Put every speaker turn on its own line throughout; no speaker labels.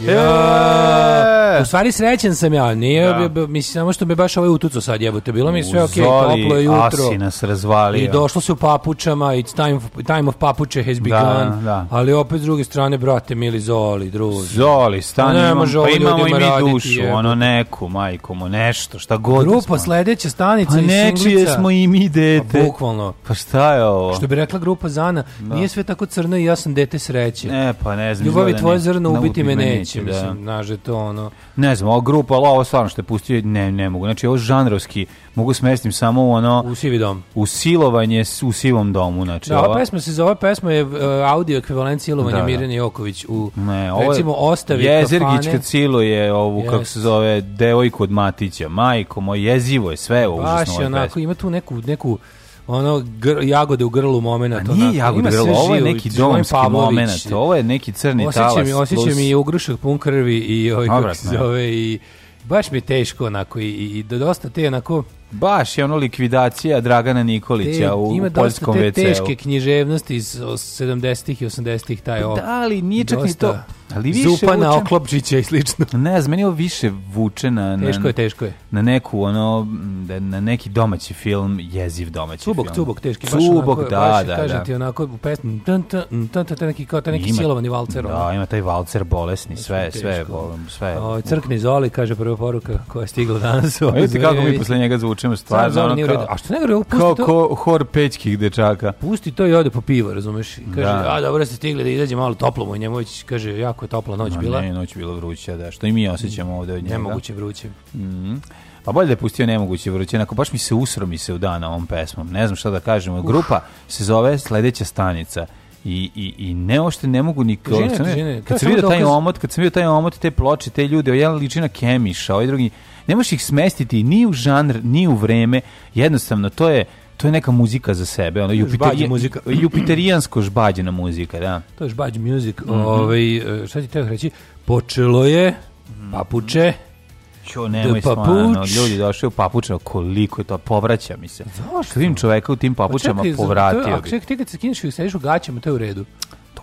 Yeah. stvari srećen sam ja, nije, da. mislim, samo što me baš ovaj utucao sad jebote, bilo mi sve okej, okay, toplo je jutro. Asi
nas razvalio.
I došlo se u papučama, it's time time of papuče has da, begun, da, da. ali opet s druge strane, brate, mili Zoli, druži.
Zoli, stani, ne, može pa imamo i mi raditi, dušu, je. ono neku, majkomu, nešto, šta god
Grupa smo. sledeća stanica
pa
nečije
smo i mi pa dete. Pa, bukvalno. Pa šta je ovo?
Što bi rekla grupa Zana, da. nije sve tako crno i ja sam dete sreće.
Ne, pa ne znam.
Ljubavi tvoje zrno ubiti me neće, da. mislim, naže da to ono
ne znam, ova grupa, ali ovo stvarno što je pustio, ne, ne mogu. Znači, ovo žanrovski, mogu smestim samo u ono... U
sivi dom.
U silovanje u sivom domu, znači.
Da, ova, ova pesma se zove, pesma je uh, audio ekvivalent silovanja da, da. Mirjana Joković u, ne, ovo, recimo, Ostavi Jezergić kafane. kad
siluje ovu, yes. kako se zove, devojku od Matića, majko moj, jezivo je sve ovo. Baš
je onako, ima tu neku, neku ono gr, jagode u grlu momena to nije jagode
u grlu, ovo je neki domski momenat, ovo je neki crni osjećam, talas. Mi,
osjećam
plus...
i ugrušak pun krvi i, ovaj, kako se zove, i baš mi je teško onako i, i, i da dosta te onako
Baš je ono likvidacija Dragana Nikolića te, u, u poljskom WC-u. Ima dosta
te teške književnosti iz 70-ih i 80-ih, taj ovo.
Pa da, ali nije čak ni to. Ali više
Zupana, vuče... Oklopčića i slično.
Ne znam, meni ovo više vuče na,
na... Teško je, teško je.
Na neku, ono, da na neki domaći film, jeziv domaći cubok, film.
Cubok, teški. Cubok, baš da, baš, da, kažem da. ti onako u pesmi, tan, tan, tan, tan, neki, kao taj neki ima, silovani valcer.
Da, ono. ima taj valcer bolesni, sve, sve, sve. sve.
O, crkni Zoli, kaže prva poruka koja
je
stigla danas. Pa
vidite kako mi posle njega zvuči čemu je stvar.
Ono, kao, a što ne vjeruje, pusti kao to. Kao
hor pećkih dečaka.
Pusti to i ode po pivo, razumeš? kaže, da. a dobro ste stigli da izađe malo toplo mu njemu kaže, jako je topla noć no, bila.
Ne, noć bila vruća, da, što i mi osjećamo ovde od njega.
Nemoguće vruće. Mhm.
Pa bolje da je pustio nemoguće vruće, onako baš mi se usromi se u dana ovom pesmom. Ne znam šta da kažem. Uf. Grupa se zove Sledeća stanica i, i, i ne ošte ne mogu ni
žine, kad, žine,
kad sam vidio taj omot, kad sam vidio taj omot te ploče, te ljude, ovaj jedan liči na Kemiša, ovaj drugi ne možeš ih smestiti ni u žanr, ni u vreme, jednostavno to je to je neka muzika za sebe, ono
jupiter, muzika.
jupiterijansko žbađena muzika, da.
To je žbađ music. Mm -hmm. Ovaj e, šta ti teo reći? Počelo je mhm. papuče. Ćo, nemoj stvarno,
ljudi došli u papuče, koliko je to, povraća mi se. Zašto? Vidim čoveka u tim pa papučama, čekaj, povratio bi.
Ako čekaj, ti
kad
se skineš i sediš u gaćama, to je u redu.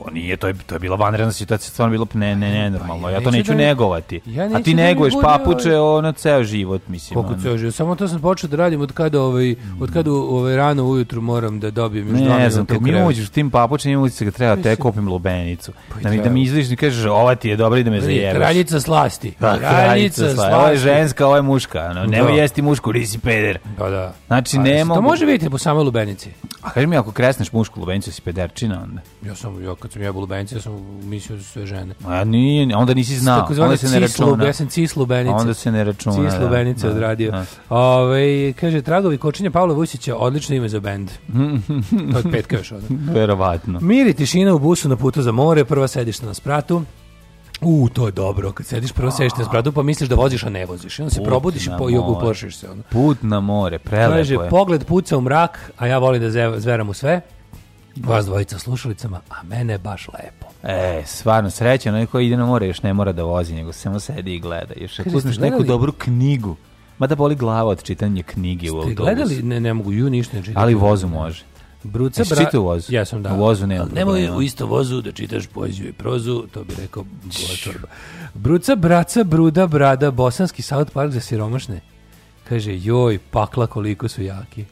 To nije, to je, to je bila vanredna situacija, stvarno bilo ne, ne, pa ne, normalno. Pa ja, ja, to neću da, negovati. Ja neću A ti da neguješ ne papuče ono ceo život, mislim. Koliko
ceo život? Samo to sam počeo da radim od kada, ovaj, od
kada
ovaj, rano ujutru moram da dobijem
još Ne, ne znam, kad mi uđeš tim papučem, uđeš se ga treba, te kopim lubenicu. Pa da mi, da mi izliš i kažeš, ova ti je dobra pa i da me zajebaš.
Kraljica slasti. Da, kraljica, kraljica slasti. Ovo
je ženska, ovo je muška. No, nemoj da. jesti mušku, nisi peder. Da, da.
Znači, ne To može
vidjeti po samoj lubenici. A kaži mi, ako kresneš mušku
lubenicu, si pederčina onda. Ja sam, ja kad sam ja bio lubenica, ja sam
mislio da
su sve žene.
A nije, onda nisi znao, tako onda se ne računa.
ja sam cislubenica.
Da, onda se ne računa.
Cislubenica da, odradio. Da, Ove, ovaj, kaže, Tragovi kočinja Pavla Vujsića, odlično ime za bend. Od petka još odmah.
Verovatno.
Miri tišina u busu na putu za more, prva sediš na spratu. U, to je dobro. Kad sediš prvo sediš na spratu, pa misliš da voziš, a ne voziš. I onda se probudiš i po, i uplašiš se. Onda.
Put na more, prelepo je.
Kaže,
pogled puca u mrak, a ja volim da zveram u sve
vas dvojica slušalicama, a mene baš lepo.
E, stvarno, srećan, onaj koji ide na more još ne mora da vozi, nego samo sedi i gleda. Još ako uzmeš neku dobru knjigu, mada boli glava od čitanja knjige u autobusu.
Ste gledali? Ne, ne mogu, ju ništa ne
čitati. Ali vozu može. Bruca Jesi bra... u vozu?
Ja sam da. U vozu
nema Nemoj
u isto vozu da čitaš poeziju i prozu, to bi rekao Bola Bruca, braca, bruda, brada, bosanski South Park za siromašne. Kaže, joj, pakla koliko su jaki.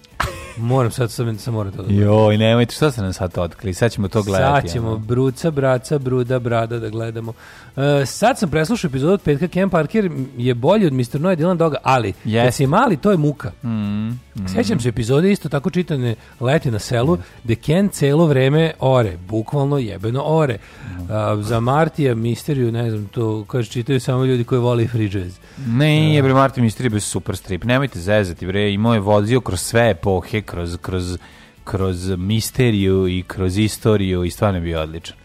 Moram sad sam sam moram to da.
Joj, nemojte šta ste nam sad otkrili. Sad ćemo to gledati.
Sad ćemo ja. Da? bruca, braca, bruda, brada da gledamo. Uh, sad sam preslušao epizodu od petka Ken Parker je bolji od Mr. Noe Dylan Doga, ali yes. kad si mali to je muka. Mm, mm. Sećam se epizode isto tako čitane Leti na selu, mm. gde Ken celo vreme ore, bukvalno jebeno ore. Mm. Uh, za Martija Misteriju, ne znam, to kaže čitaju samo ljudi koji vole free jazz.
Ne, uh, je bre Martin Misterija bio super strip. Nemojte zezati bre, imao je vozio kroz sve epohe, kroz, kroz, kroz misteriju i kroz istoriju i stvarno bio odličan.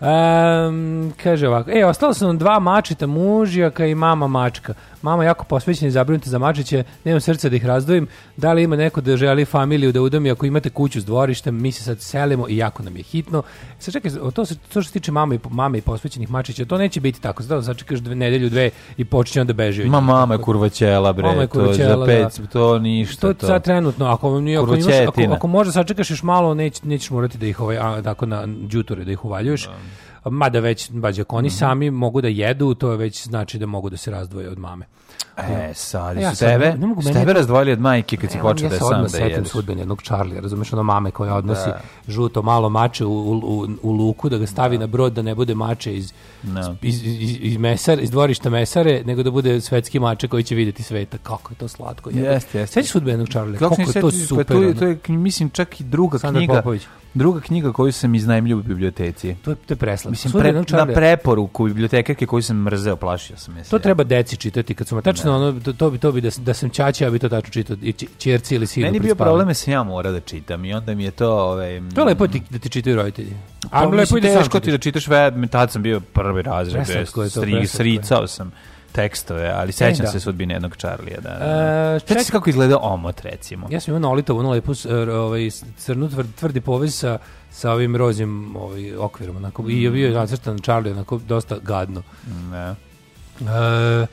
Um, kaže ovako, e, ostalo su nam dva mačita, mužjaka i mama mačka. Mama jako posvećena i zabrinuta za mačiće, nemam srca da ih razdvojim. Da li ima neko da želi familiju da udomi ako imate kuću s dvorištem, mi se sad selimo i jako nam je hitno. Sad čekaj, to, se, to što se tiče mame i, mame i posvećenih mačića, to neće biti tako. Sad sačekaš dve, nedelju, dve i počinje onda beži.
Ma
mama
je kurvaćela, bre,
mama je
kurvaćela, to je za da. pet, to ništa. To, to.
sad trenutno, ako, ako, imaš, ako, ako može da sačekaš još malo, neć, nećeš morati da ih ovaj, tako na džuture, da ih uvaljuješ. Da mada već, bađak, oni mm -hmm. sami mogu da jedu, to je već znači da mogu da se razdvoje od mame.
E, sad, e, ja, su tebe, ne mogu meni... tebe razdvojili od majke kad ne, si počeo da je sam da jedeš. Ja se
odmah setim jednog Charlie, razumeš, ono mame koja odnosi da. žuto malo mače u, u, u luku, da ga stavi da. na brod, da ne bude mače iz, no. Da. iz, iz, iz, mesar, iz dvorišta mesare, nego da bude svetski mače koji će videti sveta. Kako je to slatko. Jeste, jeste. Sveći sudbene jednog Charlie, kako, kako je to super. Pa to, je, to je,
mislim, čak i druga Sandar knjiga. Popović. Druga knjiga koju sam iznajmljio u biblioteci.
To je, to je preslatno. Mislim, pre,
na preporuku bibliotekarke koju sam mrzeo, plašio sam. Mislim.
To treba deci čitati kad su tačno ono, to, bi, to bi da, da sam ćaća, ja bi to tačno čitao, i ćerci ili sinu. Meni je
da bio problem
da
sam ja morao da čitam i onda mi je to... Ovaj,
to je lepo ti, da ti čitaju roditelji.
Pa A pa, lepo je da sam ti da čitaš, ve, tad sam bio prvi razred, sri, sricao sam tekstove, ali e, sećam e, se sudbine jednog Charlija. Da, da, da. E, ček... kako izgleda omot, recimo.
Ja sam imao na ono lepo e, ovaj, crnu tvrdi, tvrdi povez sa, sa ovim rozim ovaj, okvirom. Onako, mm. I je bio nacrtan Charlie, onako, dosta gadno. Ne. E,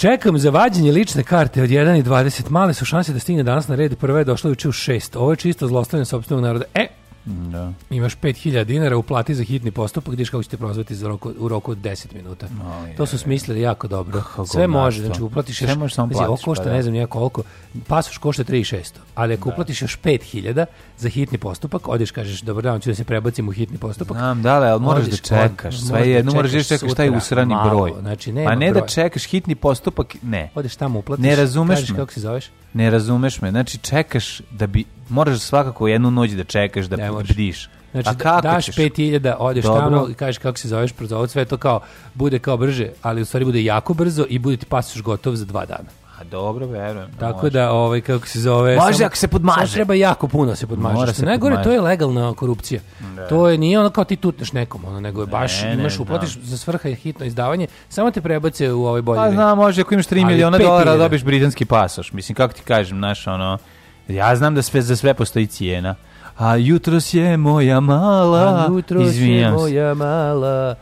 Čekam za vađenje lične karte od 1 i 20. Male su šanse da stigne danas na red. Prva je došla juče u 6. Ovo je čisto zlostavljanje sopstvenog naroda. E, Da. Imaš 5000 dinara, uplati za hitni postupak, vidiš kako ćete prozvati za roku, u roku od 10 minuta. No, to su smislili jako dobro.
Kako Sve može, znači uplatiš
Sve još, možeš samo platiš, znači, košta, pa, da. ne znam ja koliko, pasoš košta 3600, ali ako da. uplatiš još 5000 za hitni postupak, odeš kažeš dobro dan, ću da se prebacim u hitni postupak.
Znam, da, ali možeš da čekaš, sve je, da jedno moraš da čekaš šta taj usrani broj. Znači, nema A ne broj. da čekaš hitni postupak, ne.
Odeš tamo, uplatiš,
ne razumeš kažeš
me. kako se zoveš.
Ne razumeš me. Znači, čekaš da bi... Moraš svakako jednu noć da čekaš, da ne bdiš. Znači, A da kako
daš ćeš? 5000, odeš Dobro. tamo i kažeš kako se zoveš, prozovu sve to kao, bude kao brže, ali u stvari bude jako brzo i bude ti pasoš gotov za dva dana.
A dobro, verujem. Da
Tako može. da, ovaj, kako se zove...
Može samo, ako se podmaže.
Samo treba jako puno da se podmaže. Mora se najgore, podmaže. to je legalna korupcija. Da. To je, nije ono kao ti tutneš nekom, ono, nego je baš, ne, imaš, ne, da. uplatiš da. za svrha je hitno izdavanje, samo te prebace u ovaj bolji.
Pa znam, može, ako imaš 3 miliona dolara, dobiješ britanski pasoš. Mislim, kako ti kažem, znaš, ono, ja znam da sve, za sve postoji cijena. A jutros je
moja mala, A jutros je
moja mala,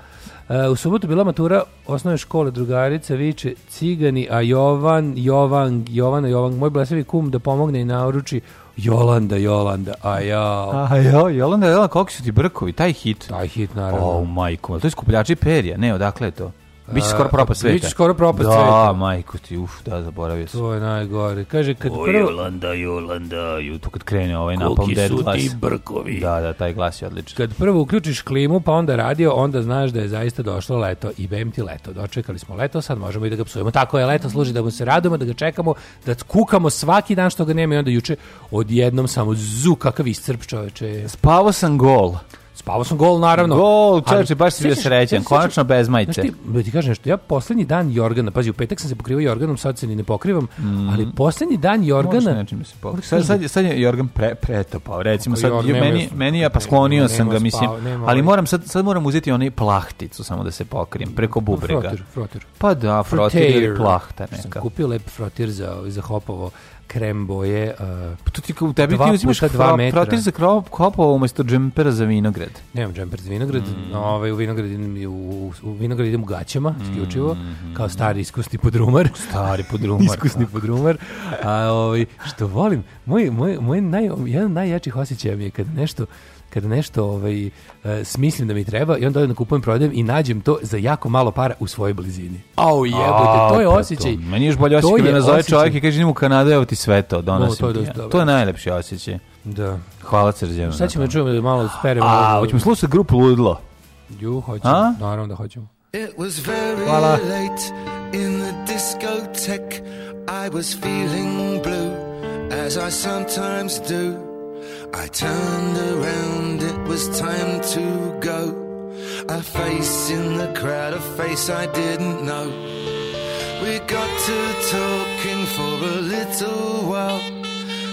Uh, u subotu bila matura osnovne škole drugarica viče cigani, a Jovan, Jovan, Jovana, Jovan, moj blesavi kum da pomogne i naruči Jolanda, Jolanda, a ja.
A jo, Jolanda, Jolanda, koliko su ti brkovi, taj hit.
Taj hit, naravno.
O, oh, majko, to je skupljači perja, ne, odakle je to? Biće
skoro
propast sveta. Biće skoro propast
da, sveta. Da,
majko ti, uf, da, zaboravio sam.
To je najgore. Kaže, kad o,
prvo... Jolanda, Jolanda, ju... To kad krene ovaj napalm dead glas. Koliki su ti
brkovi.
Da, da, taj glas je odličan.
Kad prvo uključiš klimu, pa onda radio, onda znaš da je zaista došlo leto. I bem ti leto. Dočekali smo leto, sad možemo i da ga psujemo. Tako je, leto služi da mu se radujemo, da ga čekamo, da kukamo svaki dan što ga nema i onda juče odjednom samo zu, kakav iscrp čoveče. Spavao
sam gol.
Spavao sam gol, naravno.
Gol, čovječe, baš si bio srećan, konačno bez majice. Znaš
ti, da ti kažem nešto, ja poslednji dan Jorgana, pazi, u petak sam se pokrivao Jorganom, sad se ni ne pokrivam, mm. ali poslednji dan Jorgana... nečim
da
se
pokrivam. Sad, sad, sad je Jorgan pre, pretopao, recimo, sad, Jorg, meni, meni ja pa sklonio sam ga, mislim, nema, ali ovaj- moram, sad, sad moram uzeti onaj plahticu samo da se pokrijem, preko pa bubrega.
Frotir, frotir.
Pa da, frotir ili plahta neka. Sam
kupio lep frotir za, za hopovo krem boje. Uh, pa to ti u tebi ti uzimaš krop, protiv
za krop, kopova umesto džempera za vinograd.
Nemam džemper za vinograd, mm. no, ovaj, u vinograd idem, u, u vinograd idem u gaćama, mm. isključivo, mm. kao stari iskusni podrumar.
Stari podrumar.
iskusni tako. Da. podrumar. A, ovaj, što volim, moj, moj, moj naj, jedan najjačih osjećaja mi je kad nešto, kada nešto ovaj, e, smislim da mi treba i onda odem da kupujem, prodajem i nađem to za jako malo para u svojoj blizini.
Au jebote, to je pa osjećaj. To, meni još bolje osjećaj kada nazove čovjek i kaže njemu Kanada, evo ti sve to, donosim no, to, ti. To je najlepši osjećaj. Da. Hvala srđeno.
Šta ćemo čujemo da malo speremo?
A, hoćemo slušati grupu Ludlo.
Ju, hoćemo, A? naravno da hoćemo. It was
very Hvala. late in the discotheque I was feeling blue as I sometimes do I turned around, it was time to go. A face in the crowd, a face I didn't know. We got to talking for a little while.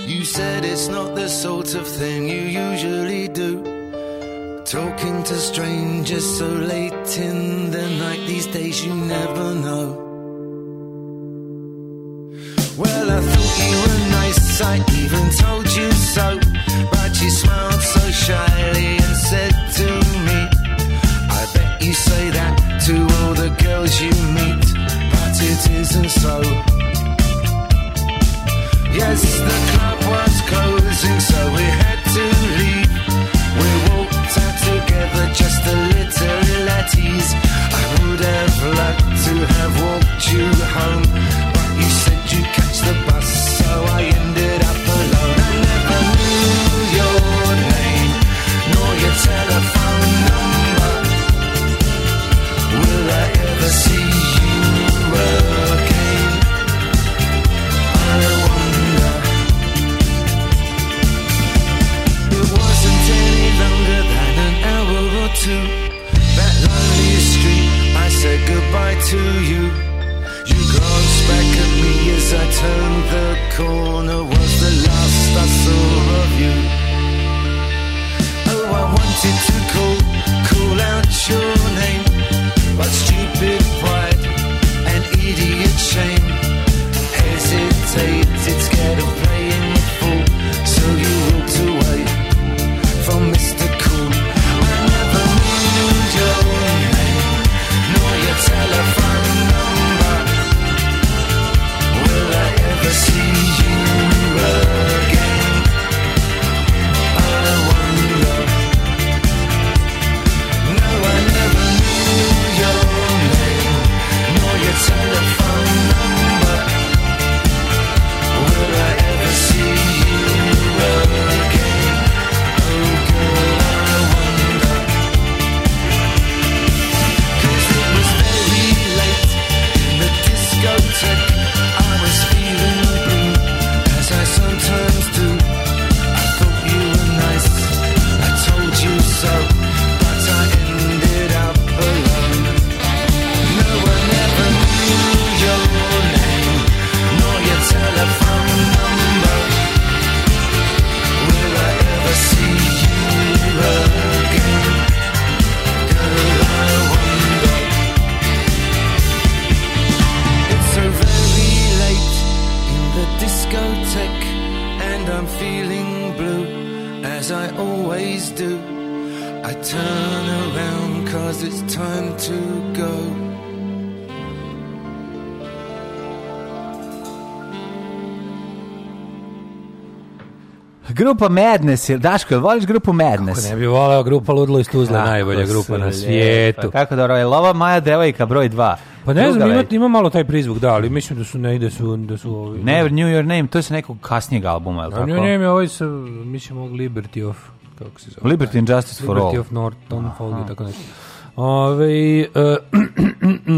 You said it's not the sort of thing you usually do. Talking to strangers so late in the night, these days you never know. Well, I thought you were nice, I even told you so she smiled so shyly and said to me, I bet you say that to all the girls you meet, but it isn't so. Yes, the club was closing, so we had to leave. We walked out together, just a little at ease. I would have liked to have walked you home to you. You glanced back at me as I turned the corner. Was the last I saw of you. Oh, I wanted to call, call out your name, but stupid pride and idiot shame hesitated, scared of. Grupa Madness, Daško, je voliš grupu Madness? Kako ne bi voleo, grupa Ludlo iz Tuzla, da, najbolja grupa na svijetu. Ljepa, kako dobro, da, ovaj, je lova Maja devojka broj 2. Pa ne znam, ima, ima malo taj prizvuk, da, ali mislim da su ne ide, da su da su ovi. Never New Your Name, to je sa nekog kasnijeg albuma, je l' tako? New Your Name je ovaj sa mislim Liberty of kako se zove. Liberty and Justice Liberty for All. Liberty of Norton, Tom tako nešto. Ove,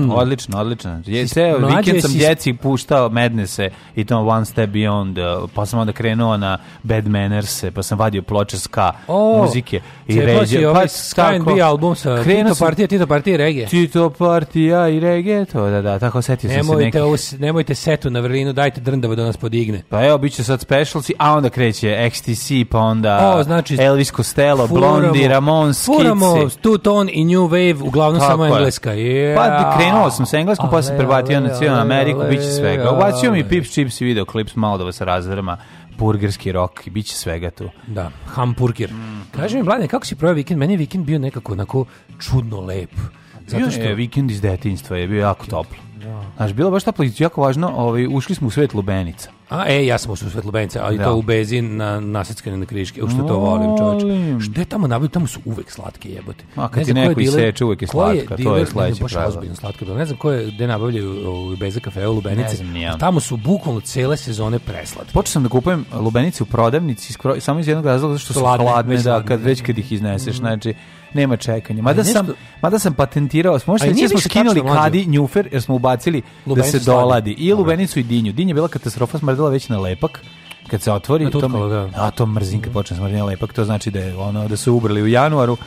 uh, odlično, odlično. Je, seo, vikend sam si... djeci puštao Madnesse i to One Step Beyond, e, pa sam onda krenuo na Bad Manners, pa sam vadio ploče ska
oh, muzike i ređe. Ovaj pa, ska tako, album sa Tito sam, partija, Tito partija i reggae. Tito partija i reggae, to da, da, tako setio nemojte, sam se neki. Us, nemojte setu na vrlinu, dajte drndavo da nas podigne. Pa evo, bit će sad specialci, a onda kreće XTC, pa onda o, znači, Elvis Costello, Blondie, Ramones, Furamo, Two Tone i New Wave slave, uglavnom Tako samo je. engleska. Yeah. Pa krenuo sam sa engleskom, pa sam prebatio na cijelu Ameriku, bit će svega. Ubacio mi Pips Chips i videoklips, malo da vas razvrma burgerski rok i bit će svega tu. Da, hamburger. Mm. Kaži mi, Mlade, kako si provio vikend? Meni je vikend bio nekako onako čudno lep. Zato što... Je, vikend iz detinjstva je bio jako toplo. Da. Znaš, bilo baš toplo i jako važno, ovaj, ušli smo u svet lubenica. A, e, ja sam ušao u svet lubenica, ali da. to u Bezin, na nasetskane na kriške, ušte to volim, čoveče. Što je tamo nabavio, tamo su uvek slatke jebote. A, kad ne ti neko iseče, uvek je slatka, je to je sledeće baš ozbiljno slatko, ne znam koje, gde nabavljaju ovaj, u Beze kafeo lubenice, ne znam, nijem. tamo su bukvalno cele sezone preslatke. Počeo sam da kupujem lubenice u prodavnici, skoro, samo iz jednog razloga, zato što su hladne, da, kad, već kad ih izneseš, mhm. znači, nema čekanja. Mada sam mada sam patentirao, možda da smo skinuli kadi njufer jer smo ubacili Lubenicu da se doladi i lubenicu i dinju. Dinja bila katastrofa, smrdela već na lepak kad se otvori, to, da. a to mrzim kad počne smrdjenje lepak, to znači da je ono da su ubrali u januaru,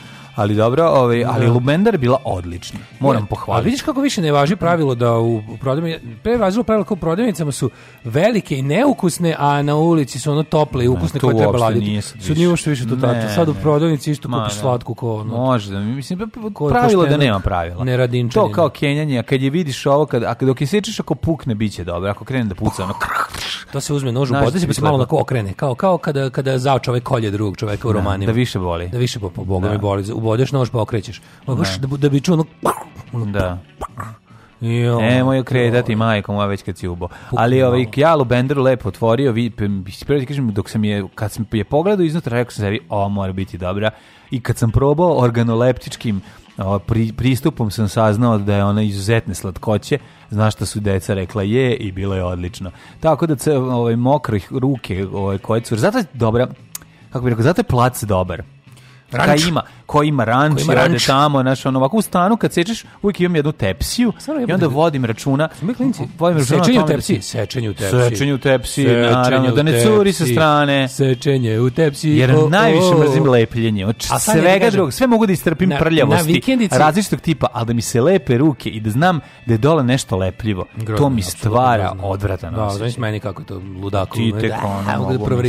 ali dobro, ovaj, da. ali Lumendar bila odlična. Moram pohvaliti. A vidiš kako više ne važi pravilo da u prodavnici pre važilo pravilo kao u prodavnicama su velike i neukusne, a na ulici su ono tople i ukusne koje treba laditi. Su nije uopšte više to tako. Sad u prodavnici isto kupiš slatku ko ono. Može, mislim, pa, pa pravilo da nema pravila. Ne radinčanje. To kao kenjanje, a kad je vidiš ovo, kad, a dok je sečeš, ako pukne, biće dobro. Ako krene da puca, ono To se uzme nož u podreći, pa da da se malo onako okrene. Kao, kao kada, kada zao čovek kolje drugog čoveka u romanima. Da više boli. Da više, po, Boga mi boli. U odeš, nož pokrećeš. okrećeš. Baš da, da, da bi čuo ono... Pa, ono Da. Jo, pa, Nemoj kretati, majko moja već kad si ubo. Ali ovaj Kjalu Bender lepo otvorio, vi, prvo ti da kažem, dok sam je, kad sam je pogledao iznutra, rekao sam sebi, ovo mora biti dobra. I kad sam probao organoleptičkim o, pri, pristupom sam saznao da je ona izuzetne slatkoće, znaš šta su deca rekla je i bilo je odlično. Tako da se ovaj, mokrih ruke ovaj, koje cure, zato je dobra, kako bi rekao, zato je plac dobar ranč. ima, ko ima ranč, ko ima ranč. tamo, znaš, ono, ovako u stanu kad sečeš, uvijek imam jednu tepsiju Svarno, i onda da- vodim računa. Mi klinci, vodim računa da sečenje u tepsiji. Sečenje u tepsiji. Sečenje u tepsiji, naravno, da ne curi sa strane. Sečenje u tepsiji. Jer o, najviše mrzim lepljenje. Od svega drugog, sve mogu da istrpim na, prljavosti, na različitog tipa, ali da mi se lepe ruke i da znam da je dole nešto lepljivo, grozno, to mi stvara odvratan Da, znaš meni kako to ludako. Ti tek da, ono.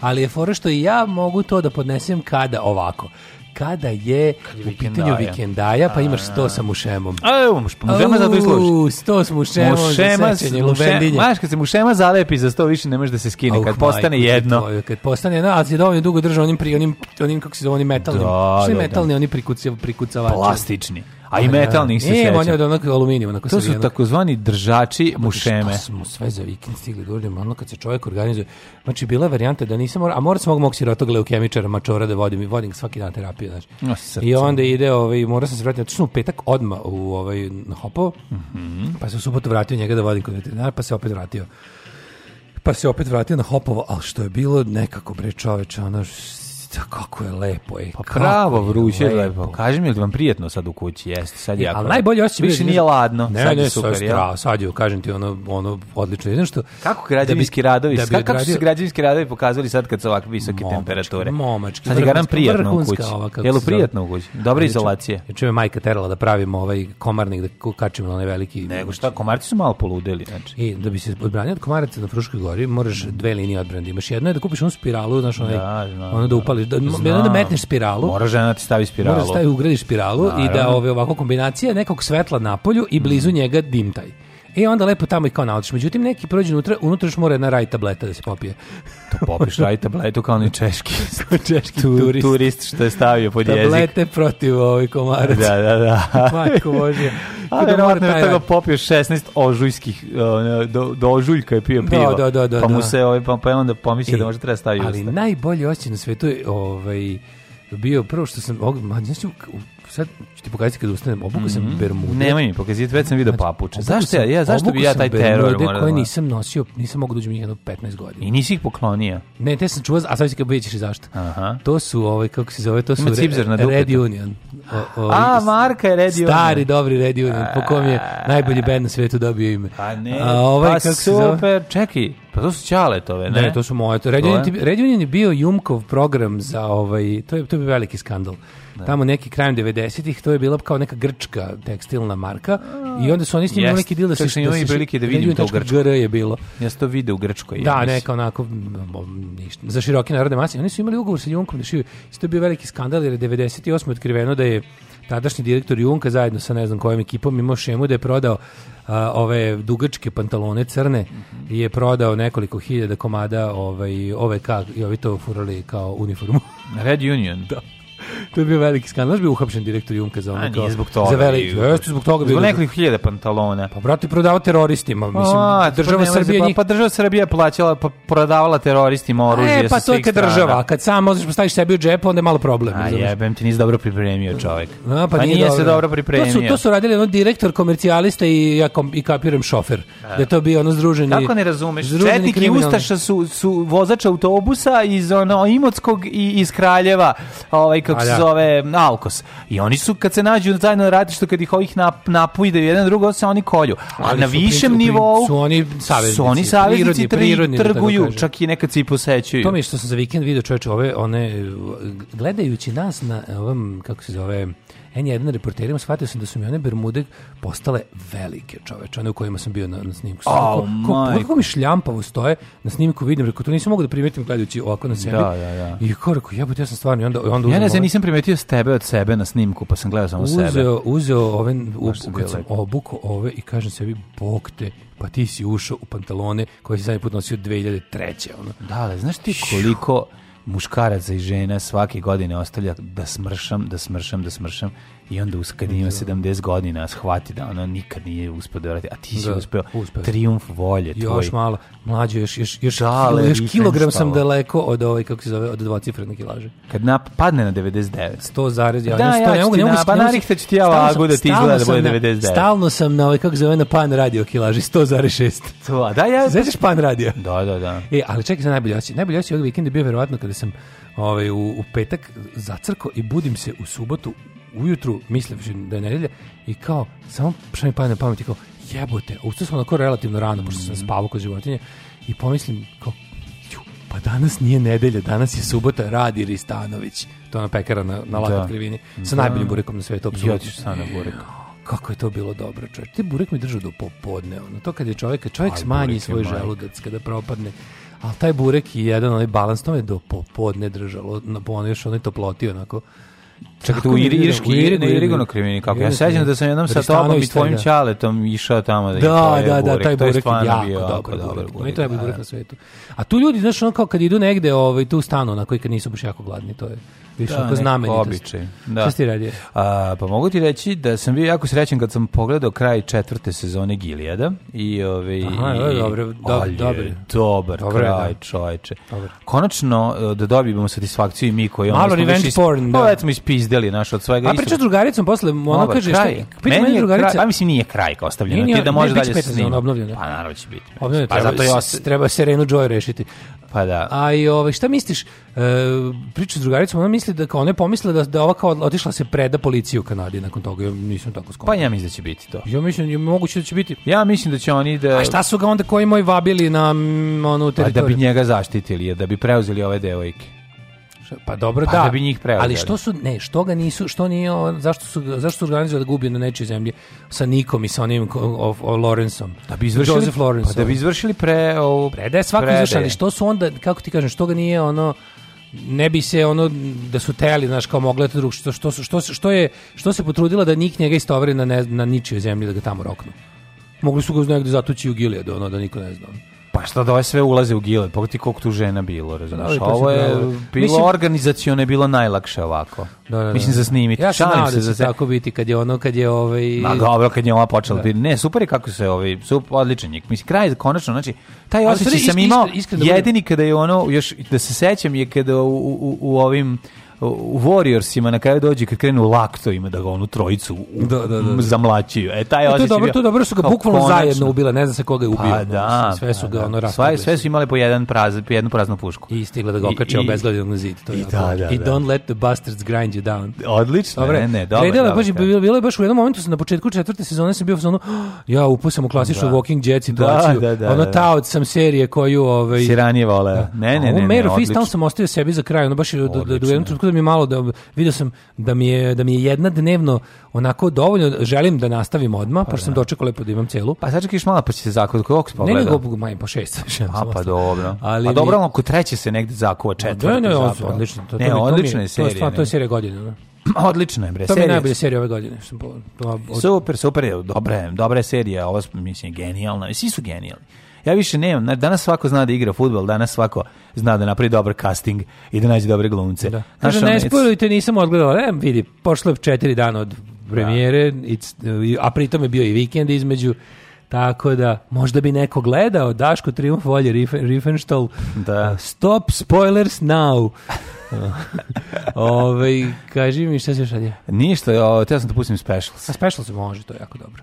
Ali je fora što i ja mogu to da podnesem kada ovako ovako kada je, Kad je u pitanju vikendaja, pa imaš sto sa mušemom. A evo, muš, za pa zato i služi. Sto s mušemom, mušema, za lubendinje. Maš, kad se mušema zalepi za sto, više ne može da se skine, oh, kad postane jedno. Tvoju, kad postane jedno, ali se dovoljno dugo drža onim, pri, onim, onim kako se zove, onim metalnim. Da, što je da, da. metalni, oni prikucavači? Plastični. A i metal nisi sećao. Ne, on je od onog aluminijuma. Onako to su takozvani držači mušeme. Šta smo sve za vikend stigli da uradimo, ono kad se čovjek organizuje. Znači, bila je varijanta da nisam mora, a mora sam ovog mog sirotog leukemičara, mačora da vodim, vodim svaki dan terapiju, znači. No, I onda ide, ovaj, mora sam se vratiti, otišao u petak odma u ovaj, na hopo, mm -hmm. pa se u subotu vratio njega da vodim kod veterinara, pa se opet vratio pa se opet vratio na Hopovo, ali što je bilo nekako bre čoveče, ono Da, kako je lepo. Ej, pa pravo vruće lepo. lepo. Kaži je li vam prijetno sad u kući? Jeste, sad je e, jako. Ali najbolje osjećaj više nije ladno. Ne, sad ne, je super, sad, stra, sad je, kažem ti, ono, ono odlično. Znaš što? Kako da građevinski radovi, da kako, kako su se građevinski radovi pokazali sad kad su ovakve visoke momačka, temperature? Momački, sad je garan prijetno u kući. Je li prijetno u kući? Dobra izolacija. Ja čujem majka terala da pravimo ovaj komarnik da kačimo na onaj veliki. Nego šta, komarci su malo poludeli, znači. I da bi se odbranio od komaraca na Fruškoj gori, moraš dve linije odbrane. Imaš jedno je da kupiš onu spiralu, znaš, onaj, da, da, da, da upali zapališ, da, Znam. da metneš spiralu.
Mora žena da ti stavi spiralu. Mora da
stavi, ugradiš spiralu Naravno. i da ove, ovako kombinacija nekog svetla na polju i blizu mm. njega dimtaj. I onda lepo tamo i kao navodiš. Međutim, neki prođe unutra, unutra još mora jedna raj tableta da se popije.
To popiš raj tabletu kao ni češki, češki tu, turist. turist. što je stavio pod
Tablete
jezik.
Tablete protiv ovih komaraca.
Da, da, da.
Majko Božija.
A verovatno je toga popio 16 ožujskih, e, do, do ožuljka je pio da, pivo.
Da, da,
da, pa mu da. se, ovaj, pa, pa onda pomisli e, da može treba stavio. Ali
najbolji osjećaj na svetu je ovaj, bio prvo što sam, znači, sad ću ti pokazati kad ustanem, obuka mm -hmm. sam mhm. bermude.
Nemoj mi pokazati, već sam vidio znači, papuče. Zašto ja, ja zašto bi ja taj teror morao? Da
koje nisam nosio, nisam mogao da uđem jedno 15 godina.
I nisi ih poklonio.
Ne, te sam čuvao, a sad ćeš vidjeti i zašto.
Aha.
To su ovaj kako se zove, to su re, Red Union.
O, o, a, marka je Red Union.
Stari dobri Red Union, po kom je najbolji bend na svetu dobio ime.
Pa ne, a, ovaj, pa kako super, čekaj, pa to su Čaletove, ne?
Ne, to su moje. Red Union je bio Jumkov program za ovaj, to je, to je veliki skandal. Da. tamo neki krajem 90-ih, to je bila kao neka grčka tekstilna marka i onda su oni s njim yes. neki deal
da se što imali prilike da, da vidim to
grčko. GR je
bilo. Ja to vide u grčkoj.
Da, neka onako ništa. Za široki narode masi. Oni su imali ugovor sa Junkom da znači, šiju. Isto je bio veliki skandal jer je 98. otkriveno da je tadašnji direktor Junka zajedno sa ne znam kojom ekipom imao šemu da je prodao a, ove dugačke pantalone crne mm -hmm. i je prodao nekoliko hiljada komada ovaj, ove kak i ovi to furali kao uniformu.
Red Union.
Da. to je bio veliki skandal. Znaš bio uhapšen direktor Jumka za ono A, nije
zbog toga.
Za veliki, jeste zbog toga.
Zbog nekoliko hiljada pantalone.
Pa brati, prodavao teroristima. Mislim, A, pa država pa Srbije... Pa,
pa država Srbije plaćala, pa prodavala teroristima oružje e,
pa to je kad strana. država. Kad sam možeš postaviš sebi u džep, onda je malo problem.
A jebem ti, nisi dobro pripremio čovek. A, pa, pa nije, dobro. se dobro pripremio.
To su, to su radili ono direktor, komercijalista i, ja kom, i kapiram šofer. Da, da to bi ono združeni...
Kako ne razumeš? Četnik i Ustaša su, su vozač autobusa iz ono Imotskog i iz Kraljeva. Ovaj, kako kako se da. zove, Alkos. I oni su, kad se nađu na tajno da ratištu, kad ih ovih nap, da jedan drugo, se oni kolju. Ali, ali na višem prin, nivou su oni saveznici, su oni saveznici prirodni, tri, da trguju, da čak i nekad se i posećuju.
To mi što sam za vikend video čoveče, ove, one, gledajući nas na ovom, kako se zove, N1 reporterima shvatio sam da su mi one bermude postale velike čoveče, one u kojima sam bio na, na snimku. Oh, kako, kako mi šljampavo stoje na snimku vidim, rekao, to nisam mogu da primetim gledajući ovako na sebi.
Da, da, da.
I kao rekao, jebote, ja sam stvarno, i onda, onda
Ja ne znam, nisam primetio s tebe od sebe na snimku, pa sam gledao
samo uzeo,
sebe.
Uzeo ove, u, kad sam obuko ove i kažem sebi, bog te, pa ti si ušao u pantalone koje si zadnji put nosio 2003.
Ono. Da, ali znaš ti koliko... Šiu muškaraca i žena svake godine ostavlja da smršam, da smršam, da smršam I onda us, kad ima 70 da. godina shvati da ona nikad nije uspeo da vrati, a ti si da, uspeo, uspeo. triumf volje
tvoj. Još malo, mlađe, još, još, još, Dale, još kilogram sam daleko od ovaj, kako se zove, od dvocifrene kilaže.
Kad na, padne na
99. 100
zarez, ja,
da, ja, ja, ja ću
ti na, pa narihte da ću ti ja vagu da ti izgleda da bude 99.
Stalno sam na ovaj, kako se zove, na pan radio kilaži, 100,6.
To, da, ja.
Znaš pan radio?
Da, da, da.
E, ali čekaj za najbolji Najbolje Najbolji osjećaj ovog vikenda bio verovatno kada sam ovaj, u, u petak zacrko i budim se u subotu ujutru, mislim da je nedelja, i kao, samo što mi pada na pamet, i kao, jebote, ustao sam onako relativno rano, pošto sam mhm. spavao kod životinja, i pomislim, kao, pa danas nije nedelja, danas je subota, radi Ristanović. To na pekara na, na da. krivini. Sa da. najboljim burekom na
svetu, apsolutno. na burek.
Kako je to bilo dobro, čovjek. Ti burek mi držao do popodne. Ono, to kad je čovjek, čovjek Aj, smanji svoj želudac, kada propadne. Ali taj burek i jedan onaj balans, to me do popodne držalo, na, po još onaj toploti, onako.
Čekaj, tu Čekajte, u Iriški, Iri, ne Irigono krivini, kako? Ja sećam da sam jednom sa tobom i tvojim da. čaletom išao tamo
da Da, da, da, taj burek je jako dobar burek. Meni treba burek da, da. na svetu. A tu ljudi, znaš, ono kao kad idu negde ovaj, tu stanu, onako i kad nisu baš jako gladni, to je više da, oko znamenitosti.
Da. Šta ti radi? A, pa mogu ti reći da sam bio jako srećen kad sam pogledao kraj četvrte sezone Gilijada i ove
Aha, da, i, dobro,
dobro, dobro. Dobar dobro, da. kraj, da. čoveče. Dobar. Konačno e, da dobijemo satisfakciju i mi koji ono Malo
revenge is, porn.
Pa već da. smo ispizdeli naš od svega.
A priča s drugaricom posle, ona kaže šta?
Pita meni drugarica. Pa mislim nije kraj kao ostavljeno, ti da može
dalje se snima. Pa naravno će biti. Pa zato treba Serenu Joy rešiti. Pa da. A i ovaj šta misliš? E, priča s drugaricom, ona misli da kao ona je pomislila da, da ova kao otišla se preda policiju u Kanadi nakon toga, ja nisam tako skontao.
Pa ja mislim da će biti to.
Ja mislim, je moguće da će biti.
Ja mislim da će oni da...
A šta su ga onda koji moj vabili na onu teritoriju? Pa
da bi njega zaštitili, da bi preuzeli ove devojke.
Pa dobro, pa da.
da bi njih preuzeli.
Ali što su, ne, što ga nisu, što nije, zašto su, zašto su organizovali da gubi na nečoj zemlji sa Nikom i sa onim o, o Lorenzom?
Da bi izvršili, Joseph Lawrence.
Pa da bi izvršili pre... O, prede, svako izvršali. Što su onda, kako ti kažem, što ga nije ono ne bi se ono da su teli znaš kao mogla da to drug što, što, što, što, je što se potrudila da nik njega istovare na ne, na ničijoj zemlji da ga tamo roknu. Mogli su ga negde zatući u Gilead ono da niko ne zna. Ono.
Pa šta da ove ovaj sve ulaze u gile, pogledaj koliko tu žena bilo, razumiješ? Da, pa ovo je bilo mislim, organizacione, bilo najlakše ovako. Da, da, da. Mislim za snimiti.
Ja sam se da za tako biti kad je ono, kad je ovaj...
Ma dobro, kad je ona počela. Da. Ne, super je kako se
ovaj,
super, odličan je. Mislim, kraj, konačno, znači, taj osjećaj sam imao iskren, iskren, da jedini kada je ono, još da se sećam je kada u, u, u ovim u Warriorsima na kraju dođe kad krenu lakto ima da ga onu trojicu u, da, da, da. da. zamlaćuju. E
taj e, to je dobro, bio, to je dobro su ga bukvalno konačno. zajedno ubile, ne zna se koga je ubio.
Pa, da,
sve pa su
ga da.
ono
sve, sve su imali po jedan praz, po jednu praznu pušku.
I stigla da ga okače obezglavljen na zid. To da, i, da, da, I don't let the bastards grind you down.
Odlično, Dobre. ne, ne, dobro.
Kredila, baš, bilo, bilo je baš u jednom momentu sam na početku četvrte sezone sam bio u zonu, ah, ja upusam u klasičnu Walking Dead situaciju. Da, da, da, ono taoc sam serije koju... Ovaj, Siranije vole. Ne, ne, ne, ne, Mare of Easttown sam ostavio sebi za kraj, ono baš da, da, da, da mi malo da video sam da mi je da mi je jedna dnevno onako dovoljno želim da nastavim odmah pa, pošto sam da. dočekao lepo da imam celu.
Pa sačekaš malo pa će se zakovat kako se pogleda.
Ne nego maj po šest
A pa dobro. Ali A pa dobro, ako treće se negde zakova četvrto. Ne, ne,
odlično. To, ne, to
mi, odlična
je serija. To je stvarno to
je
serija godine, da.
Odlično je, bre.
To je najbolja serija ove godine.
Što, to, od... Super, super je, dobra je, dobra je serija, ova mislim, genijalna, svi su genijalni. Ja više nemam, danas svako zna da igra fudbal, danas svako zna da napravi dobar casting i da nađe dobre glumce. Da. Kaže,
ne spojujte, nisam odgledao, ne, vidi, pošlo je četiri dana od premijere, da. a pritom je bio i vikend između, tako da, možda bi neko gledao Daško Triumf Volje Riefenstahl. Da. Stop spoilers now. Ove, ovaj, kaži mi šta se šalje.
Ništa, ja sam da pustim specials.
A specials može, to je jako dobro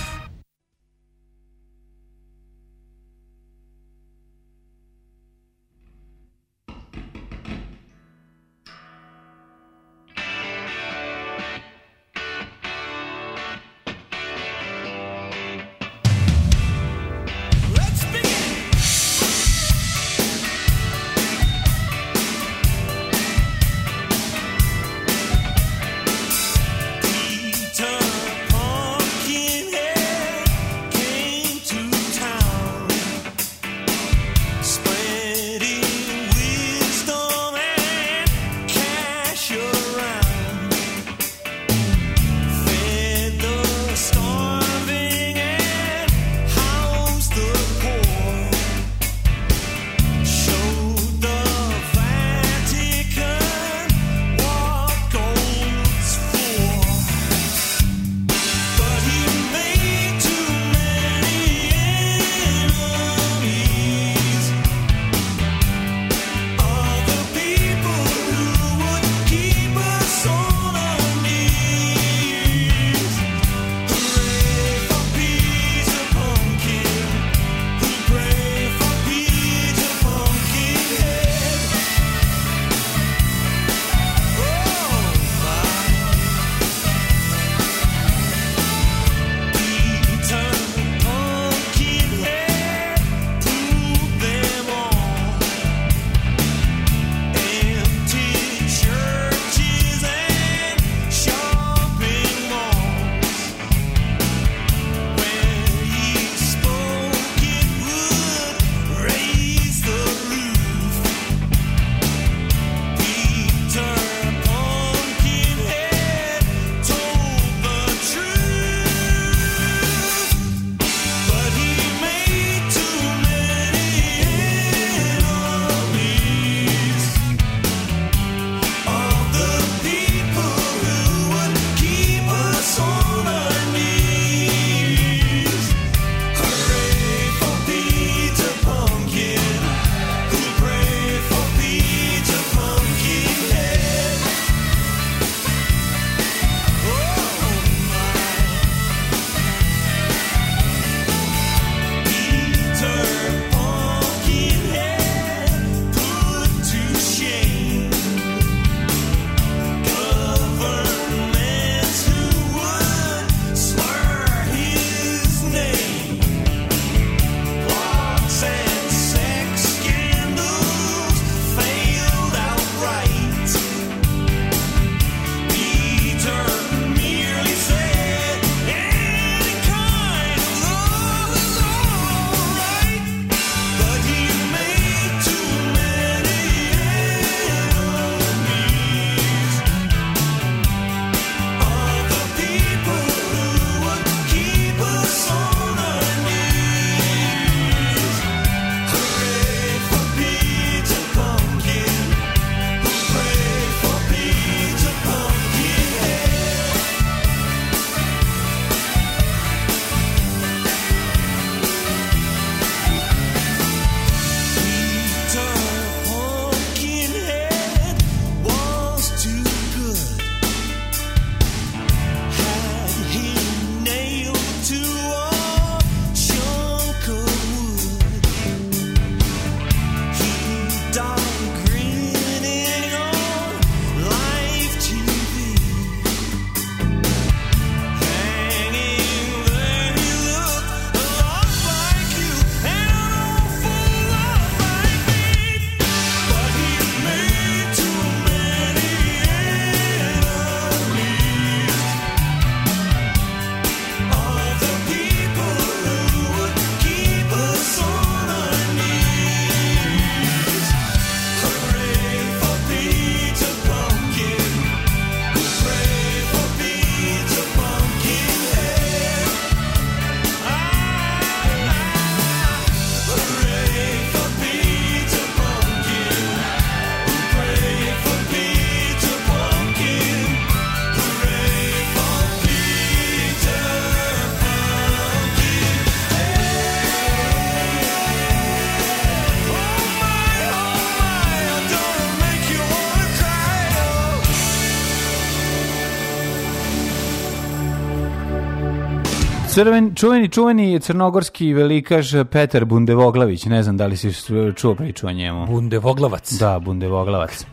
Črven, čuveni, čuveni crnogorski velikaš Petar Bundevoglavić, ne znam da li si čuo priču o njemu.
Bundevoglavac.
Da, Bundevoglavac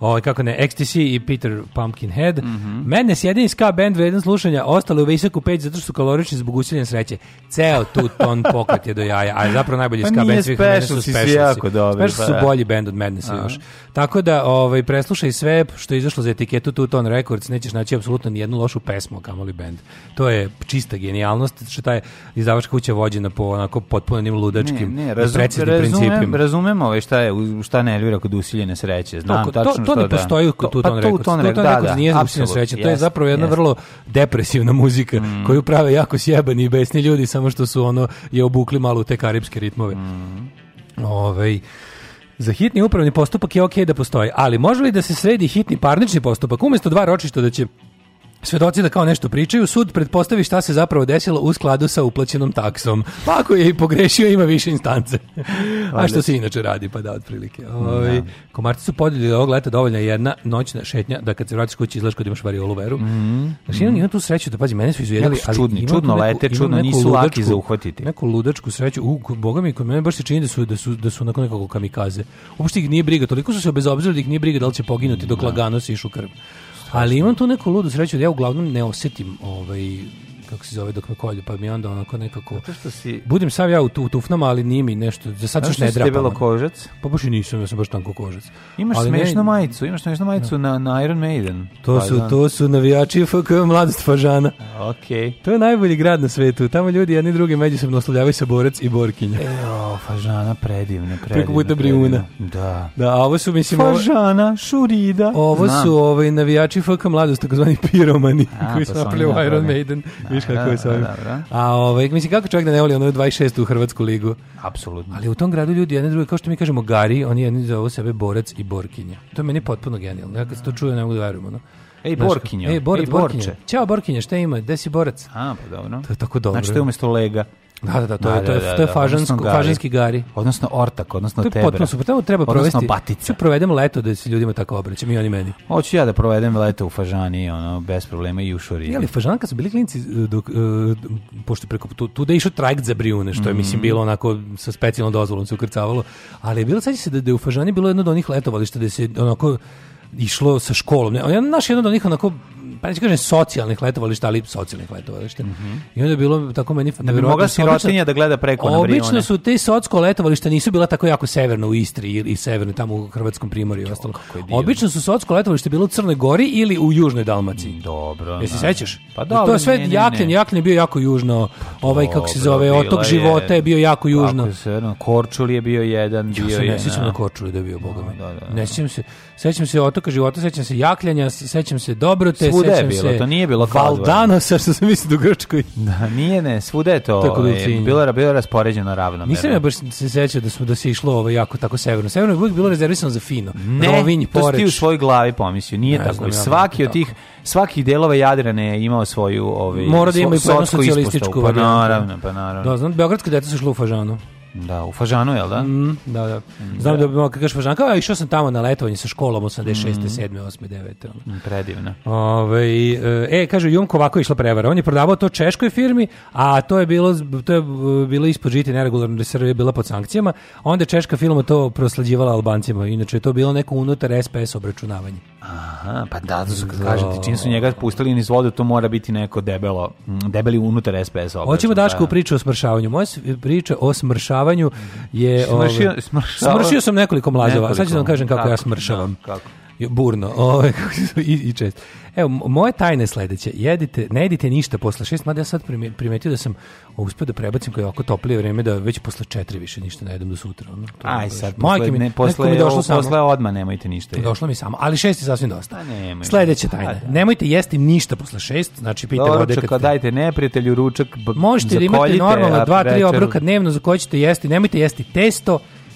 ovaj, kako ne, XTC i Peter Pumpkinhead. Mm -hmm. Mene sjedin ska band vredan slušanja, ostale u visoku peć zato što su kalorični zbog usiljen sreće. Ceo tu ton pokret je do jaja, a zapravo najbolji pa ska band svih
vremena su specialsi. Jako dobri,
pa, su da. bolji band od Madnessa još. Tako da ovaj, preslušaj sve što je izašlo za etiketu tu ton Records, nećeš naći apsolutno nijednu lošu pesmu, kamoli band. To je čista genijalnost, što taj izdavačka kuća vođena po onako potpuno ludačkim, ne, ne, razum, razumem,
principima. Razumem ovaj šta je, šta ne Elvira kod usiljene
sreće.
Znam to, tačno to,
to ne da, da. postoji kod Tuton pa, Records. Tuton Records da, nije usiljeno sreće. To je zapravo jedna vrlo depresivna muzika mm. koju prave jako sjebani i besni ljudi, samo što su ono je obukli malo u te karipske ritmove. Mm. Ovej. Za hitni upravni postupak je okay da postoji, ali može li da se sredi hitni parnični postupak? Umjesto dva ročišta da će Svedoci da kao nešto pričaju, sud pretpostavi šta se zapravo desilo u skladu sa uplaćenom taksom. Pa ako je i pogrešio, ima više instance. A što se inače radi, pa da, otprilike. Da. Ovi, komarci su podelili da ovog leta dovoljna jedna noćna šetnja, da kad se vratiš kući izlaš kod imaš variolu veru. Mm. Znači, imam, imam tu sreću da, pazi, mene su izvedeli,
ali čudni, čudno neku, lete, čudno neku nisu ludačku, laki za uhvatiti.
Neku ludačku sreću, u, boga mi, kod mene baš se čini da su, da su, da su nakon nekog kamikaze. Uopšte ih nije briga, toliko su se obezobzirali da ih nije briga da li će poginuti dok da. lagano se išu krv. Ali imam tu neku ludu sreću da ja uglavnom ne osetim ovaj, kako se zove dok me kolju, pa mi onda onako nekako... Zato što si... Budem sav ja u, tu, tufnama, ali nije mi nešto, za sad još ne drapa. Zato
bilo si kožac?
Pa baš i nisam, ja sam baš tanko kožac.
Imaš ali smešnu ne... majicu, imaš smešnu majicu no. Da. na, na Iron Maiden.
To pa su, da. to su navijači FK mladost Fažana.
Okay.
To je najbolji grad na svetu, tamo ljudi jedni drugi međusobno oslovljavaju se borec i borkinja.
Evo, Fažana predivne, predivne.
Preko puta Brijuna.
Da.
Da, a ovo su,
mislim... Fažana, ovo... Šurida.
Ovo Znam. su ovaj, navijači FK mladost, takozvani piromani, a, koji pa su napravili Iron Maiden. Da vidiš kako da, je sa ovim. Da, da. A ovaj, mislim, kako čovjek da ne voli ono 26. u Hrvatsku ligu?
Apsolutno.
Ali u tom gradu ljudi jedne druge, kao što mi kažemo Gari, oni jedni za sebe Borec i Borkinja. To je meni potpuno genijalno. Ja kad se to čuju, ne mogu da verujem. Ono.
Ej,
Borkinjo. Ej, Borec, Ej, Borkinje. Ćao, Borkinje, šta ima? Gde si Borac?
A, pa dobro. To
je tako dobro.
Znači, to je umesto Lega.
Da, da, da, to da, je to je, da, to je da, da, da. fažansko, odnosno fažanski gari.
Odnosno ortak, odnosno tebra. To je potpuno
super, tamo treba provesti. Odnosno provedem leto da se ljudima tako obraćam i oni meni.
Hoću ja da provedem leto u fažani, ono, bez problema i u šori.
Jeli, fažanka su bili klinci e, dok, uh, pošto preko, tu, tu da je išao trajekt za brijune, što je, mm. mislim, bilo onako sa specijalnom dozvolom se ukrcavalo, ali je bilo, sad se da, da je u fažani bilo jedno od onih letovališta, da se onako išlo sa školom. Ne, naš jedno od njih onako pa neću kažem socijalnih letovališta, ali socijalnih letovališta. Mm -hmm. I onda je bilo tako meni... Da
bi mogla sirotinja da gleda preko na
Brione. Obično su te socko letovališta nisu bila tako jako severno u Istri ili severno tamo u Hrvatskom primorju i ostalo. Obično su socko letovališta bila u Crnoj Gori ili u Južnoj Dalmaciji.
Dobro.
Jesi da. sećaš? Pa dobro. To je sve Jaklen, Jaklen je bio jako južno. Pa ovaj kako se zove, otok života je bio jako južno.
Korčul je bio jedan,
bio je. Ne sećam na Korčuli da je bio, boga da, da, Ne sećam se sećam se otoka života, sećam se jakljanja, sećam se dobrote, svuda sećam je
bilo, to nije bilo
kao Valdana, sa što sam mislio da u Grčkoj.
Da, nije ne, svude je to tako da e, je, bilo, bilo raspoređeno ravno.
Nisam ja baš se sećao da, smo, da se išlo ovo jako tako severno. Severno je uvijek bilo rezervisano za fino. Ne, Rovinj,
to poreč.
si
ti u svojoj glavi pomislio, nije ne, tako. Ja, svaki ja, od tih, svaki delova Jadrana je imao svoju
ovaj, Mora da ima i po jednu socijalističku
pa varijantu. Pa naravno,
pa naravno. Da, znam, Beogradska deca se šlo u fažanu.
Da, u Fažanu, jel da?
Mm, da, da. Mm, Znam da, da bi mogao kažeš Fažan, kao išao sam tamo na letovanje sa školom 86. Mm. 7. 8.
9. Ono. Mm, predivno.
Ove, e, kaže, Jumko ovako išla prevara. On je prodavao to češkoj firmi, a to je bilo, to je e, bilo ispod žite neregularno da je bila pod sankcijama. Onda češka firma to proslađivala Albancima. Inače, to bilo neko unutar SPS obračunavanje.
Aha, pa da, to su, kažem ti, čim su njega pustili iz vode, to mora biti neko debelo, debeli unutar SPS. Obračun, Hoćemo
da. Daško u priču o smršavanju. Moja priča o smršavanju je...
Ovaj, smršio,
smršava... smršio sam nekoliko mlazova, sad ću da vam kažem kako, kako ja smršavam. Da, kako burno. Ove, i, i čest. Evo, moje tajne sledeće. Jedite, ne jedite ništa posle šest, mada ja sad primetio da sam uspio da prebacim koje je ovako toplije vreme, da već posle četiri više ništa ne jedem do sutra.
Ono, to Aj
sad, posle, mi, ne,
posle, mi došlo ovo, posle odma nemojte ništa.
Jedi. Došlo mi samo, ali šest je sasvim dosta. A pa nemoj, Sledeća pa tajna. Da. Nemojte jesti ništa posle šest, znači pijte
vode. Ručak, kad dajte neprijatelju ručak,
Možete da imate normalno dva, tri obroka dnevno za koje ćete jesti. Nemojte jesti testo,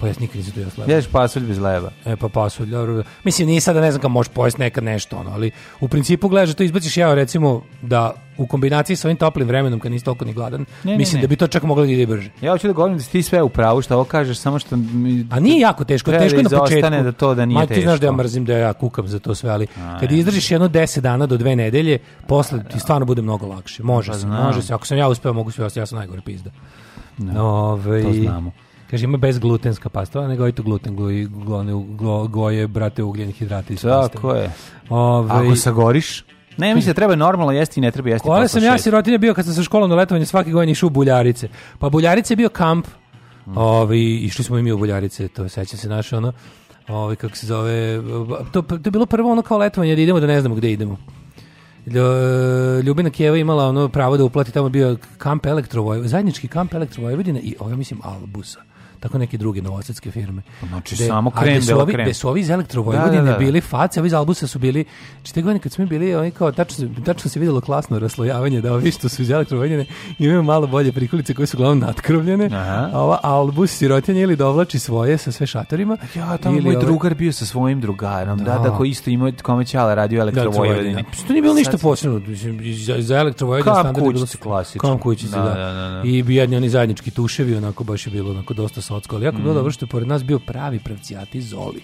Pa ja nikad nisam to jeo s leba.
Jedeš pasulj bez leba.
E, pa pasulj, dobro. Mislim, nisam da ne znam kako možeš pojesti nekad nešto, ono, ali u principu, gledaš, to izbaciš jeo, recimo, da u kombinaciji sa ovim toplim vremenom, kad nisi toliko ni gladan, ne, mislim da ne, ne. da bi to čak moglo da ide brže.
Ja hoću da govorim da si ti sve u pravu, što ovo kažeš, samo što... Mi...
A nije jako teško, teško je da na početku.
da to da nije
Ma, ti teško. znaš
da
ja mrzim da ja kukam za to sve, ali A, kad izdržiš jedno 10 dana do dve nedelje, posle ti da. stvarno bude mnogo lakše. Može pa, se, može se. Ako sam ja uspeo, mogu sve, ja sam najgore pizda. No, Ove, to
ovaj, znamo.
Kaže, ima bezglutenska pasta, ne to gluten, goji, glone, go, goje, brate, ugljeni hidrati iz Tako paste. Tako
je. Ove, ovaj- Ako sagoriš,
ne, mislim da treba normalno jesti i ne treba jesti. Koja sam ja sirotinja bio kad sam sa školom na letovanje svaki godin išao u Buljarice. Pa Buljarice je bio kamp. Mm. Ovi, ovaj, išli smo i mi u Buljarice, to sećam se naše ono. Ovi, ovaj, kako se zove, to, to je bilo prvo ono kao letovanje da idemo da ne znamo gde idemo. Ljubina Kijeva imala ono pravo da uplati tamo bio kamp Elektrovojvodina, zajednički kamp Elektrovojvodina i ovo mislim Albusa tako neke druge novosadske firme. Pa znači, de, samo
krem, de ovi,
krem. De su ovi iz Elektrovojvodine da, da, da. bili face, ovi iz Albusa su bili, čite znači, godine kad smo bili, oni kao, tačno, tačno se videlo klasno raslojavanje, da ovi što su iz Elektrovojvodine imaju malo bolje prikulice koje su glavno natkrovljene, Aha. a ova Albus sirotjenje ili dovlači da svoje sa sve šatorima.
Ja, tamo moj ove... drugar bio sa svojim drugarom, da, da, da. koji isto imao kome ćala radio Elektrovojvodine.
Pa
to
nije bilo ništa posebno, za, za Elektrovojvodine standard
bilo...
Kam kućice, da. da. I jedni oni zajednički tuševi, onako baš je bilo onako dosta socko, ali jako mm. bilo dobro što je pored nas bio pravi pravcijati Zoli.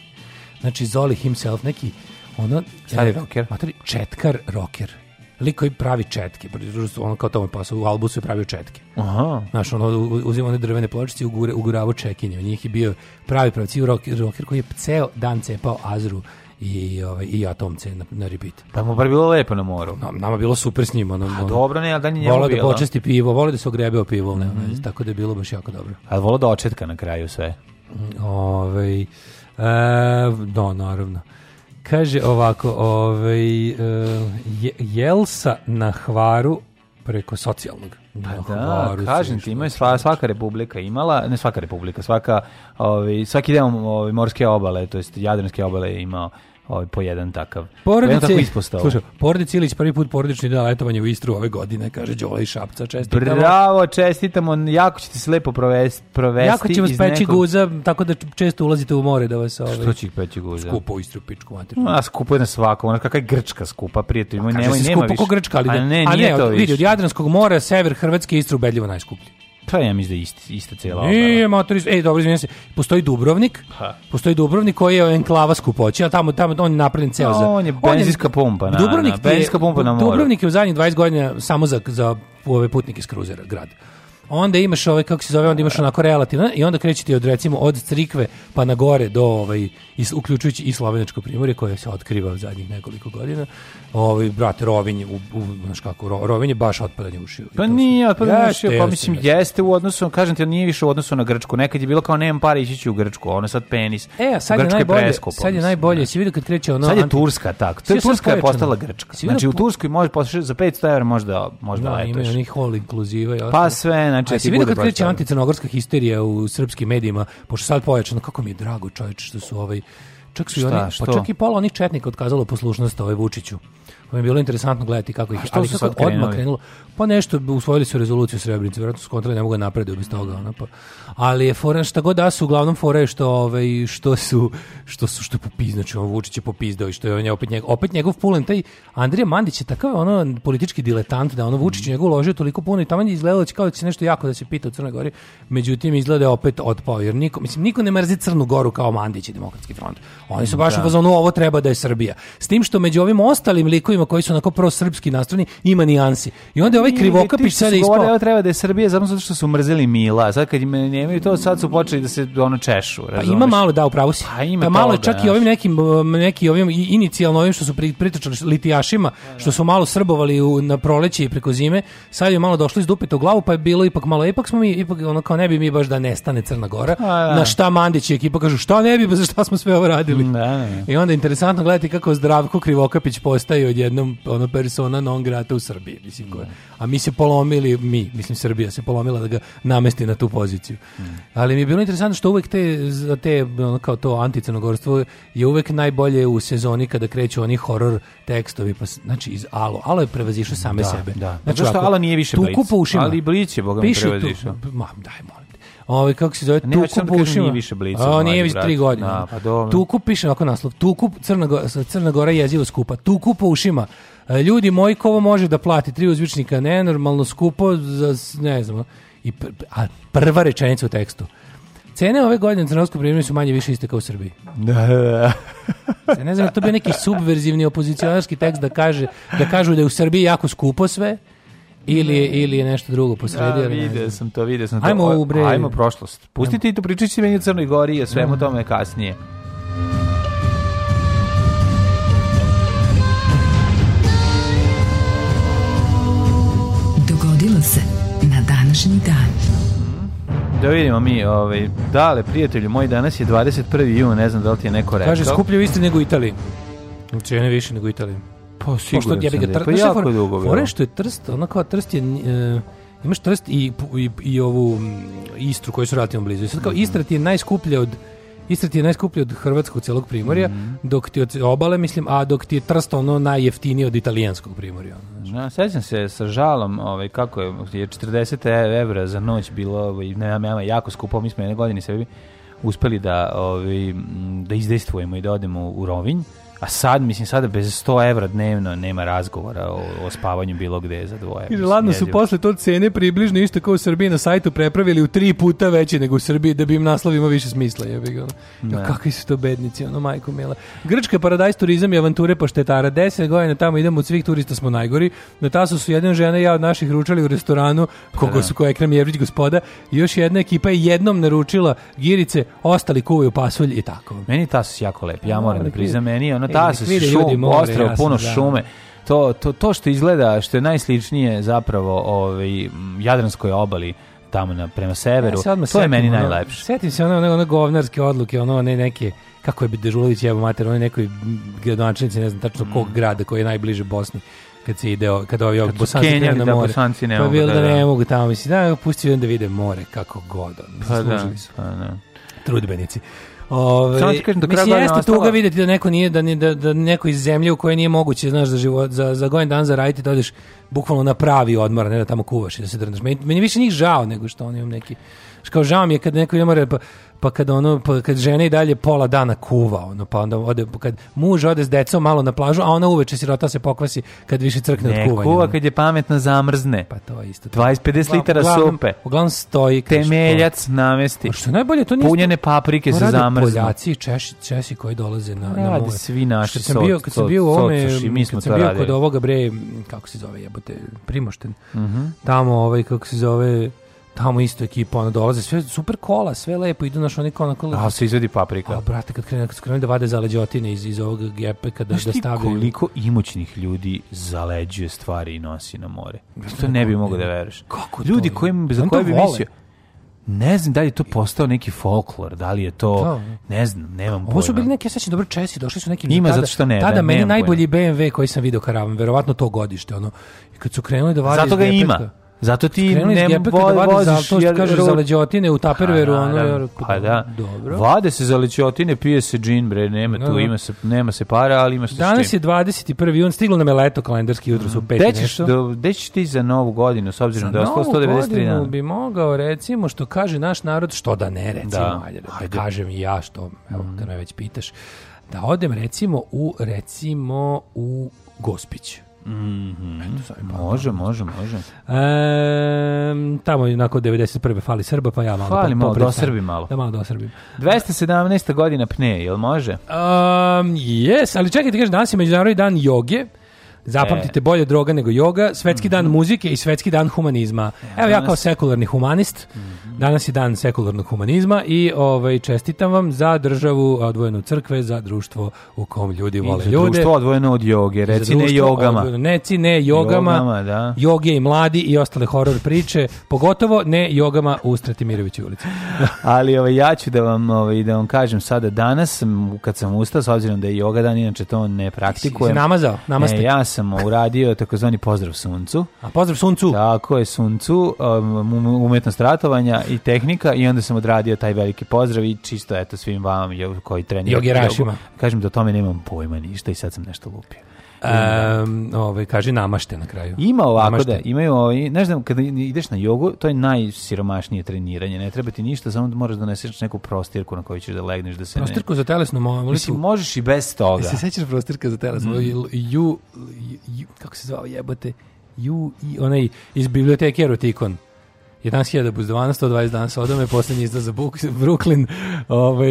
Znači Zoli himself, neki ono...
Stari ja, rocker.
Materi, četkar rocker. Lik koji pravi četke, pa ono kao tome pasao, u Albusu je pravio četke.
Aha.
Znaš, ono uzima one drvene pločice i uguravo čekinje. U njih je bio pravi pravci rocker, rocker koji je ceo dan cepao Azru i, ovaj, i atomce na, na repeat.
Pa mu bar bilo lepo na moru.
Na, nama bilo super s njim. Ono,
A dobro, ne, ali
da nije Volao da počesti pivo, volao da se ogrebeo pivo, ne, mm -hmm. tako da je bilo baš jako dobro.
A volao da očetka na kraju sve.
Mm, ovaj, e, da, naravno. Kaže ovako, ovaj, e, Jelsa na Hvaru preko socijalnog.
Pa da, kažem ti, imaju znači. sva, svaka republika imala, ne svaka republika, svaka, ovaj, svaki deo ovaj, morske obale, to jest jadranske obale je imao ovaj, po jedan takav.
Porodice, jedan Slušaj, porodice Ilić prvi put porodični dan letovanja u Istru ove godine, kaže Đole i Šapca,
čestitamo. Bravo, čestitamo, jako ćete se lepo
provesti. provesti jako će vas peći nekog... guza, tako da često ulazite u more da vas... Ovaj,
Što će ih peći guza?
Skupo u Istru, pičku
materiju. A skupo je na svako, ona kakva je Grčka skupa, prijatelj, nemoj, nema, nema više. Skupo
ko Grčka, ali, a da- ne, a ne, to od, vidi, od Jadranskog mora, sever Hrvatske, Istru, bedljivo najskuplji.
Pa ja mislim da isti, ista cela obala.
Nije, mater, ej, dobro, izvinjam se. Postoji Dubrovnik, ha. postoji Dubrovnik koji je enklava skupoća. tamo, tamo on je napravljen ceo no,
On je benzinska pumpa,
na, Dubrovnik na, benzinska pumpa na moru. Dubrovnik je u zadnjih 20 godina samo za, za ove putnike s kruzera, grad onda imaš ove, kako se zove, onda imaš onako relativno i onda krećete od recimo od Crikve pa na gore do ovaj is, uključujući i slovenačko primorje koje se otkriva u zadnjih nekoliko godina ovaj brate Rovinj u, u znaš kako Rovinj je baš otpadanje ušiju.
Pa nije otpadanje ušiju, pa mislim jeste, jeste u odnosu, kažem ti, nije više u odnosu na Grčku. Nekad je bilo kao nemam para ići ću u Grčku, a ono sad penis.
E, a sad je najbolje, je sad je najbolje, da. si vidio kad kreće ono
Sad je Turska tak. To
je
Turska je postala Grčka. Znači u Turskoj može posle za 500 evra možda možda
no, da, letuješ. Ima onih all inclusive
i ostalo. Pa sve, znači a,
da ti vidio kad kreće anticrnogorska histerija u srpskim medijima, pošto sad pojačano kako mi je drago, čoveče, što su ovaj Čak su i oni, pa čak i pola onih četnika otkazalo poslušnost ovaj Vučiću. Pa mi je bilo interesantno gledati kako ih je. Ali su sad odmah krenulo. Pa nešto, usvojili su rezoluciju Srebrenice, vjerojatno su kontroli, ne mogu da napredu bez toga. Ona, pa. Ali je fora, šta god da su, uglavnom fora je što, ovaj, što su, što su, što popiz, znači on Vučić je popizdao i što je on je opet, njegov, opet njegov pulen, taj Andrija Mandić je takav ono politički diletant da ono Vučić mm. njegov uložio toliko puno i tamo je izgledalo da kao da će nešto jako da se pita u Crnoj Gori, međutim izgleda opet otpao, jer niko, mislim, niko ne mrzi Crnu Goru kao Mandić i Demokratski front. Oni su baš da. u fazonu, ovo treba da je Srbija. S tim što među ovim ostalim likovima ljudima koji su onako prosrpski nastrojeni, ima nijansi. I onda je ovaj krivokapić
sada ispao.
Govorili,
evo treba da je Srbija zato što su mrzeli Mila. Sad kad im nemaju to, sad su počeli da se ono češu.
Pa razumeš? Pa ima malo, da, upravo si. Pa ima pa malo čak da, i ovim nekim, um, neki ovim inicijalno ovim što su pritrčali litijašima, što su malo srbovali u, na proleće i preko zime, sad je malo došli iz dupeta to glavu, pa je bilo ipak malo, ipak smo mi, ipak ono kao ne bi mi baš da nestane Crna Gora. A, pa, da. na šta Mandić i ekipa kažu, šta ne bi, za šta smo sve ovo radili.
Da, da.
I onda interesantno gledati kako Zdravko Krivokapić postaje od odjednom ona persona non grata u Srbiji, mislim koja. A mi se polomili, mi, mislim Srbija se polomila da ga namesti na tu poziciju. Mm. Ali mi je bilo interesantno što uvek te, za te ono, kao to anticenogorstvo je uvek najbolje u sezoni kada kreću oni horor tekstovi, pa znači iz Alo. Alo je prevazišao same da, sebe. Da,
znači, Zato što Alo nije više
Blic. Tuku po
ušima. Ali Blic je, boga mi prevazišao.
Ma, daj, molim ovaj kako se zove ne, Tuku ja Bužima. Nije
više blica.
O, nije više tri godine. Da, pa dobro. Tuku piše ovako naslov. Tuku Crna Gora, Crna Gora jezivo skupa. Tuku po ušima. E, ljudi moji kovo može da plati tri uzvičnika ne normalno skupo za ne znam. I pr a prva rečenica u tekstu. Cene ove godine u Crnogorskoj su manje više iste kao u Srbiji.
Da, da,
da. ne znam, to bi neki subverzivni opozicionarski tekst da kaže da kažu da je u Srbiji jako skupo sve, ili je, ili je nešto drugo posredi. Ja, da, vidio
sam to, vidio sam to. Ajmo u
bre. Ajmo
prošlost. Pustite i tu pričati meni u Crnoj Gori i o svemu tome kasnije. Dogodilo se na današnji dan. Mm. Da vidimo mi, ovaj, dale, prijatelju, moj danas je 21. jun, ne znam da li ti je neko rekao.
Kaže, skuplje u Istri nego u Italiji. Cene više nego u Italiji. Pa sigurno sam ne, pa jako for, dugo. Fore što je Trst, ono kao Trst je... E, imaš Trst i, i, i ovu Istru koju su relativno blizu. I sad kao mhm. Istra ti je najskuplja od... Istra ti je najskuplji od hrvatskog celog primorja, mm -hmm. dok ti od obale, mislim, a dok ti je Trst ono najjeftinije od italijanskog primorja.
Ja, da, sećam se sa žalom, ovaj, kako je, je 40 e, evra za noć bilo, ovaj, ne, ne, jako skupo, mi smo jedne godine sebi uspeli da, ovaj, da izdejstvujemo i da odemo u Rovinj. A sad, mislim, sada bez 100 evra dnevno nema razgovora o, o spavanju bilo gde za dvoje.
I ladno su posle to cene približno isto kao u Srbiji na sajtu prepravili u tri puta veće nego u Srbiji da bi im naslovima više smisla. Ja bih, ono. Da. kakvi su to bednici, ono, majko mila. Grčka paradajz turizam i avanture poštetara. 10 godina tamo idemo od svih turista smo najgori. Na tasu su jedan žena i ja od naših ručali u restoranu, koliko da. su ko Ekrem Jevrić gospoda. Još jedna ekipa je jednom naručila girice, ostali kuvaju pasulj i tako.
Meni tasus jako lep. Ja da, moram da priznam meni ono Da, Katasas, šum, ostrava, puno jasno, da. šume. To, to, to što izgleda, što je najsličnije zapravo ovaj, Jadranskoj obali, tamo na, prema severu, ja, e, to setim, je meni najlepše.
Setim se ono, ono, ono govnarske odluke, ono ne, neke, kako je Dežulović jebo mater, ono nekoj gradonačnici, ne znam tačno mm. kog grada koji je najbliže Bosni kad se ide, kad ovi kad bosanci
Kenjani, na
more. Da, ne Pa bilo da, da,
da, ne mogu
tamo, mislim, da, pusti da vide more kako god, mislim, pa, da, su. Pa, da. Trudbenici. Ove, Samo ti kažem, do kraja mislim, jeste ostala... tuga videti da neko nije, da, da, da neko iz zemlje u kojoj nije moguće, znaš, za, život, za, za gojen dan zaraditi, da odeš bukvalno na pravi odmor, ne da tamo kuvaš i da se drnaš. Meni, meni više njih žao nego što oni imam neki... Kao žao mi je kad neko ima pa, pa kad ono pa kad žena i dalje pola dana kuva ono pa onda ode pa kad muž ode s decom malo na plažu a ona uveče sirota se pokvasi kad više crkne
ne, od kuvanja. kuva kad je pametna zamrzne. Pa
to je
isto.
20
50 litara uglavnom,
sope. Uglavnom stoji
temeljac namesti. A što
najbolje to nije
punjene paprike se zamrznu.
Poljaci, Češi, Česi koji dolaze na,
na more. svi naši kad
sam bio, kad sam bio u ome, kad sam bio kod ovoga bre, kako se zove, jebote, Primošten, mhm. tamo ovaj, kako se zove, tamo isto ekipa, ona dolaze, sve super kola, sve lepo, idu naš oni kao onako...
A se izvedi paprika.
A brate, kad krenu, kad krenuli da vade zaleđotine iz, iz ovog gepe, kada
da, da stavljaju... koliko imućnih ljudi zaleđuje stvari i nosi na more? To da ne bi mogo da veruješ. Kako Ljudi koji, za koje bi mislio, Ne znam da li je to postao neki folklor, da li je to, da. ne znam, nemam pojma.
Ovo
su
bili neki, ja sećam dobro Česi, došli su neki...
Ima, tada, zato što
ne. Tada
da,
meni najbolji BMW koji sam video karavan, verovatno to godište, ono, I kad su krenuli da
vade... Zato ga ima. Zato ti
Krenuli ne voziš... jer, kaže, za leđotine u taperveru. Pa, ono,
jer, pa da. Dobro. Vade se za leđotine, pije se džin, bre, nema da, tu, da. ima se, nema se para, ali ima se
Danas je 21. On stiglo nam je leto kalendarski jutro su 5
nešto. Do, gde ćeš ti za novu godinu, s obzirom da je 193 dana?
bi mogao, recimo, što kaže naš narod, što da ne, recimo, da. ajde, da ajde. kažem i ja, što, evo, kad mm. me već pitaš, da odem, recimo, u, recimo, u Gospić.
Mm -hmm. može, može,
može. E, tamo je onako 91. fali Srba, pa ja malo...
Fali malo, do Srbi malo.
Da malo do Srbi.
217. godina pne, jel može?
Um, yes, ali čekaj ti kažeš, danas je Međunarodni dan joge. Zapamtite, e. bolje droga nego joga, svetski dan mhm. muzike i svetski dan humanizma. E, Evo ja kao sekularni humanist, mhm. danas je dan sekularnog humanizma i ovaj, čestitam vam za državu odvojenu od crkve, za društvo u kom ljudi vole I za ljude. društvo
odvojeno od joge, reci ne jogama. Odvojeno,
neci ne jogama, jogama da. joge i mladi i ostale horor priče, pogotovo ne jogama u Stratimiroviću ulici.
Ali ovaj, ja ću da vam, ovaj, da vam kažem sada danas, kad sam ustao, s obzirom da je joga dan, inače to ne praktikujem. Si
namazao, namaste.
E, ja sam uradio takozvani pozdrav suncu.
A pozdrav suncu?
Tako je, suncu, um, um, umetnost ratovanja i tehnika i onda sam odradio taj veliki pozdrav i čisto eto svim vama koji treniraju. Jogerašima. Kažem da o tome nemam pojma ništa i sad sam nešto lupio.
Um, ovaj, kaže namašte na kraju.
Ima ovako
namašte.
da, imaju ovaj, znaš da kad ideš na jogu, to je najsiromašnije treniranje, ne treba ti ništa, samo da moraš da doneseš neku prostirku na kojoj ćeš da legneš da se
Prostirku ne... za telesnu moliku. Mislim,
možeš i bez toga. E,
se sećaš prostirka za telesnu? Mm. Ju, kako se zove, jebote? Ju, i onaj iz biblioteke erotikon. 11.000 buzdovana, 120 dana sodome, poslednji izlaz za Buk, Brooklyn, ovaj,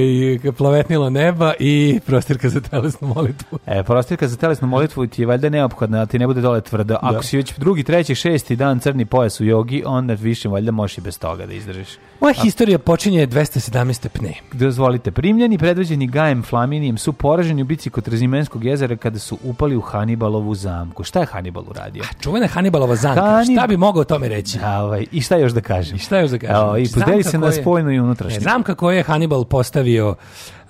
plavetnilo neba i prostirka za telesnu molitvu.
E, prostirka za telesnu molitvu ti je valjda neophodna, da ti ne bude dole tvrdo. Da. Ako da. si već drugi, treći, šesti dan crni pojas u jogi, onda više valjda možeš i bez toga da izdržiš.
Moja A... historija počinje 217. pne.
Dozvolite, primljeni predviđeni Gajem Flaminijem su poraženi u bici kod Rezimenskog jezera kada su upali u Hanibalovu zamku. Šta je Hanibal uradio? A,
čuvena Hanibalova zamka. Hanib... Šta bi mogao o tome reći?
Da, ovaj,
I šta
još da
da kažem.
I šta još da kažem? Evo, I podeli se na spojnu i e, unutrašnje. Ne,
Znam kako je Hannibal postavio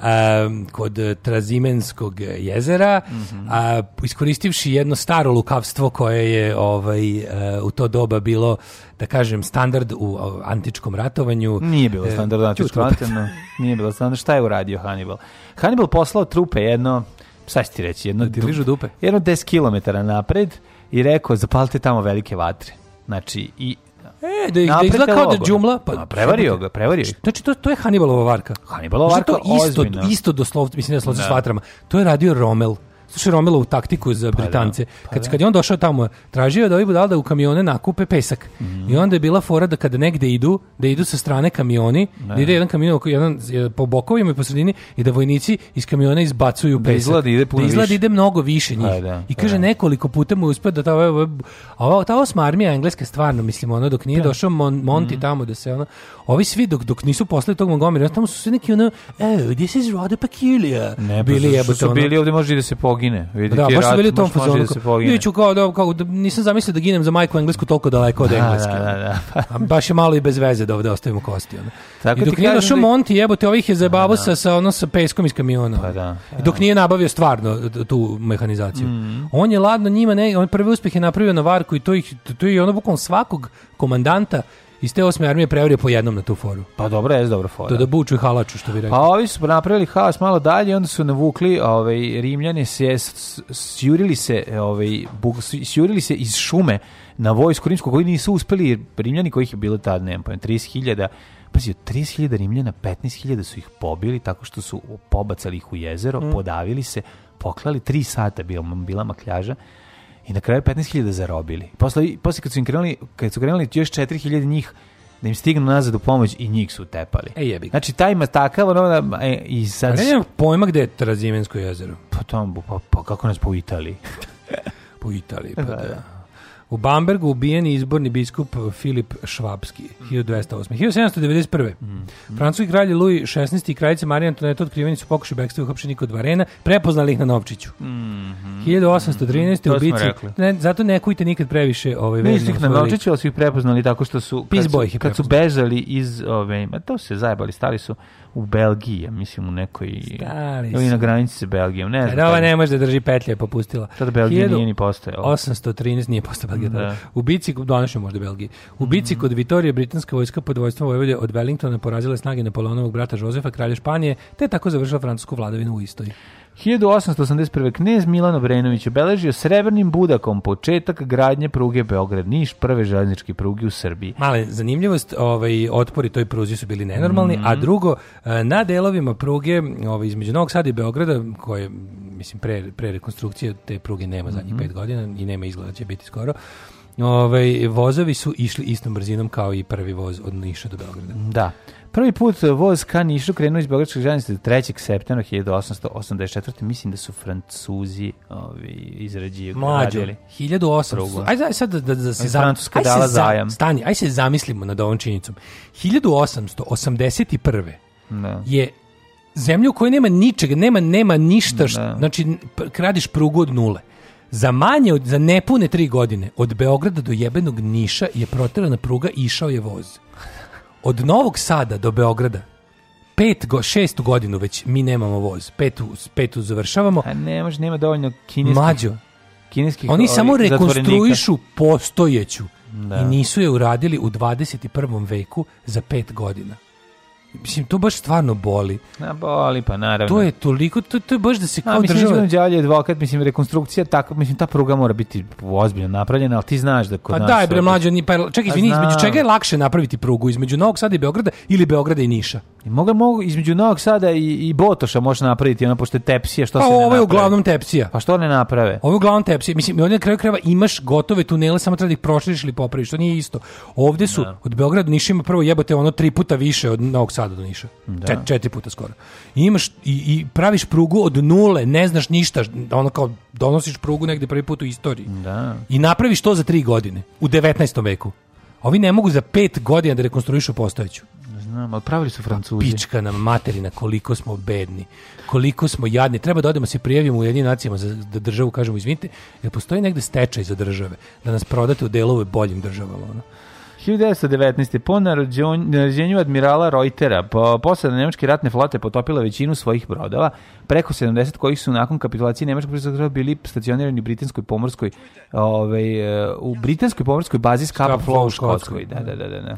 um, kod Trazimenskog jezera, mm -hmm. a, iskoristivši jedno staro lukavstvo koje je ovaj, uh, u to doba bilo, da kažem, standard u uh, antičkom ratovanju.
Nije bilo eh, standard u antičkom ratovanju. Nije bilo standard. Šta je uradio Hannibal? Hannibal poslao trupe jedno, šta ću ti reći, jedno, da ti dupe. jedno 10 km napred i rekao zapalite tamo velike vatre. Znači, i
E, da, ih- da izgleda kao da logo. džumla.
Pa, A, prevario ga, prevario
Znači, to, to je Hannibalova varka. Hannibalova znači, varka, to isto, isto doslovno, mislim, ne doslovce s da. vatrama. To je radio Rommel slušaj Romelovu taktiku za pa da, Britance. da, pa kad, da. kad je on došao tamo, tražio je da ovi budali da u kamione nakupe pesak. Mm. I onda je bila fora da kada negde idu, da idu sa strane kamioni, da, da ide jedan kamion jedan, e, po bokovima i po sredini i da vojnici iz kamiona izbacuju da pesak. Izgleda
ide puno da izgleda više.
ide mnogo više njih. Pa da, I pa kaže da. nekoliko puta mu uspeo da ta, ova, ta osma armija engleska stvarno, mislim, ono dok nije da. došao Mon, Monti mm. tamo da se ono, ovi svi dok, dok nisu poslali tog Montgomery, tamo su svi neki ono, oh, this is rather peculiar.
Ne, pa bili jebote. Su bili ovde može da se pogi pogine. Vidi
da, ti baš bili u tom
da fazonu.
Viću kao da, kao da nisam zamislio da ginem za majku englesku toliko daleko od da, engleske. Da, da, da. A baš je malo i bez veze da ovde ostavimo kosti. Ono. Tako I dok nije došao da... Monti, jebote, ovih je zajebavo da, sa, sa, ono, sa peskom iz kamiona. Pa da. I dok nije nabavio stvarno tu mehanizaciju. Mm. On je ladno njima, ne, on prvi uspeh je napravio na Varku i to, ih, to je ono bukvalno svakog komandanta Iz te osme armije prevario po jednom na tu foru.
Pa dobro, je dobro fora.
Da, da buču i halaču, što bi rekao.
Pa ovi su napravili haos malo dalje, onda su navukli, ovaj, rimljani se, sjurili se, ovaj, bug, sjurili se iz šume na vojsku rimsku, koji nisu uspeli, rimljani kojih je bilo tad, nemam pojem, 30.000, Pazi, 30.000 Rimljana, 15.000 su ih pobili tako što su pobacali ih u jezero, mm. podavili se, poklali, 3 sata bila, bila makljaža, i na kraju 15.000 zarobili. Posle, posle kad su im krenuli, kad su krenuli još 4.000 njih da im stignu nazad u pomoć i njih su tepali.
E jebi.
Znači taj matakav ono da e, i sad A nemam
pojma gde je Trazimensko jezero.
Pa tamo pa, pa kako nas po Italiji.
po Italiji pa da. da. da. U Bambergu ubijen je izborni biskup Filip Švabski, 1208. Mm. 1791. Mm. mm. Francuski kralj Louis XVI i kraljica Marija Antoneta otkriveni su pokušaj bekstva uhapšeni kod Varena, prepoznali ih na Novčiću. Mm -hmm. 1813. Mm, u bici, ne, zato ne kujte nikad previše ovaj Ne ih
na
Novčiću,
ali su ih prepoznali tako što su kad, su, kad su bežali iz ove, ma to se zajebali, stali su u Belgiji, mislim u nekoj Stari ili na granici sa Belgijom, ne znam.
ova ne može da drži petlje, popustila.
Tada Belgija nije ni postojala.
813 nije postojala Belgija.
Da.
U bici, donašno možda Belgiji. U bici mm. kod Vitorije britanska vojska pod vojstvom Vojvode od Wellingtona porazila snage Napoleonovog brata Josefa, kralja Španije, te tako završila francusku vladavinu u istoj. 1881. knez Milan Obrenović obeležio srebrnim budakom početak gradnje pruge Beograd-Niš, prve železničke pruge u Srbiji.
Male, zanimljivost, ovaj, otpori toj pruzi su bili nenormalni, mm -hmm. a mhm. drugo, e, na delovima pruge ovaj, između Novog Sada i Beograda, koje, mislim, pre, pre rekonstrukcije te pruge nema zadnjih mm -hmm. pet godina i nema izgleda će biti skoro, ovaj, vozovi su išli istom brzinom kao i prvi voz od Niša do Beograda.
Da. Prvi put voz ka Nišu krenuo iz Beogradskog željeznice 3. septembra 1884. Mislim da su Francuzi ovi, izrađili. Mlađo, 1800. Ajde, aj sad da, da, da se zam... Francuska ajde dala se za... Stani, ajde se zamislimo nad ovom činjenicom. 1881. Da. je zemlja u kojoj nema ničega, nema, nema ništa, da. znači kradiš prugu od nule. Za manje, od, za nepune tri godine, od Beograda do jebenog Niša je proterana pruga i išao je voz od Novog Sada do Beograda pet go, šestu godinu već mi nemamo voz. Petu, petu završavamo.
A ne može, nema dovoljno kineskih. Mlađo. Kineskih
Oni samo rekonstruišu postojeću. Da. I nisu je uradili u 21. veku za pet godina. Mislim, to baš stvarno boli.
Na boli, pa naravno.
To je toliko, to, to je baš da se kao
mislim, država... Mislim, je advokat, mislim, rekonstrukcija, tako, mislim, ta pruga mora biti ozbiljno napravljena, ali ti znaš da kod
pa nas... Pa daj, bre, mlađo, pa, čekaj, pa izvini, između čega je lakše napraviti prugu? Između Novog Sada i Beograda ili Beograda i Niša?
I mogu, mogu, između Novog Sada i, i Botoša može napraviti, ono, pošto je tepsija, što pa, se
ne ovo
je
naprave? uglavnom tepsija.
Pa što ne naprave?
Ovo je uglavnom tepsija. Mislim, i ovdje na kraju krajeva imaš gotove tunele, samo treba da ih proširiš ili popraviš, to nije isto. Ovdje su, da. od Beograda Niša ima prvo jebote ono tri puta više od Novog Sada Sada do Niša. Da. Čet, četiri puta skoro. imaš i, i praviš prugu od nule, ne znaš ništa, ono kao donosiš prugu negde prvi put u istoriji. Da. I napraviš to za tri godine, u 19. veku. Ovi ne mogu za pet godina da rekonstruišu postojeću.
Znam, ali pravili su Francuzi. Pa
pička nam materina, koliko smo bedni, koliko smo jadni. Treba da odemo se prijavimo u jedinim nacijama za, da državu kažemo, izvinite, jer postoji negde stečaj za države, da nas prodate u delove boljim državama. Ono.
1919. po narođenju admirala Reutera, po posada nemačke ratne flote potopila većinu svojih brodova, preko 70 kojih su nakon kapitulacije nemačkog prisutnog bili stacionirani u britanskoj pomorskoj ovaj, eh, u britanskoj pomorskoj bazi Scapa Flow u Škotskoj. Da, da, da, da. da.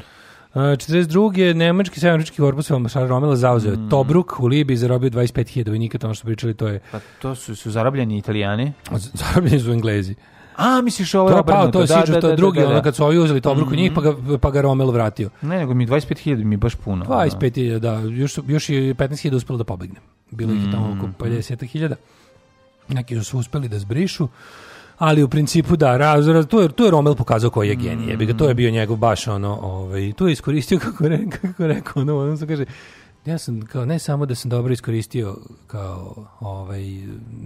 42. Eh, nemački severnorički korpus Maršala Romela zauzeo mm. Tobruk u Libiji zarobio 25.000 vojnika, tamo što pričali to je.
Pa to su su zarobljeni Italijani.
Zarobljeni su Englezi.
A, misliš ovo je
obrnuto. To je da, Sidžu, da, to je da, drugi, da, da, da. ono kad su ovi uzeli to obruku mm -hmm. njih, pa ga, pa ga Romel vratio.
Ne, nego mi 25.000 mi baš puno.
25.000, da. Još, još je 15.000 uspelo da pobegne. Bilo ih je tamo oko 50.000. Mhm. Neki su uspeli da zbrišu ali u principu da, raz, raz, tu, je, tu je Romel pokazao koji je genije, mm. to je mhm. bio njegov baš ono, ovaj, tu je iskoristio, kako, re, kako rekao, ono, ono se kaže, Ja sam kao ne samo da sam dobro iskoristio kao ovaj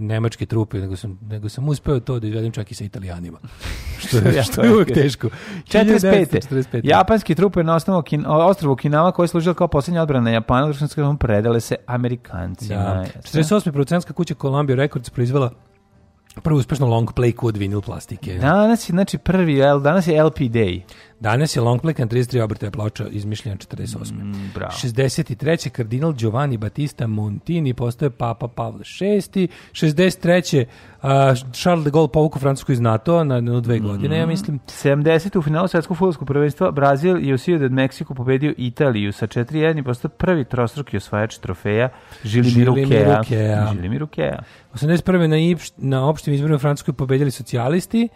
nemačke trupe, nego sam nego sam uspeo to da izvedim čak i sa Italijanima. što je, što
je
uvek teško.
45. 45. Japanski trupe na osnovu kin, ostrovu Kinama koji je služila kao poslednja odbrana Japana, društvenskom predale se Amerikancima. Da.
48. producentska kuća Columbia Records proizvela prvo uspešno long play kod vinil plastike.
Da, danas je znači prvi, danas je LP day.
Danas je long play na 33 obrtaja ploča izmišljena 48. Mm, 63. kardinal Giovanni Battista Montini postoje papa Pavle VI. 63. Uh, Charles de Gaulle povuku Francusku iz NATO na, na dve mm-hmm. godine, mm. ja mislim.
70. u finalu svetskog futbolskog prvenstva Brazil je u Ciudad Meksiku pobedio Italiju sa 4-1 i postao prvi trostruki osvajač trofeja Žilimiru Kea. Žilimiru Kea.
81. na, na opštim izborima u Francuskoj pobedili socijalisti.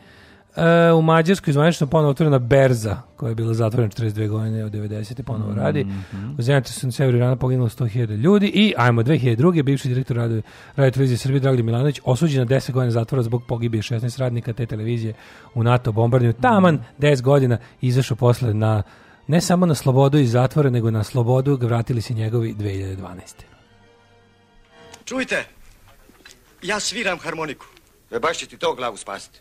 E, u Mađarskoj zvanično ponovo otvorena Berza, koja je bila zatvorena 42 godine od 90. ponovo radi. Mm -hmm. U zemlji su na severu Irana poginulo 100.000 ljudi i, ajmo, 2002. bivši direktor radio, radio televizije Srbije Dragli Milanović osuđen na 10 godina zatvora zbog pogibije 16 radnika te televizije u NATO bombardanju. Taman 10 mhm. godina izašao posle na ne samo na slobodu iz zatvora, nego na slobodu ga vratili se njegovi 2012. Čujte, ja sviram harmoniku. E baš će ti to glavu spasiti.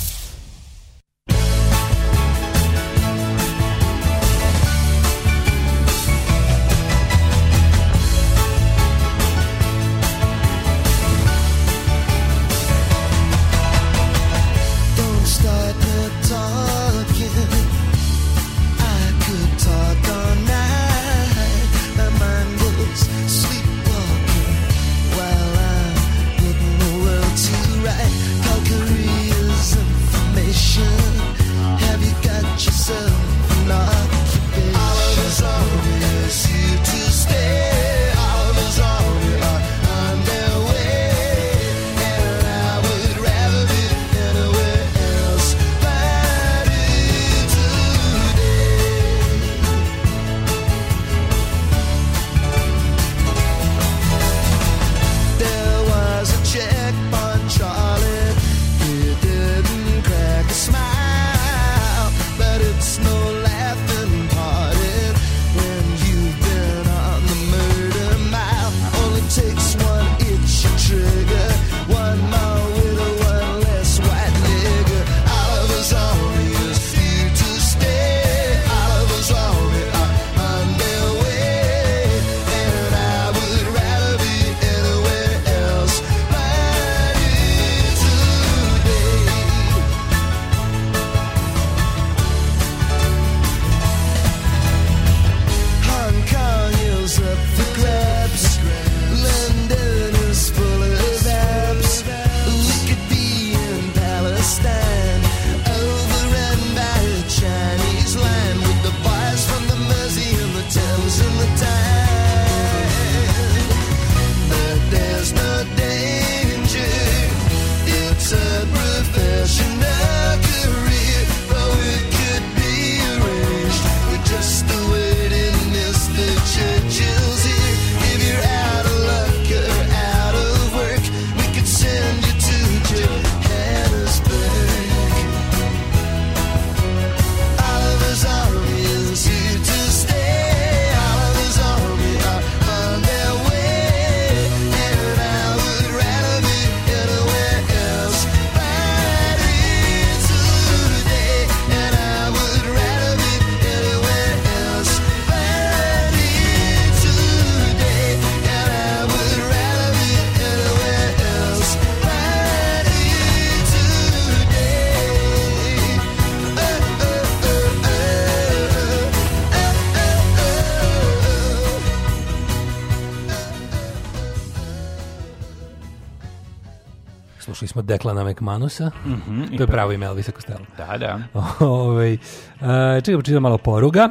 od Deklana McManusa. Mm -hmm, to je pravo ime Elvisa Costello.
Da, da. Ove,
ovaj, a, čekaj, počitam pa malo poruga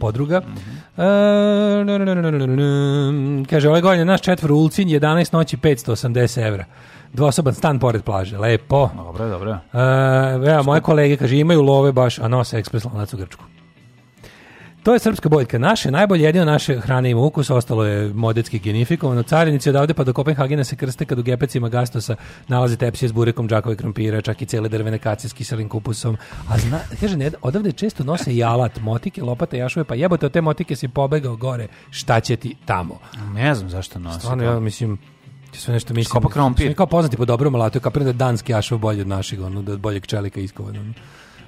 podruga. Mm -hmm. e, kaže, ove ovaj godine naš četvor ulcin, 11 noći 580 evra. Dvosoban stan pored plaže, lepo.
Dobro, dobro.
E, ja, moje kolege, kaže, imaju love baš, a nose ekspres lanac u Grčku. To je srpska boljka. Naše najbolje jedino naše hrane ima ukus, ostalo je modetski genifikovano. Carinici odavde pa do Kopenhagena se krste kad u gepecima Gastosa nalaze tepsije s burekom džakove krompira, čak i cele drvene kacije s kiselim kupusom. A zna, kaže, ne, odavde često nose i alat, motike, lopate, jašove, pa jebote, od te motike si pobegao gore. Šta će ti tamo?
Ne znam zašto nose.
Stvarno, ja mislim, sve nešto mislim. Skopa krompir. Kao poznati po dobrom alatu, kao da danski jašov bolji od našeg, ono, da boljeg čelika iskovano. Ono.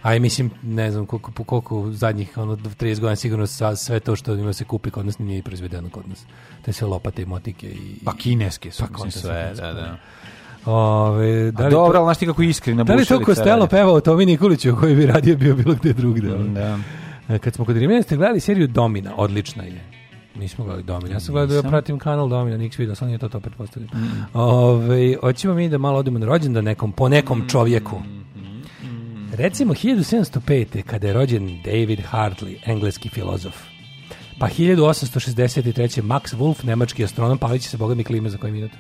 A i mislim, ne znam koliko, po koliko zadnjih ono, 30 godina sigurno sa, sve to što ima se kupi kod nas nije proizvedeno kod nas. Te se lopate i motike. I,
pa kineske su, pa, mislim, sve, da, da, da.
Ove, da li A
dobro, ali znaš ti kako iskreno Da
li to Kostelo pevao Tomi Nikoliću koji bi radio bio bilo gde drugde?
Mm, da.
E, kad smo kod Rimljana ste gledali seriju Domina, odlična je. Mi smo gledali Domina. Ja sam gledao, ja da pratim kanal Domina, niks vidio, sad nije to to pretpostavljeno. Mm. Ove, hoćemo mi da malo odemo na rođendan nekom, po nekom mm. čovjeku. Mm. Recimo 1705. kada je rođen David Hartley, engleski filozof. Pa 1863. Max Wolf, nemački astronom, palit se bogami klime za koji minut.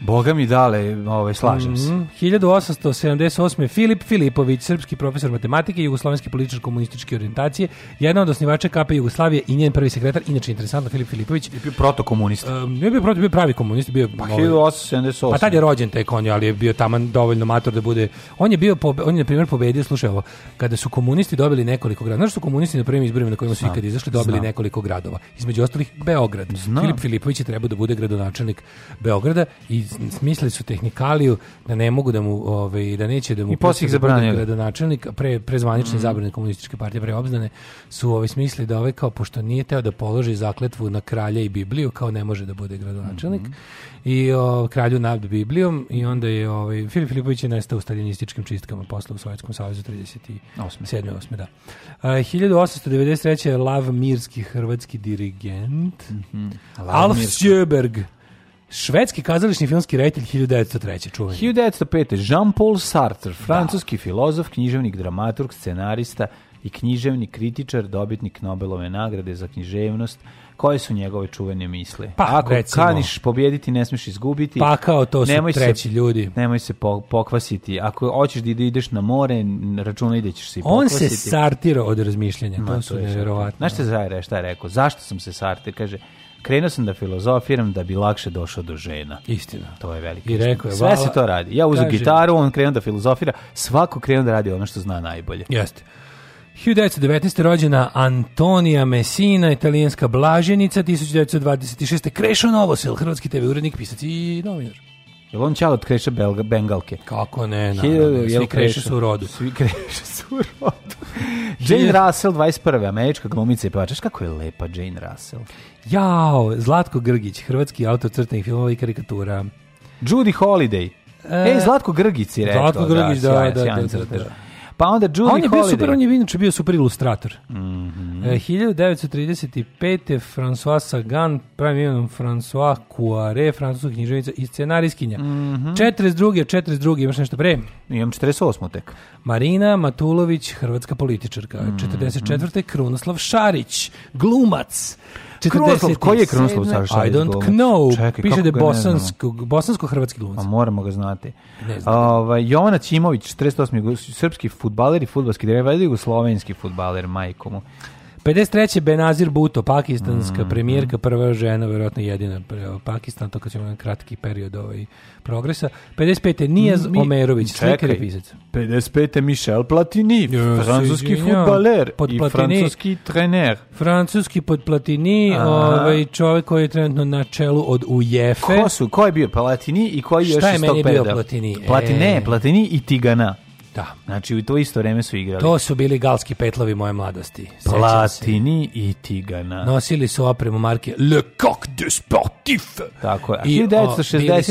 Boga mi dale, ovaj, slažem se.
1878. Mhm. Filip Filipović, srpski profesor matematike, jugoslovenski političko komunističke orijentacije, jedan od osnivača KP Jugoslavije i njen prvi sekretar, inače interesantno, Filip Filipović.
Je bio protokomunista.
Um, je bio, proto, bio pravi komunist. Bio, pa,
1878. Ovaj,
pa tad je rođen taj konj, ali je bio taman dovoljno mator da bude... On je bio, pobe, on je na primjer pobedio, slušaj ovo, kada su komunisti dobili nekoliko gradova. Znaš su komunisti na prvim izborima na kojima su ikad izašli dobili Znam. nekoliko gradova. Između ostalih, Beograd. Znam. Filip Filipović je trebao da bude gradonačelnik Beograda i smislili su tehnikaliju da ne mogu da mu
ovaj
da neće da mu I
posle ih da zabranili gradonačelnik
pre prezvanični mm. zabrane komunističke partije pre obznane su ovaj smislili da ovaj kao pošto nije teo da položi zakletvu na kralja i Bibliju kao ne može da bude gradonačelnik mm -hmm. i o, kralju nad Biblijom i onda je ovaj Filip Filipović je nestao u staljinističkim čistkama posle u Sovjetskom savezu 38. 7. 8. da. A, 1893 Lav Mirski hrvatski dirigent mm -hmm. Alf Sjöberg Švedski kazališni filmski reditelj 1903.
čuveni. 1905. Jean-Paul Sartre, da. francuski da. filozof, književnik, dramaturg, scenarista i književni kritičar, dobitnik Nobelove nagrade za književnost. Koje su njegove čuvene misle? Pa, Ako recimo, kaniš pobijediti, ne smiješ izgubiti.
Pa kao to su treći se, ljudi.
Nemoj se pokvasiti. Ako hoćeš da ideš na more, računaj da ćeš
se
pokvasiti.
On se sartirao od razmišljanja. Ma, to, to su nevjerovatno.
Znaš šta je rekao? Zašto sam se sartirao? Kaže, krenuo sam da filozofiram da bi lakše došao do žena.
Istina.
To je veliko. I rekao je, Sve se to radi. Ja uzem gitaru, on krenuo da filozofira, svako krenuo da radi ono što zna najbolje.
Jeste. 1919. rođena Antonija Messina, italijanska blaženica, 1926. Krešo Novosel, hrvatski TV urednik, pisac i novinar.
Jel on čal od Kreša Belga, Bengalke?
Kako ne, na, svi Kreše su u rodu.
Svi Kreše su u rodu. Jane Russell, 21. američka glumica i pevača. Kako je lepa Jane Russell.
Jao, Zlatko Grgić, hrvatski autor crtenih filmova i karikatura.
Judy Holiday. E, Ej,
Zlatko Grgić
si rekao.
Zlatko Grgić,
da, da, da, da,
da, da, da, da, da, da
Pa onda Julie
on je
bio
Holiday. super, on je inače bio super ilustrator. Mm
-hmm. e,
1935. François Sagan, pravim imenom François Cuare, francuska književica i scenarijskinja. Mm -hmm. 42. 42. imaš nešto pre?
Imam 48. tek.
Marina Matulović, hrvatska političarka. Mm -hmm. 44. Krunoslav Šarić, glumac.
Krunoslav, koji je Krunoslav Saša? I don't know.
Čekaj, Piše da je bosansko, hrvatski glumac. A
pa moramo ga znati. znam. Ovaj, Jovana Ćimović, 48. srpski futbaler i futbalski, da je jugoslovenski futbaler, majkomu.
53. Benazir Buto, pakistanska mm -hmm. premijerka, prva žena, verovatno jedina Pakistan, to kad ćemo na kratki period ovaj progresa. 55. Nijaz Mi, Omerović, slikar i pisac.
55. Michel Platini, yes, francuski futbaler i Platini, francuski trener.
Francuski pod Platini, Aha. ovaj čovjek koji je trenutno na čelu od UEFA.
Ko su? Ko je bio Platini i koji je još Šta je meni bio
Platini? Platine, e. Platini i Tigana.
Da. Znači u to isto vreme su igrali.
To su bili galski petlovi moje mladosti.
Platini i Tigana.
Nosili su opremu marke Le Coq de Sportif.
Tako je. 1961.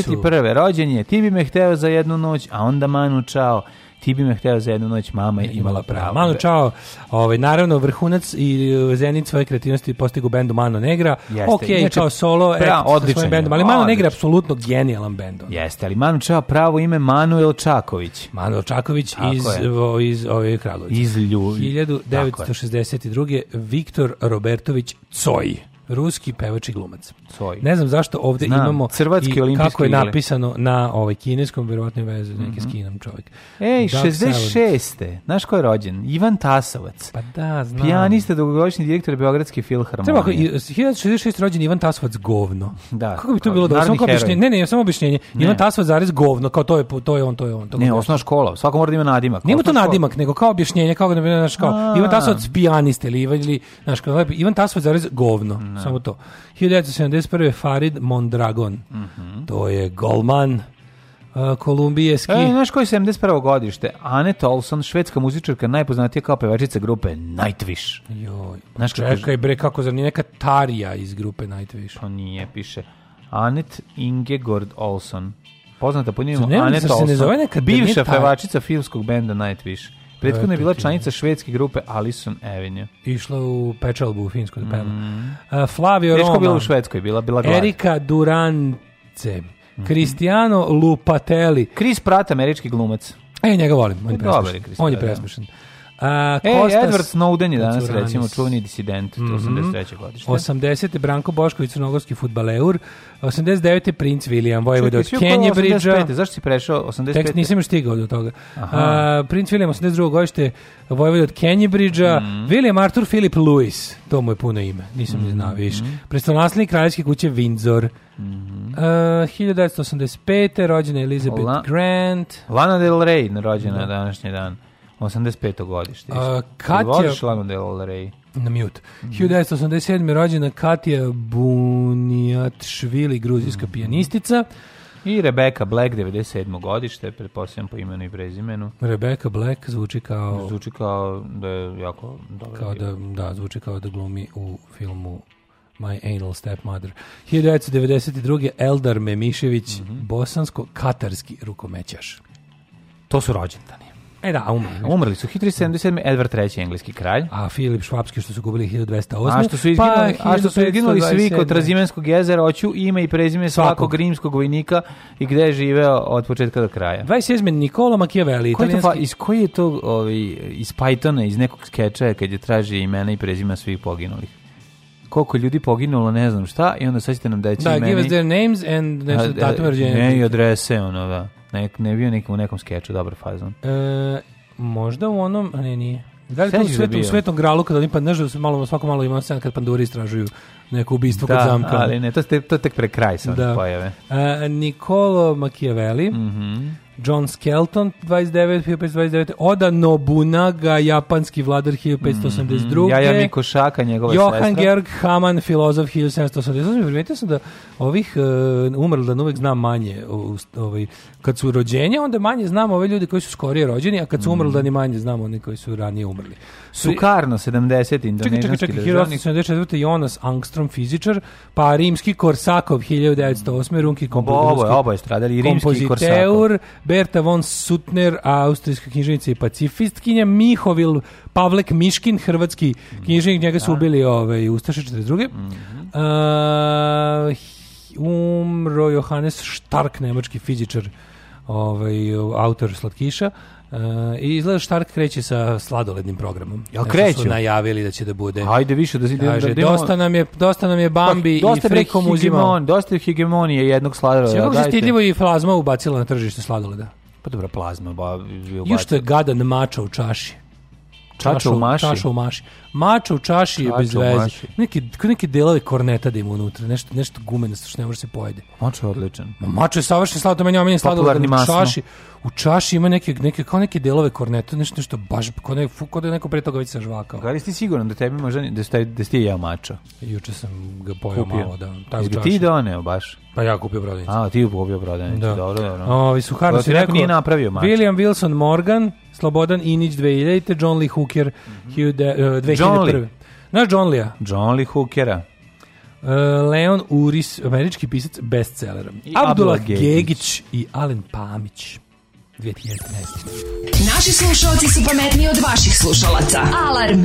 Su... rođen je Ti bi me hteo za jednu noć, a onda Manu čao ti bi me hteo za jednu noć, mama je imala pravo. Mano
da. Čao, ovaj, naravno vrhunac i e, zenit svoje kreativnosti postigu bendu Mano Negra. Jeste, ok, Inače, kao solo, pra, odličan bendom, ali Mano Negra je apsolutno genijalan bend.
Jeste, ali Mano Čao pravo ime Manuel Čaković.
Manuel Čaković Tako iz, o, iz ove Kragovića.
Iz Ljubi.
1962. Viktor Robertović Coj ruski pevač i glumac. Svoj. Ne znam zašto ovde znam, imamo
crvatski i kako
je napisano igre. na ovaj kineskom, verovatno je veze mm -hmm. neke mhm. s Kinom čovjek.
Ej, Doug 66. Znaš ko je rođen? Ivan Tasovac.
Pa da, znam.
Pijanista, dugogodišnji direktor Beogradske filharmonije.
Treba, 1966. rođen Ivan Tasovac govno. Da. Kako bi to bilo dobro? Samo objašnjenje. Ne, ne, ja samo objašnjenje. Ne. Ivan Tasovac zarez govno, kao to je to je on, to je on. To
ne, osnovna škola. Svako mora da ima nadimak.
Nema to nadimak, nego kao objašnjenje, kao da bi naš kao Ivan Tasovac pijanista ili Ivan ili naš kao ovaj, Ivan Tasovac zarez govno no. Da. samo to. 1971. Farid Mondragon, mm -hmm. to je golman uh, kolumbijeski.
E, znaš koji 71. godište? Anet Olson, švedska muzičarka, najpoznatija kao pevačica grupe Nightwish.
Joj, pa znaš čekaj bre, kako zar nije neka Tarija iz grupe Nightwish?
Pa nije, piše. Anet Ingegord Olson. Poznata po njemu Anet Olson, ne zove bivša pevačica filmskog benda Nightwish. Prethodno je bila članica švedske grupe Alison Avenue.
Išla u Pečalbu u Finsku peva. Da mm. Uh, Flavio Roma. Teško bila u
Švedskoj, bila, bila glad.
Erika Durance. Mhm. Cristiano Lupatelli.
Chris Pratt, američki glumac.
E, njega volim. On je presmišan. On je presmišan. Da.
A, e, Edward Snowden je danas, recimo, čuveni disident, mm -hmm. 83. godište.
80. Branko Bošković, crnogorski futbaleur. 89. princ William, vojvod od Kenje
Zašto si prešao 85.
Tekst nisam još stigao do toga. A, princ William, 82. godište, vojvod od Kenje Mm -hmm. William Arthur Philip Lewis, to mu je puno ime, nisam mm -hmm. ni znao mhm. više. Predstavnaslenik kraljevske kuće Windsor. Mm -hmm. uh, 1985. rođena Elizabeth La Grant.
Lana Del Rey rođena da. današnji dan. 85. godište. A, Katja... Voliš Lana Del Rey?
Na mute. Mm -hmm. 1987. rođena Katja Bunjatšvili, gruzijska mm -hmm. pijanistica.
I Rebecca Black, 97. godište, pretpostavljam po imenu i prezimenu.
Rebecca Black zvuči kao...
Zvuči kao da je jako dobro. Kao
da, da, zvuči kao da glumi u filmu My Anal Stepmother. 1992. Eldar Memišević, mm -hmm. bosansko-katarski rukomećaš. To su rođendani. E da, umrli.
Umrli su. 1377. Edward III. engleski kralj.
A Filip Švapski što su gubili 1208. A što su pa, izginuli, pa, a što su izginuli svi kod Razimenskog jezera, oću ime i prezime svakog, svakog rimskog vojnika i gde
je
živeo od početka do kraja.
27. Nikola Machiavelli, koji italijanski... To, iz koji je to ovaj, iz Pythona, iz nekog skeča kad je traži imena i prezima svih poginulih? koliko ljudi poginulo, ne znam šta, i onda sad ćete nam deći
da,
imeni.
Da, give us their names and
datume rođenja. Ne, i adrese, ono, da. Nek, ne bio nekom u nekom skeču, dobar fazon.
E, možda u onom, a ne, nije. Da li to u da svetom, u svetom gralu kada oni pa nešto da se malo svako malo ima scena kad panduri istražuju neko ubistvo da, kod zamka.
ali ne, to je to tek pre kraj se da. pojave.
E, Nikolo Machiavelli. Mhm. Mm John Skelton 29 1529 Oda Nobunaga japanski vladar 1582 mm,
Jaja Mikošaka njegova
Johan
sestra
Johan Georg Hamann filozof 1788 primetio sam da ovih uh, e, umrlan da uvek znam manje ovaj kad su rođenja onda manje znam ove ljude koji su skorije rođeni a kad su umrli da ni manje znam oni koji su ranije umrli
Sukarno 70
indonežanski čekaj čekaj čekaj Jonas Angstrom fizičar pa rimski Korsakov 1908 Runki kompozitor oboje
oboje stradali
rimski Korsakov Berta von Sutner, austrijska knjižnica i pacifistkinja, Mihovil Pavlek Miškin, hrvatski knjižnik, njega su da. ubili i ovaj, Ustaše 42. Mm -hmm. uh, umro Johannes Stark, nemački fizičar, ovaj, autor Slatkiša. E, I izgleda da Štark kreće sa sladolednim programom.
Ja kreću. Su
najavili da će da bude.
Ajde više da
zidemo. Kaže, da, dosta, nam je, dosta nam je Bambi pa, i Frikom uzimao.
Dosta je hegemonije jednog sladoleda.
Sve kako stidljivo i Plazma ubacila na tržište sladoleda.
Pa dobra, Plazma. Ba,
Još što je gadan mača u čaši.
Čača u maši?
Čaša u maši mača u čaši je bez veze. Neki, neki delovi korneta da ima unutra, nešto, nešto gumeno što ne može se pojede.
Mačo je odličan.
Ma, mačo je savršen slado, meni
omenjen slado. Popularni u čaši,
u čaši ima neke, neke, kao neke delove korneta, nešto, nešto baš, kod ne, kod je neko pre toga već sažvakao.
Gari si siguran da tebi možda, da, ste, da ste jeo mačo?
Juče sam ga pojao kupio. malo, da. Taj Jesi
ti doneo baš?
Pa ja kupio prodavnicu.
A, ti je kupio prodavnicu, da. dobro, dobro.
Ovi,
Suharno si rekao, nije napravio mačo.
William Wilson Morgan, Slobodan Inić 2000, John Lee Hooker mm -hmm. uh, 2001. John Znaš John
Lee-a? John Lee Hookera. Uh,
Leon Uris, američki pisac bestsellera. Abdullah Gegić. Gegić i Alen Pamić. 2015. Naši slušalci su pametniji od vaših slušalaca. Alarm!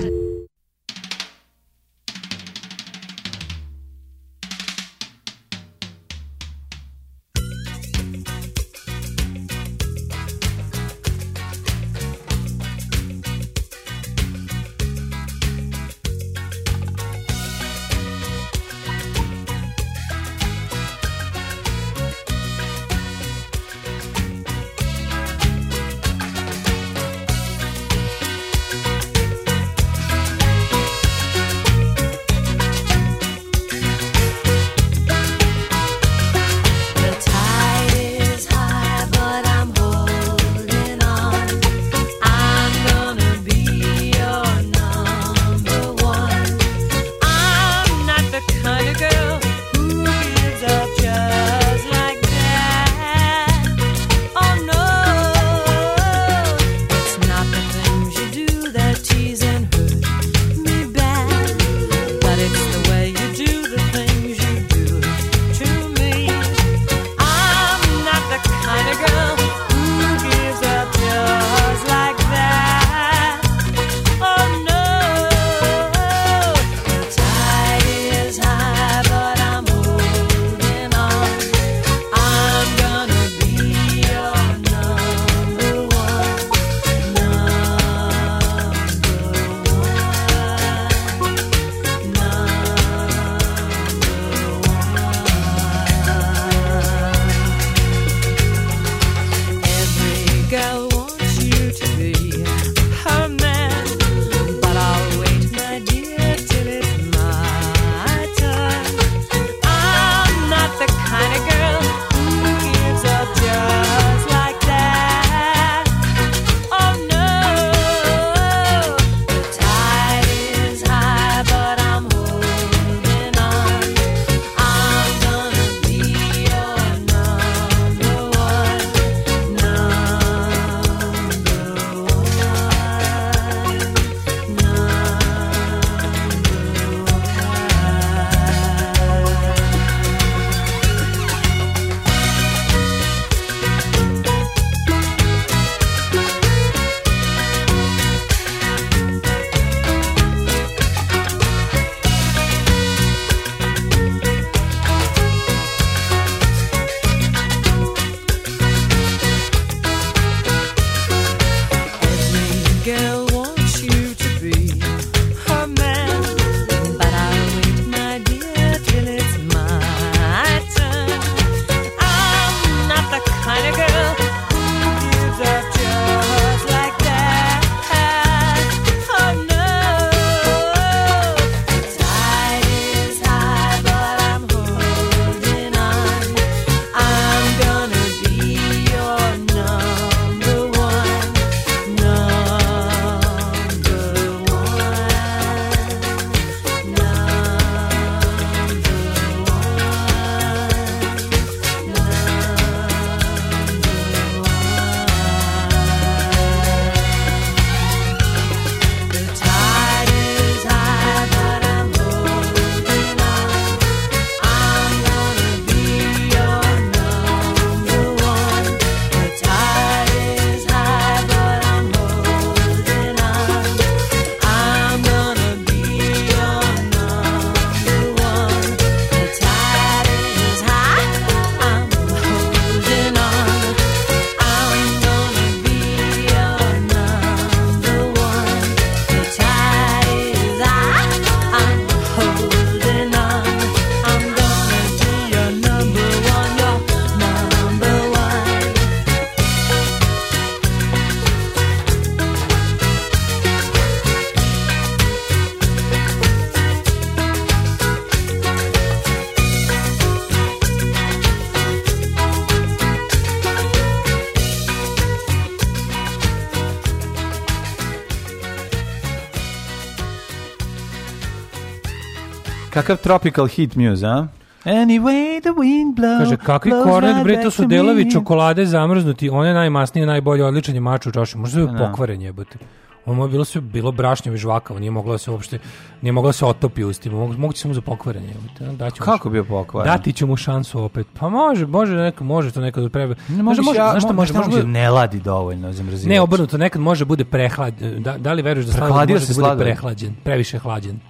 kakav tropical hit muse, a? Anyway
the wind blows. Kaže, kakvi blows bre, to su delovi me. čokolade zamrznuti, one najmasnije, najbolje, odličan je mač čaši, možda je da. pokvaren jebote. Ono je bilo sve bilo brašnjeve žvakavo, nije moglo da se uopšte, nije moglo da se otopi ustima, mogu, moguće samo za pokvaranje. jebote, Da
Kako bi je pokvaren?
Dati ćemo šansu opet. Pa može, može, neka, može to nekad da prebe.
Ne može, može, ja, može, može, može, ne ladi dovoljno zamrzivač.
ne, obrnuto, nekad može bude prehlad, da, da li veruješ da sladak Prehladio može se da bude
prehlađen,
previše hlađen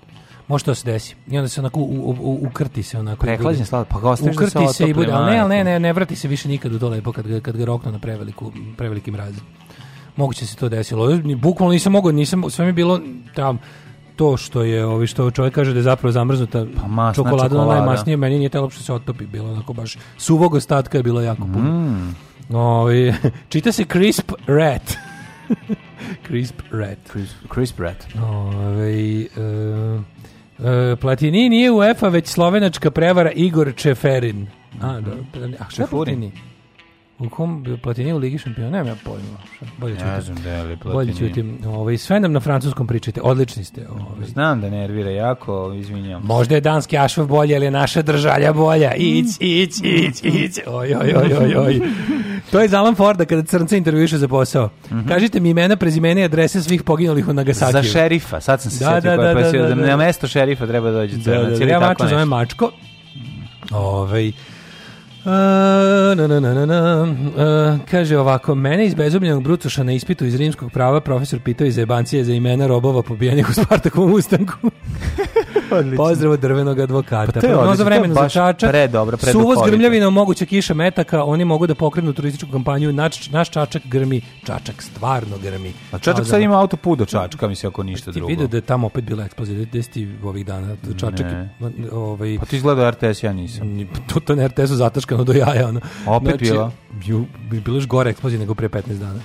može to da se desi. I onda se onako u, u, u, ukrti se onako.
Prehlađen slad, pa ga ostaviš ukrti
da se, se i bude, ali ne, ne, ne, ne vrati se više nikad u to lepo kad ga, kad ga rokno na preveliku, preveliki mraz. Moguće da se to desilo. Bukvalno nisam mogao, nisam, sve mi bilo tam, to što je ovi što čovjek kaže da je zapravo zamrznuta pa masna znači čokolada, čokolada. najmasnije meni nije telo što da se otopi. bilo onako baš suvog ostatka je bilo jako puno mm. No, čita se crisp rat crisp rat
crisp, crisp rat
Ove, e, E, Platini nije UEFA, već slovenačka prevara Igor Čeferin. A, da, a Čefurin? U kom Platini u Ligi šampiona? Nemam ja pojma. Bolje čutim. Ne znam da je li Platini. Bolje čutim. Ovaj, sve nam na francuskom pričate. Odlični ste.
Ovaj. Znam da nervira jako, izvinjam.
Možda je danski ašov bolje, ali je naša držalja bolja. Ić, ić, ić, ić. Oj, oj, oj, oj, oj. To je Zalan Forda kada crnca intervjuše za posao. Mm -hmm. Kažite mi imena, prezimene i adrese svih poginulih u Nagasakiju.
Za šerifa. Sad sam se da, sjetio. Da, da, pa da, da, da, da, na mesto šerifa treba dođe da, da, crnac. Da, da,
da, ja mačko zovem mačko. Ovej. Uh, na, na, na, na, uh, kaže ovako, mene iz bezumljenog brutuša na ispitu iz rimskog prava profesor pitao iz jebancije za imena robova pobijenih u Spartakovom ustanku. Odlično. Pozdrav od drvenog advokata. Pa to je odlično, vremena za čačak. Pre dobro, pre Suvo s moguća kiša metaka, oni mogu da pokrenu turističku kampanju. Naš, naš čačak grmi, čačak stvarno grmi. A
pa čačak sad ima autoput do čačka, mislim, ako ništa pa drugo.
Ti vidio da je tamo opet bila eksplozija, gde si ovih dana? Čačak, ne.
ovaj... Pa ti izgleda RTS, ja nisam.
To, to na RTS-u zataškano do jaja, ono.
Opet znači, bila.
Ju, bila još gore eksplozija nego pre 15 dana.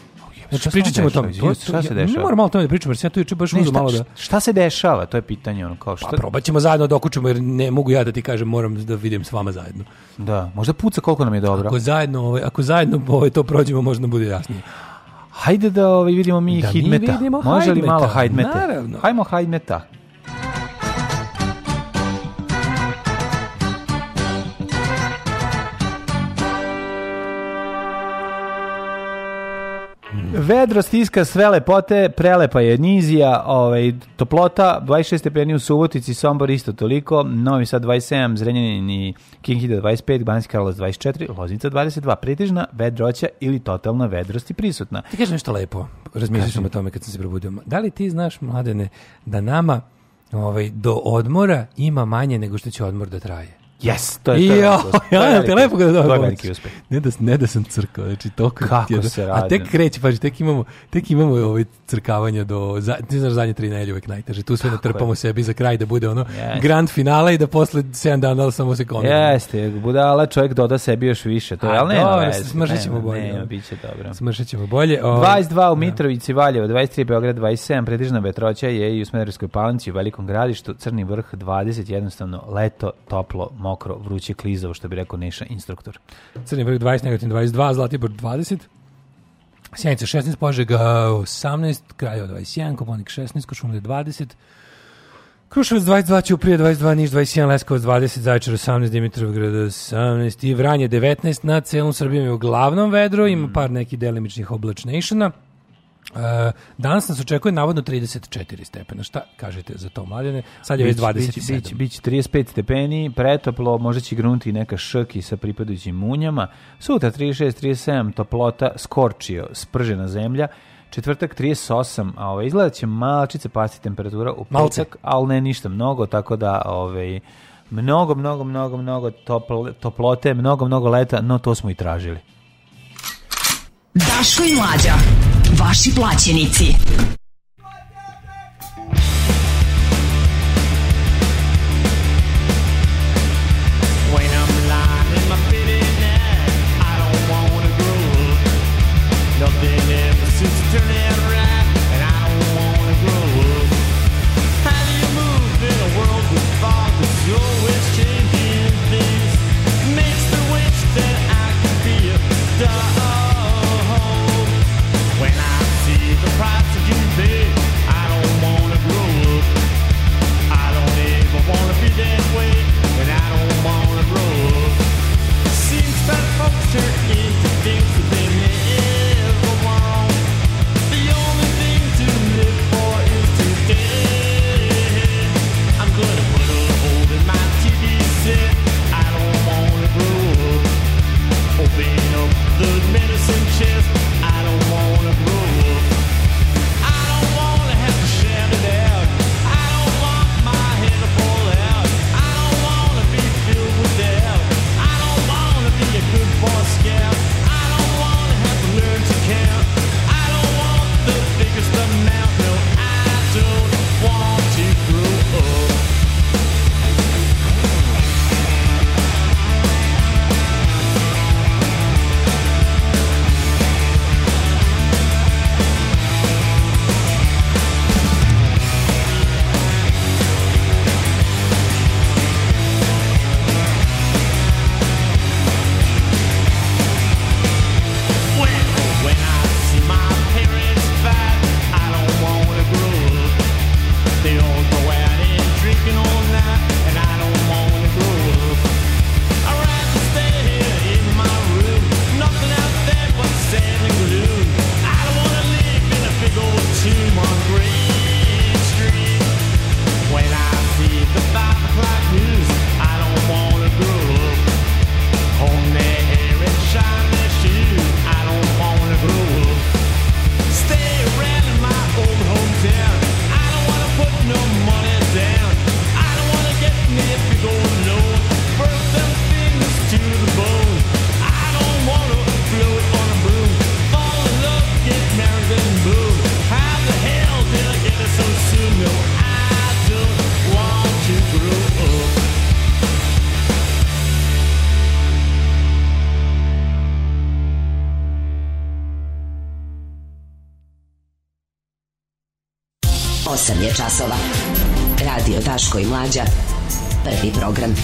Znači, pričat ćemo o tome.
To, šta se dešava?
Ne moram malo tome da pričam, jer sam ja tu juče baš uzem malo da...
Šta se dešava? To je pitanje. Ono, kao, pa
šta... Pa probat ćemo zajedno da okučimo, jer ne mogu ja da ti kažem, moram da vidim s vama zajedno.
Da, možda puca koliko nam je dobro.
Ako zajedno, ovaj, ako zajedno ovaj, to prođemo, možda bude jasnije. Hajde da ovaj, vidimo
mi da Hidmeta. Mi vidimo Može
li malo Hajdmeta?
Naravno.
Hajmo Hajdmeta. Vedro stiska sve lepote, prelepa je nizija, ovaj, toplota 26 stepeni u Subotici, Sombor isto toliko, Novi Sad 27, Zrenjanin i Kinkida 25, Banski Karlovac 24, Loznica 22, pritižna vedroća ili totalna vedrost i prisutna.
Ti kažeš nešto lepo, razmišljaš o tome kad sam se probudio. Da li ti znaš, mladene, da nama ovaj, do odmora ima manje nego što će odmor da traje?
Yes, to je to. ja, ja, te lepo kada
dobro. veliki uspeh. Ne
da
ne
da sam crkao, znači to
kako je, se
radi. A tek kreće, pa tek imamo tek imamo ovaj crkavanje do za, ne znaš zadnje tri nedelje uvek najteže. Tu sve natrpamo sebi za kraj da bude ono yes. grand finale i da posle 7 dana da samo se konuje.
Jeste, budala čovjek doda sebi još više. To je al ne,
no, smršićemo bolje. Ne,
biće dobro.
Smršićemo bolje. O, ovaj, 22 u da. Mitrovici, Valjevo, 23 Beograd, 27 Predižna Vetroća je i u Smederevskoj Palanci, u Velikom Gradištu, Crni vrh 20 jednostavno leto toplo mokro, vruće, klizavo, što bi rekao Neša, instruktor. Crni vrh 20, Negotin 22, Zlatibor 20, Sjenica 16, Požega 18, Kraljevo 21, Koponik 16, Košumlje 20, Kruševac 22, Ćuprije 22, Niš 21, Leskovac 20, Zaječar 18, Dimitrovgrad 18 i Vranje 19. Na celom Srbijom je uglavnom vedro, ima mm. par nekih delimičnih oblačnejšana. Uh, danas nas očekuje navodno 34 stepena. Šta kažete za to, mladene? Sad je već 27.
Bić, bić, 35 stepeni, pretoplo, možda će grunti neka šrki sa pripadajućim munjama. Sutra 36, 37, toplota, skorčio, spržena zemlja. Četvrtak 38, a ovaj, izgleda da će malčice pasti temperatura u petak, ali ne ništa mnogo, tako da ovaj, mnogo, mnogo, mnogo, mnogo topl, toplote, mnogo, mnogo leta, no to smo i tražili. Daško i mlađa vaši plaćenici.
je časova. Radio Daško i Mlađa. Prvi program.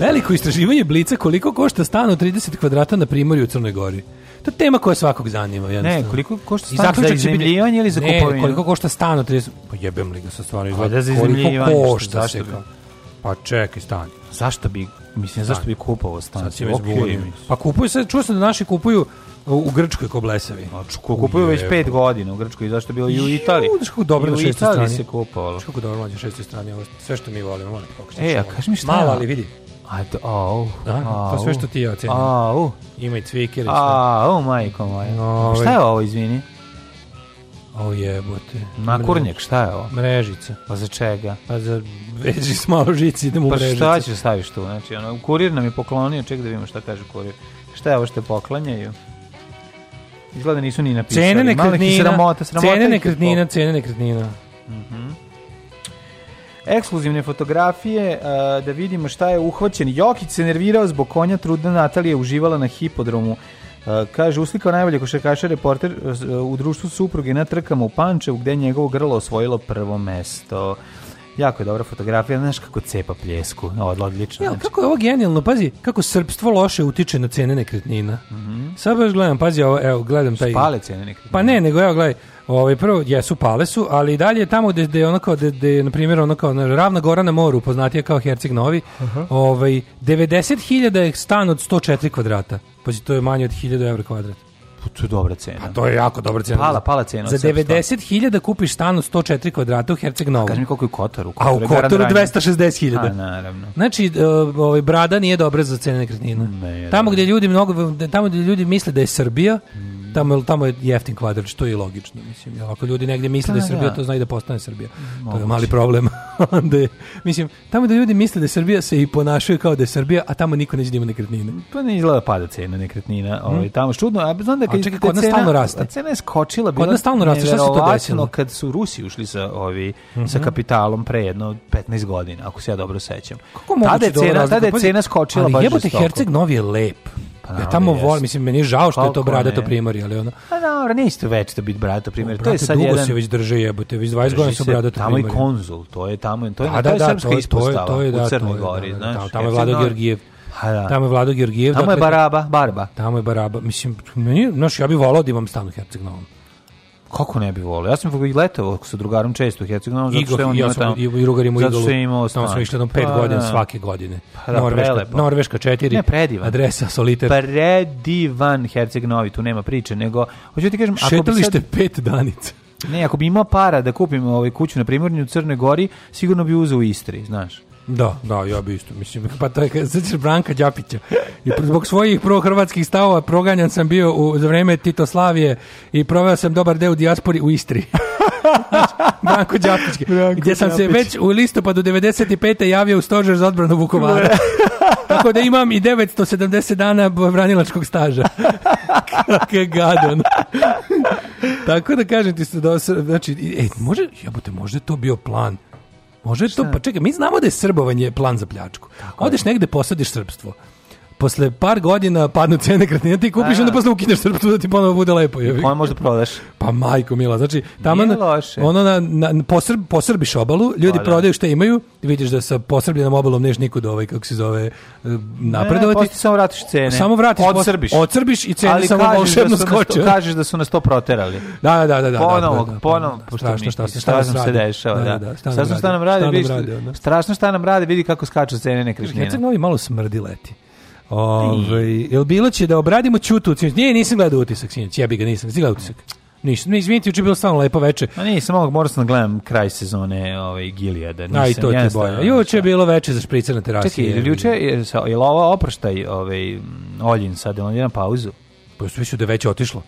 Veliko istraživanje Blica koliko košta stan od 30 kvadrata na primorju u Crnoj Gori. To je tema koja svakog zanima.
Jednostavno. Ne, koliko košta stan za izemljivanje ili za
kupovinu?
Ne,
koliko košta stan od 30... Pa jebem li ga sa stvarno
izgleda. Da koliko
košta se kao? Pa čekaj, stan.
Zašto bi, mislim, stan.
zašto bi kupovao stan? Sad si
okay.
Pa kupuju, se, čuo sam da naši kupuju U, u Grčkoj ko blesavi.
A čko kupuju već 5 godina u Grčkoj, zašto je bilo i u Italiji.
Znaš kako dobro na šestoj strani.
U
Italiji
se kupovalo.
Kako dobro mlađe šestoj strani, ovo sve što mi volimo, Volim,
pokušati. E, a kaži mi šta?
Malo, ali vidi.
A to,
au, da,
to sve
što ti ja ocenim.
Au.
Ima i cvikir
i sve. Au, majko moja. Pa Ove. Ovaj- šta je ovo, izvini?
O jebote.
kurnjak, šta je ovo?
Mrežica.
Pa za čega?
Pa za veži s malo
žici idemo u pa mrežicu. Pa šta ćeš da staviš tu? Znači, ono, kurir nam je poklonio, ček da vidimo šta kaže kurir. Šta je ovo što poklanjaju? Izgleda nisu ni napisali.
Cene nekretnina, sramota,
sramota cene nekretnina, cene nekretnina. Mhm. Mm Ekskluzivne fotografije, uh, da vidimo šta je uhvaćen. Jokić se nervirao zbog konja, trudna Natalija uživala na hipodromu. Uh, kaže, uslikao najbolje košarkaša reporter uh, u društvu supruge na trkama u Pančevu, gde je njegovo grlo osvojilo prvo mesto. Jako je dobra fotografija, znaš kako cepa pljesku, odlično.
Ja, znači. kako je ovo genijalno, pazi, kako srpstvo loše utiče na cene nekretnina. Mm -hmm. Sad baš gledam, pazi, ovo, evo, gledam
taj... Spale cene nekretnina.
Pa ne, nego evo, gledaj, ovaj, prvo, jesu, pale su, ali i dalje tamo gde, gde je ono kao, gde, gde na primjer, ono kao, na, ravna gora na moru, poznatija kao Herceg Novi, uh -huh. ovaj, 90.000 je stan od 104 kvadrata. Pazi, to je manje od 1000 evra kvadrat
to je dobra cena. Pa
to je jako dobra cena.
Pala, pala cena.
Za 90.000 kupiš stan od 104 kvadrata u Herceg Novom.
Kaži mi koliko je u Kotoru.
A u Kotoru 260.000.
naravno.
Znači, e, ovaj, brada nije dobra za cene nekretnina. Ne, tamo gdje ljudi mnogo, tamo gdje ljudi misle da je Srbija, mm tamo, je, tamo je jeftin kvadrat, što je i logično. Mislim, jel, ako ljudi negde misle da, da je da, Srbija, da. to zna i da postane Srbija. Moguće. To je mali problem. Onda je, mislim, tamo da ljudi misle da je Srbija se i ponašaju kao da je Srbija, a tamo niko neće da ima nekretnine.
Pa ne izgleda da pada cena nekretnina. Hmm. Ovaj, tamo, čudno, a znam da kad, a čekaj, kod nas
cena, stalno raste.
Cena je skočila, bila
kod nas stalno raste, šta se to desilo?
kad su Rusi ušli sa, ovi, mm -hmm. sa mhm. kapitalom pre jedno 15 godina, ako se ja dobro sećam. Kako tada je da cena, tada je cena skočila
baš jebote, Herceg Novi je lep. Pa, ja da, tamo volim, mislim, meni je žao što je to bradato primorje, ali ono...
Pa dobro, nije isto već to biti bradato primorje. Pa to je sad dugo
se već drže jebote, već 20 godina su bradato primorje.
Tamo i konzul, to je tamo, to je, pa da, to je da, srpska to, ispostava to je,
to je, u da,
Crnoj da, Gori,
znaš. Tamo je Vlado Georgijev. A pa da. Tamo je Vlado Georgijev.
Tamo dakle, je Baraba, Barba.
Tamo je Baraba. Mislim, meni, znaš, ja bih volao da imam stan Herceg Novom.
Kako ne bi volio? Ja sam i letovao sa drugarom često u Hercegovini, zato
što je on ja sam, tamo. I rugar imao igolu. Imao tamo smo išli tamo pet pa, godina da. svake godine.
Pa, da,
Norveška, prelepo. Norveška četiri. Ne, Adresa, soliter.
Predivan Herceg Novi, tu nema priče, nego... Hoću ti kažem...
Šetalište sad... pet danica.
Ne, ako bi imao para da kupim ovaj kuću na primornju u Crnoj Gori, sigurno bi uzeo u Istri, znaš.
Da, da, ja bi isto, mislim, pa to je, sećaš Branka Đapića, i zbog svojih prohrvatskih stavova proganjan sam bio u, za vreme Titoslavije i proveo sam dobar deo u dijaspori u Istri. Branko Đapić, gdje sam Đapić. se već u listopadu 95. javio u stožer za odbranu Vukovara. Tako da imam i 970 dana branilačkog staža. Kako je gadon. Tako da kažem ti se da... Znači, e, može, jebote, možda je to bio plan Može Šta? to, pa čekaj, mi znamo da je srbovanje plan za pljačku. Tako Odeš negde, posadiš srpstvo posle par godina padnu cene nekretnina, ti kupiš, A. Da, onda da. posle ukineš crptu da ti ponovo bude lepo.
Jevi. Koja možda prodaš?
Pa majko mila, znači, tamo ono na, na, posrb, posrbiš obalu, ljudi pa, da. prodaju što imaju, vidiš da sa posrbljenom obalom neš nikud ovaj, kako se zove, e, napredovati. Ne, samo
vratiš cene. Samo
vratiš,
odsrbiš.
Odsrbiš i cene Ali samo
volšebno da
skoče.
Kažeš
da
su nas to proterali.
Da, da, da. da ponovo,
da,
da,
ponovo,
strašno šta, šta,
šta,
nam se dešava.
Da, da, strašno šta nam radi, strašno šta nam radi, vidi kako skaču cene nekretnina. Ja se
novi malo smrdi leti. Ove, jel bilo će da obradimo Ćutu sinoć? Nije, nisam gledao utisak ja jebi ga, nisam gledao utisak. Ništa, ne izvinite, juče je bilo stvarno lepo veče.
A nisam, mogu, morao sam da gledam kraj sezone ovaj, Gilijada.
Nisam, A i to ti boja. Juče je bilo veče za šprica na terasi. Čekaj,
je juče, je, je li ovo oproštaj ovaj, Oljin sad, on je na pauzu?
Pa su više da je veče otišlo.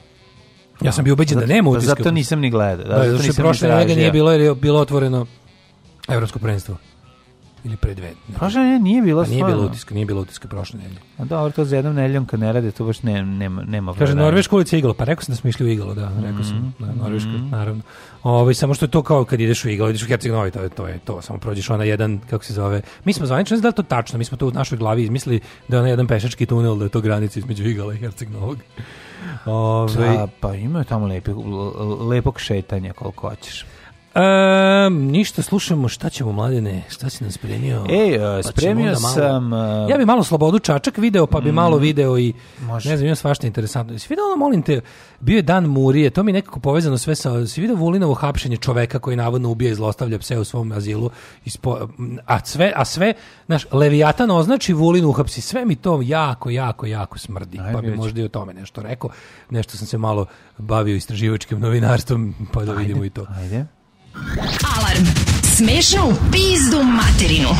Ja da. sam bio ubeđen da nema utiska. Zato
nisam ni gledao.
Da, da, zato,
zato što
prošle njega nije bilo, jer je bilo otvoreno evropsko prvenstvo ili
pre dve. Prošle
nedelje pa pa nije
bilo stvarno.
Nije bilo utiska, nije bilo utiska prošle nedelje.
A dobro, da, to za jednom nedeljom kad ne rade, to baš ne, nema, nema
Kaže, Norveška ulica Igalo, pa rekao sam da smo išli u Igalo, da, rekao sam, mm-hmm. da, Norveška, mm -hmm. naravno. Ovo, ovaj, samo što je to kao kad ideš u Igalo, ideš u Herceg Novi, to je, to je to, samo prođeš ona jedan, kako se zove, mi smo zvanično, ne znam da to tačno, mi smo to u našoj glavi izmislili da je ona jedan pešački tunel, da je to granica između Igala i Herceg Novog.
Ove, da, ovaj, pa imaju tamo lepi, lepog šetanja koliko hoćeš.
E, ništa, slušamo šta ćemo mladene, šta si nam spremio? Ej,
eh, pa spremio malo, sam... Uh...
Ja bi malo Slobodu Čačak video, pa bi mm, malo video i... Može. Ne znam, imam svašta interesantno. Jesi video, ono, molim te, bio je dan Murije, to mi nekako povezano sve sa... Si video Vulinovo hapšenje čoveka koji navodno ubija i zlostavlja pse u svom azilu? Ispo, a sve, a sve, znaš, Leviatan označi Vulin uhapsi, sve mi to jako, jako, jako smrdi. Aj, pa bi već. možda i o tome nešto rekao. Nešto sam se malo bavio istraživačkim novinarstvom, pa da
ajde, vidimo i to. Ajde. Alarm. Smešnu pizdu materinu.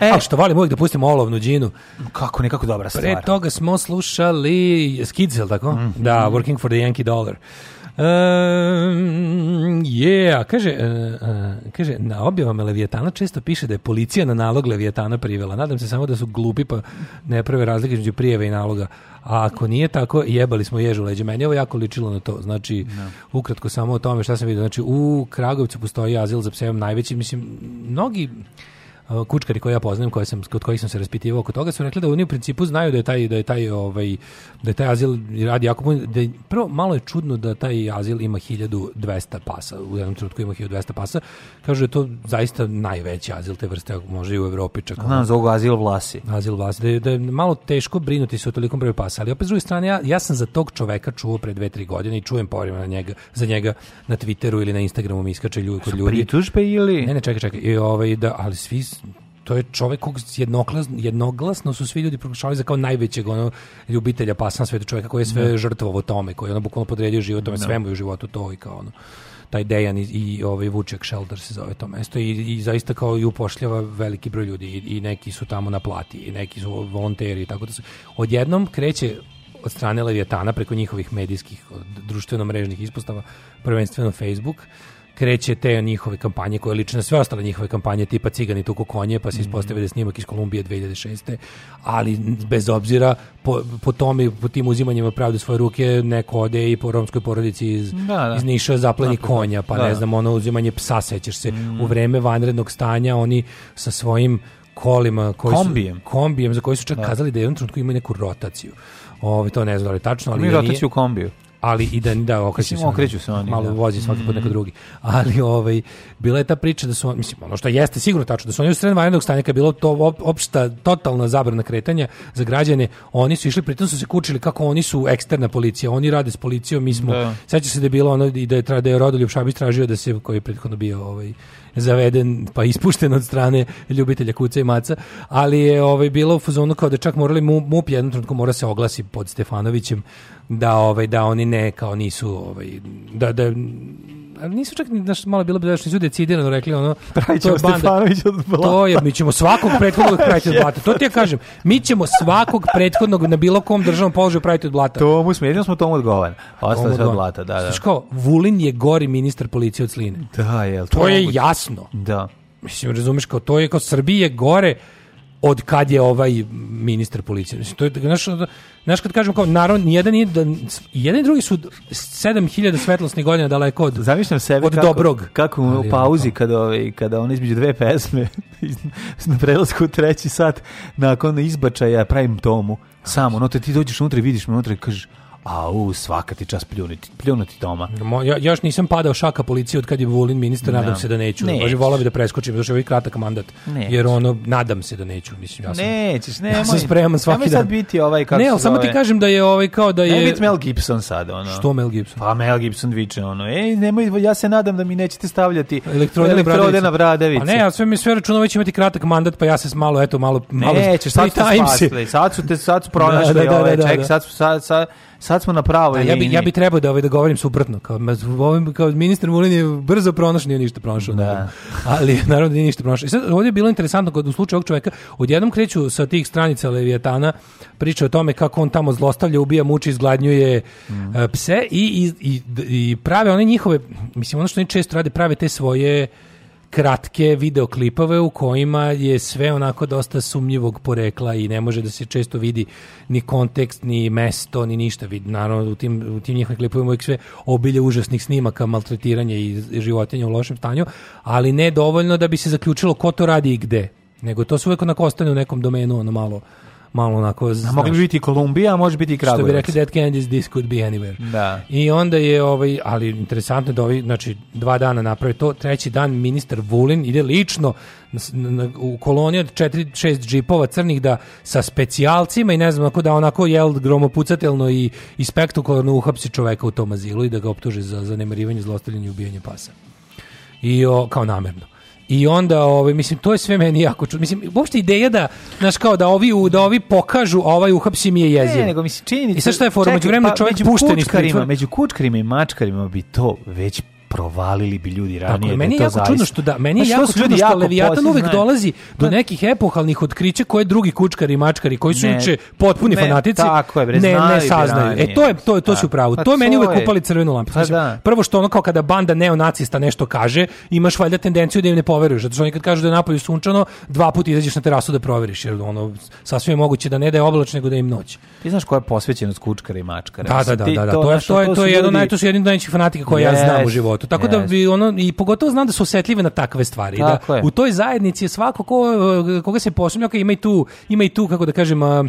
E, A što volim uvijek da pustimo olovnu džinu.
Kako, nekako dobra
stvar. Pre toga smo slušali Skids, tako? Da, Working for the Yankee Dollar. Um, yeah, kaže, uh, kaže, na objavama Levijetana često piše da je policija na nalog Levijetana privela. Nadam se samo da su glupi pa ne prave razlike između prijeve i naloga. A ako nije tako, jebali smo ježu leđe. Meni je ovo jako ličilo na to. Znači, ukratko samo o tome šta sam vidio. Znači, u Kragovicu postoji azil za psevom najveći. Mislim, mnogi Eh, kučkari koje ja poznajem, koje sam, kod kojih sam se raspitivao oko toga, su rekli da oni u principu znaju da je taj, da je taj, ovaj, da je taj azil radi jako puno. Da je, prvo, malo je čudno da taj azil ima 1200 pasa, u jednom trenutku ima 1200 pasa. Kažu da je to zaista najveći azil te vrste, ako može i u Evropi čak.
Znam, zovu azil vlasi.
Azil vlasi. Da je, da je malo teško brinuti se o tolikom broju pasa, ali opet s druge strane, ja, ja sam za tog čoveka čuo pre 2-3 godine i čujem povremeno na njega, za njega na Twitteru ili na Instagramu mi iskače ljudi kod
ljudi. Pritužbe ili?
Ne, ne, čekaj, čekaj. I, ovaj, da, ali svi to je čovjek kog jednoglasno, jednoglasno su svi ljudi proglašavali za kao najvećeg ono, ljubitelja pasa na svetu čovjeka koji je sve da. žrtvovo tome, koji je ono bukvalno podredio život tome, no. Da. svemu u životu to i kao ono taj Dejan i, i ovaj Vuček Shelter se zove to mesto i, i zaista kao i upošljava veliki broj ljudi i, i neki su tamo na plati i neki su volonteri i tako da su odjednom kreće od strane Leviatana preko njihovih medijskih društveno mrežnih ispostava prvenstveno Facebook kreće te njihove kampanje koje lične sve ostale njihove kampanje tipa cigani tuku konje pa se mhm. ispostavi da je snimak iz Kolumbije 2006. ali bez obzira po, po tome po tim uzimanjima pravde svoje ruke neko ode i po romskoj porodici iz, da, da. iz Niša zapleni da, konja pa da, ne da. znam ono uzimanje psa sećaš se mm. u mhm. vreme vanrednog stanja oni sa svojim kolima
koji kombijem.
Su, kombijem za koji su čak da. kazali da je u jednom trenutku imaju neku rotaciju. Ovo, ovaj, to ne znam da li tačno, ali... Mi
rotaciju kombiju
ali i da da okreću se. Okreću se oni. Malo da. vozi svaki put mhm. neko drugi. Ali ovaj bila je ta priča da su mislim ono što jeste sigurno tačno da su oni u sred vanrednog stanja kad bilo to opšta totalna zabrana kretanja za građane, oni su išli pritom su se kučili kako oni su eksterna policija, oni rade s policijom, mi smo da. seća se da je bilo ono i da je, da je Rodoljub Šabić tražio da se koji je prethodno bio ovaj zaveden pa ispušten od strane ljubitelja kuca i maca, ali je ovaj bilo u fazonu kao da čak morali mu MUP jednom trenutku mora se oglasi pod Stefanovićem da ovaj da oni ne kao nisu ovaj da da ali nisu čak ni naš malo bilo bi da nisu decidirano rekli ono
to je banda.
Od to je mi ćemo svakog prethodnog praviti od blata. To ti ja kažem. Mi ćemo svakog prethodnog na bilo kom državnom položaju praviti od blata.
To mu smiješno smo tomu odgovan. Ostalo se od blata, da, da.
Sliš Vulin je gori ministar policije od Sline.
Da, jel,
to, to je jasno.
Da.
Mislim, razumeš kao, to je kao Srbije gore, od kad je ovaj ministar policije. Mislim, to je, znaš, znaš kad kažem kao, naravno, jedan da, i, jedan i drugi su 7000 svetlosnih godina daleko od,
Zamišljam sebe
od kako, dobrog.
Kako u pauzi, kada, ovaj, kada on između dve pesme, na prelasku u treći sat, nakon izbačaja pravim tomu, samo, no te ti dođeš unutra i vidiš me unutra i kažeš, a svaka ti čas pljunuti, pljunuti Toma.
Ja, još nisam padao šaka policije od kad je Vulin ministar, nadam da. se da neću. Ne. Bože, volao bi da preskočim, došao je ovaj kratak mandat. Neću. Jer ono, nadam se da neću. Mislim, ja sam, Nećeš, nemoj. Ja sam spreman svaki nemoj dan.
sad biti ovaj,
kako ne, ali samo ti kažem da je ovaj kao da je... Nemoj
biti Mel Gibson sad, ono.
Što Mel Gibson?
Pa Mel Gibson viče, ono, ej, nemoj, ja se nadam da mi nećete stavljati
elektrode, elektrode na bradavice. A pa ne, a sve mi sve računao već imati kratak mandat, pa ja se malo, eto, malo... malo Nećeš, sad su te spasli,
sad su te, sad su pronašli, da, da, da, ovaj, da, ček, da. sad, sad, sad, Sad smo na pravoj
da, ja bi, ja bi trebao da, ovaj, da govorim suprotno. Kao, ovim, kao ministar Vulin je brzo pronašao, nije ništa pronašao. Da. Ali naravno da nije ništa pronašao. I sad ovdje je bilo interesantno kod u slučaju ovog čoveka, odjednom kreću sa tih stranica Leviatana, priča o tome kako on tamo zlostavlja, ubija, muči, izgladnjuje mm. pse i, i, i, i prave one njihove, mislim ono što oni često rade, prave te svoje kratke videoklipove u kojima je sve onako dosta sumnjivog porekla i ne može da se često vidi ni kontekst, ni mesto, ni ništa. Vidi, naravno, u tim, u tim njihovim klipovima uvijek sve obilje užasnih snimaka, maltretiranja i životinja u lošem stanju, ali ne dovoljno da bi se zaključilo ko to radi i gde. Nego to se uvijek onako ostane u nekom domenu, ono malo malo onako...
Znaš, mogli biti i Kolumbija, a može biti i Kragujevac.
Što bi rekli, Dead Kennedys, this could be anywhere.
Da.
I onda je, ovaj, ali interesantno da ovi, znači, dva dana napravi to, treći dan ministar Vulin ide lično u koloniji od 4-6 džipova crnih da sa specijalcima i ne znam ako da onako jel gromopucatelno i, i spektakularno uhapsi čoveka u tom azilu i da ga optuže za zanemarivanje, zlostavljanje i ubijanje pasa. I o, kao namerno. I onda, ovaj, mislim, to je sve meni jako čudno. Mislim, uopšte ideja da, naš kao da ovi, da ovi pokažu, ovaj uhapsi mi je jezio.
Ne, nego, mislim, čini. I
sad šta je fora? Među vremenu pa, čovjek pušten iz pritvora.
Među kučkarima i mačkarima bi to već provalili bi ljudi
ranije. Tako, da meni je jako čudno što da, meni je pa, jako što čudno što Leviatan uvek znaju. dolazi do nekih epohalnih otkrića koje drugi kučkari i mačkari koji su juče potpuni ne, fanatici tako
je, bre, ne,
ne saznaju. E to je to je to su upravo. Pa, pa, to je meni uvek upali crvenu lampicu. Pa, da. prvo što ono kao kada banda neonacista nešto kaže, imaš valjda tendenciju da im ne poveruješ, zato što oni kad kažu da je napolju sunčano, dva puta izađeš na terasu da proveriš, jer ono sasvim je moguće da ne da je oblačno nego da im noć. Ti znaš koja je
posvećenost kučkara i
mačkara? Da, da, da, da, to je to je to je jedan najtoš jedan najveći fanatika koji ja znam u životu životu. Tako yes. da bi ono i pogotovo znam da su osetljive na takve stvari. Da Tako da je. u toj zajednici je svako ko, e, koga se posumnja, ima i tu ima i tu kako da kažem e,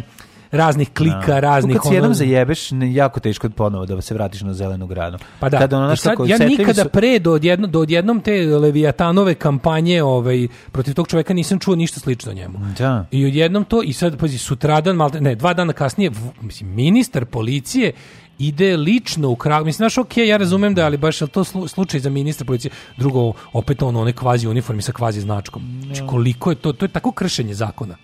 raznih klika, no. Da. raznih... Kad se
jednom zajebeš, ne, jako teško ponovo da se vratiš na zelenu granu.
Pa da, Tad ono sad, ja nikada su... pre do, odjedno, do odjednom te Leviatanove kampanje ovaj, protiv tog čoveka nisam čuo ništa slično njemu. Da. I odjednom to, i sad, pazi, sutradan, malo, ne, dva dana kasnije, v, mislim, ministar policije ide lično u krag. Mislim, znaš, ok, ja razumem da, ali baš je to slu, slučaj za ministra policije. Drugo, opet ono, one kvazi uniformi sa kvazi značkom. Znači, da. koliko je to, to je tako kršenje zakona.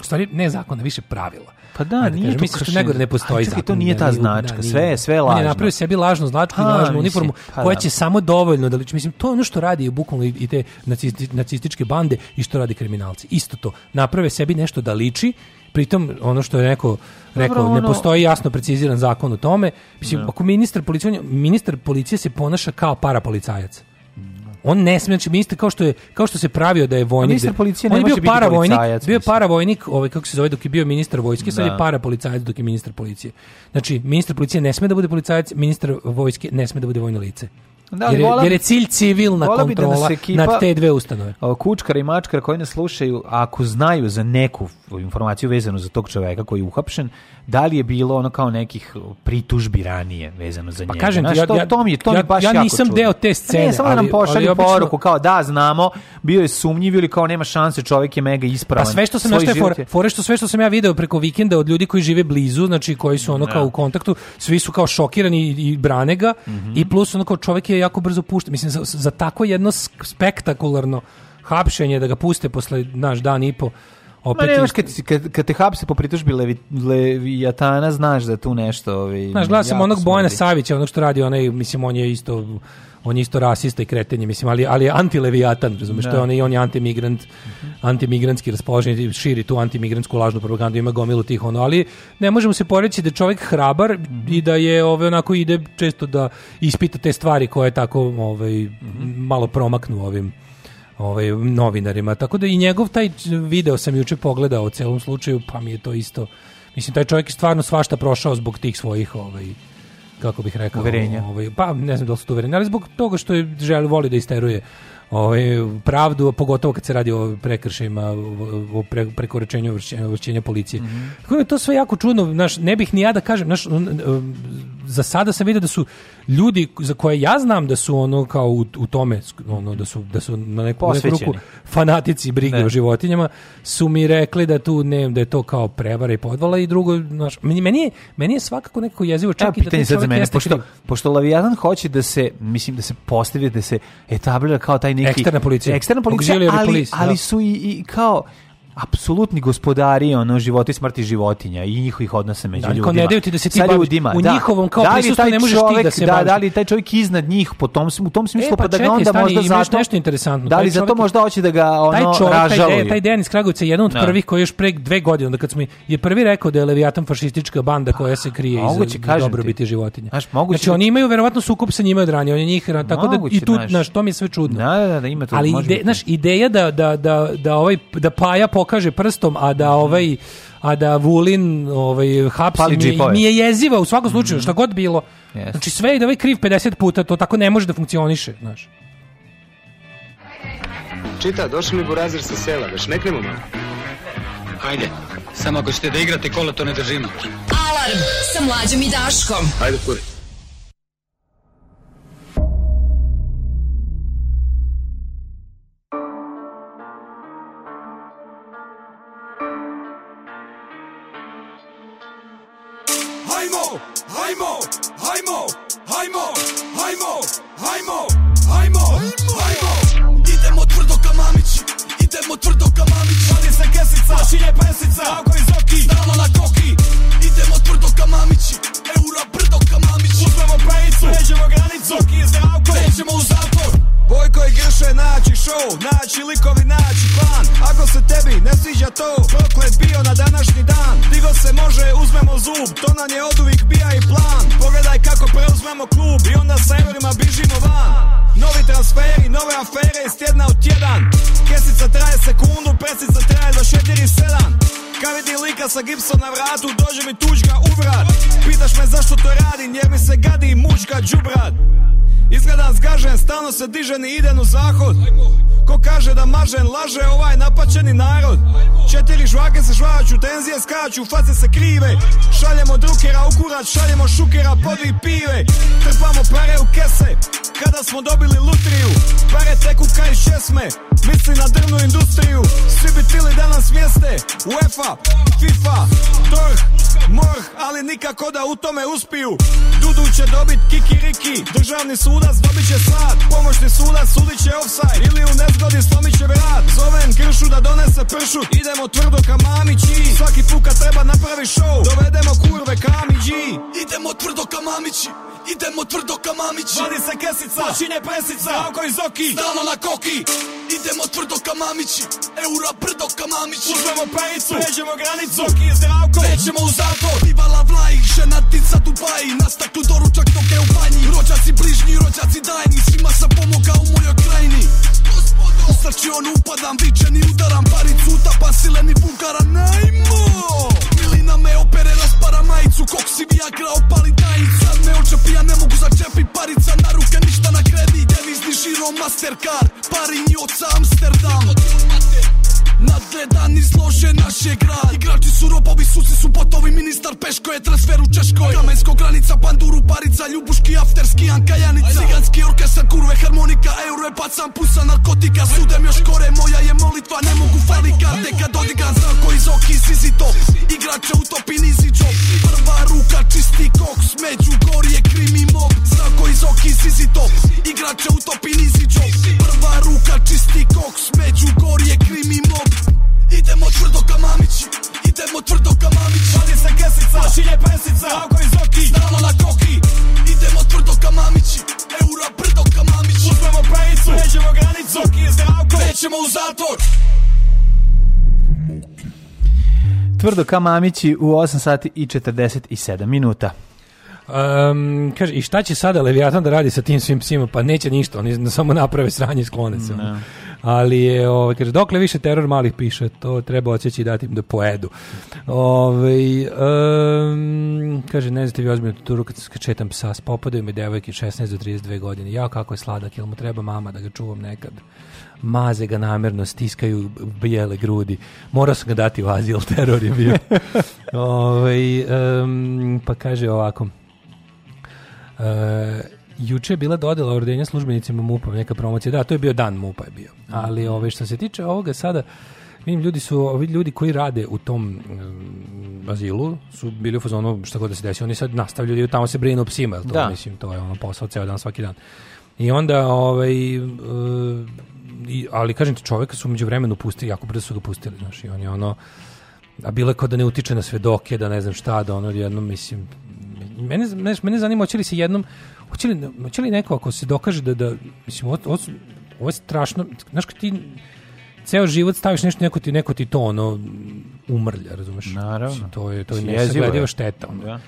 U stvari, ne zakona, više pravila.
Pa da, Ajde, da nije kažem, to mislim
da ne postoji čekaj, zakon.
to nije ta značka, sve je sve je lažno.
On je napravio sebi lažnu značku i pa, lažnu uniformu pa, koja će da. samo dovoljno da li, Mislim, to je ono što radi bukvalno i te nacističke bande i što radi kriminalci. Isto to, naprave sebi nešto da liči Pritom, ono što je neko rekao, Dobro, ono... ne postoji jasno preciziran zakon o tome. Mislim, da. ako ministar policije, ministar policije se ponaša kao parapolicajac. On ne sme, znači ministar kao što je kao što se pravio da je vojnik. Ministar
policije on je
bio
paravojnik,
bio je paravojnik, ovaj kako se zove dok je bio ministar vojske, sad je da. parapolicajac dok je ministar policije. Znači ministar policije ne sme da bude policajac, ministar vojske ne sme da bude vojno lice. Da, jer, vola, jer je cilj civilna da kontrola da nad te dve ustanove.
Kučkara i mačkara koji ne slušaju, ako znaju za neku informaciju vezanu za tog čoveka koji je uhapšen, da li je bilo ono kao nekih pritužbi ranije vezano za pa
njega. Pa kažem ti, ja, to, to mi je, to ja, ja nisam deo te scene. Ne,
samo da ali, nam pošalju obično... poruku kao da, znamo, bio je sumnjiv ili kao nema šanse, čovjek je mega ispravan. Pa
sve što sam našao for, for što sve što sam ja video preko vikenda od ljudi koji žive blizu, znači koji su ono kao da. u kontaktu, svi su kao šokirani i, i brane ga mm -hmm. i plus ono kao čovjek je jako brzo pušten. Mislim, za, za tako jedno spektakularno hapšenje da ga puste posle naš dan i po
opet... Ma nemaš, kad, kad, kad te hapse po pritužbi Levi, Leviatana, znaš da tu nešto... Ovi,
znaš, gledam sam onog Bojana Savića, onog što radi onaj, mislim, on je isto on je isto rasista i kretenje, mislim, ali, ali je antileviatan, razumiješ, to je da. on, i on je antimigrant, mm -hmm. antimigrantski raspoložen širi tu antimigrantsku lažnu propagandu, ima gomilu tih ono, ali ne možemo se poreći da čovjek hrabar mm -hmm. i da je ove, onako ide često da ispita te stvari koje tako ove, ovaj, mm -hmm. malo promaknu ovim ovaj, novinarima. Tako da i njegov taj video sam juče pogledao u celom slučaju, pa mi je to isto... Mislim, taj čovjek je stvarno svašta prošao zbog tih svojih, ovaj, kako bih rekao... Uverenja.
Ovaj,
pa ne znam da li su to
uverenja,
ali zbog toga što je želi, voli da isteruje ovaj, pravdu, pogotovo kad se radi o prekršajima, o pre, prekoračenju vršenja policije. Mm -hmm. to sve jako čudno, naš, ne bih ni ja da kažem, naš, um, za sada sam vidio da su ljudi za koje ja znam da su ono kao u, u tome, ono, da, su, da su na
neku, neku ruku
fanatici brige ne. Da. o životinjama, su mi rekli da tu ne da je to kao prevara i podvala i drugo, znaš, meni, meni, je, meni je svakako nekako jezivo
čak Evo, i da pitanje sad za pošto, kriv. pošto Lavijan hoće da se, mislim da se postavi, da se etablira kao taj
neki eksterna policija.
Eksterna policija, ali, ali da. su i, i kao apsolutni gospodari ono života i smrti životinja i njihovih odnosa među da,
ljudima. ne daju ti da se ti
baviš ljudima,
u da. njihovom kao da prisustvu ne možeš čovjek, ti da se da,
da baviš. Da li taj čovjek iznad njih po tom, u tom e, smislu e, pa, pa da čekaj, da onda možda
zato nešto
interesantno. Da li to možda hoće da ga ono taj čovjek, ražaluje.
Taj, taj Dejan iz je jedan od no. Da. prvih koji je još pre dve godine onda kad smo je prvi rekao da je Leviatan fašistička banda koja se krije pa, iza dobrobiti životinja. Znaš, moguće. Znači oni imaju verovatno sukob sa njima od ranije, on je njih tako da i tu na što mi je sve čudno.
Da, da, da,
ima to. Ali znaš ideja da, da da da ovaj da paja pokaže prstom, a da ovaj a da Vulin ovaj hapsi mi, mi je jeziva u svakom slučaju, mm -hmm. šta god bilo. Yes. Znači sve i da ovaj kriv 50 puta, to tako ne može da funkcioniše, znaš. Čita, došli mi burazir sa sela, da šneknemo malo. Hajde, samo ako ćete da igrate kola, to ne držimo. Alarm sa mlađom i Daškom. Hajde, kuri. hajmo, hajmo,
hajmo, hajmo, hajmo, hajmo, hajmo. Idemo tvrdo ka mamići, idemo tvrdo ka mamići. Vadi se kesica, počinje pesica, tako iz oki, stalno na koki. Idemo tvrdo ka mamići, eura brdo ka mamići. Uzmemo pejicu, pređemo granicu, oki iz zdravko, nećemo u zatvor. Bojko i Grše naći show, naći likovi, naći plan Ako se tebi ne sviđa to, proklet bio na današnji dan Čudo se može, uzmemo zub, to nam je od uvijek bija i plan Pogledaj kako preuzmemo klub i onda sa eurima bižimo van Novi transferi, nove afere iz tjedna u tjedan Kesica traje sekundu, presica traje do 4-7 kad vidim lika sa gipsom na vratu, dođe mi tuđga u vrat Pitaš me zašto to radim, jer mi se gadi mučka džubrat Izgledam zgažen, stalno se dižen i idem u zahod Ko kaže da mažen, laže ovaj napaćeni narod Četiri žvake se žvaću, tenzije skaču, face se krive Šaljemo drukera u kurac, šaljemo šukera po dvi pive Trpamo pare u kese, kada smo dobili lutriju Pare teku kaj šesme misli na drvnu industriju Svi bi tili danas mjeste UEFA, FIFA, TORH, MORH Ali nikako da u tome uspiju Dudu će dobit kikiriki Državni sudac dobit će slad Pomoćni sudac sudit će offside Ili u nezgodi slomit će vrat Zovem kršu da donese pršu Idemo tvrdo ka mamići, Svaki puka treba napravi show Dovedemo kurve kami Idemo tvrdo ka mamići Idemo tvrdo ka mamići Vadi se kesica, počine presica Kao iz zoki, stalno na koki Idemo tvrdo ka mamići, eura brdo ka mamići Uzmemo pejicu, pređemo granicu, Zoki je zdravko Nećemo u zatvor, Ivala Vlaj, ženatica Dubaji Na staklu doručak dok je u banji Rođaci bližnji, rođaci dajni Svima sam pomogao u mojoj krajini U srčion upadam, vičen i udaram Paricu utapam, sileni bugara, najmo Milina me operera пара мајцу, кок си виагра опали сад Не очепија, не могу зачепи парица на рука, ништа на креди Девизни широ Мастеркар, пари њоца Амстердам Nadgledan i zlože naš je grad Igrači su robovi, suci su potovi Ministar Peško je transfer u Češkoj Kamensko granica, panduru, parica Ljubuški, afterski, Anka Janica Ciganski orkestar, kurve, harmonika Euro je pacan, pusa, narkotika Sudem još kore, moja je molitva Ne mogu fali karte kad odigram Zrako iz oki, sizi to Igrače utopi nizi džop Prva ruka, čisti koks Među gorje, krimi mob Zrako iz oki, sizi to Igrače utopi nizi džop Prva ruka, čisti koks Među gorje, krimi mob Idemo tvrdo ka mamići Idemo tvrdo ka mamići Vadi se kesica, šilje pesica Kako iz oki, stalno na koki Idemo tvrdo ka mamići Eura brdo ka mamići Uzmemo pejicu, nećemo granicu Oki je zdravko, nećemo
u
zatvor
Tvrdo ka mamići u 8 sati i 47 minuta.
Um, kaže, i šta će sada Leviatan da radi sa tim svim psima? Pa neće ništa, oni samo naprave sranje i sklone se. No. Da ali je, ovaj, kaže, dokle više teror malih piše, to treba odsjeći i dati im da pojedu. Ovaj, um, kaže, ne znate vi ozbiljno tuturu kad četam psa, popadaju mi devojke 16 do 32 godine, ja kako je sladak, jel mu treba mama da ga čuvam nekad? maze ga namerno, stiskaju bijele grudi. Morao sam ga dati u azil, teror je bio. Ove, ovaj, um, pa kaže ovako, e, Juče je bila dodela ordenja službenicima MUPA, neka promocija. Da, to je bio dan MUPA je bio. Mhm. Ali ove, što se tiče ovoga sada, vidim, ljudi su, ovi ljudi koji rade u tom um, azilu su bili u fazonu šta god da se desi. Oni sad nastavljaju, da tamo se brinu o psima, to, da. mislim, to je ono posao ceo dan, svaki dan. I onda, ovaj, uh, ali kažem ti, čoveka su među vremenu pustili, jako brzo su ga pustili, znaš, i on je ono, a bilo je kao da ne utiče na svedoke, da ne znam šta, da ono jednom, mislim, mene, znaš, mene zanima, hoće li se jednom Hoće li, hoće li neko, ako se dokaže da, da mislim, ovo, ovo je strašno, znaš kad ti ceo život staviš nešto, neko ti, neko ti to ono, umrlja, razumeš?
Naravno.
To je, to je nesaglediva šteta. Ono. Da.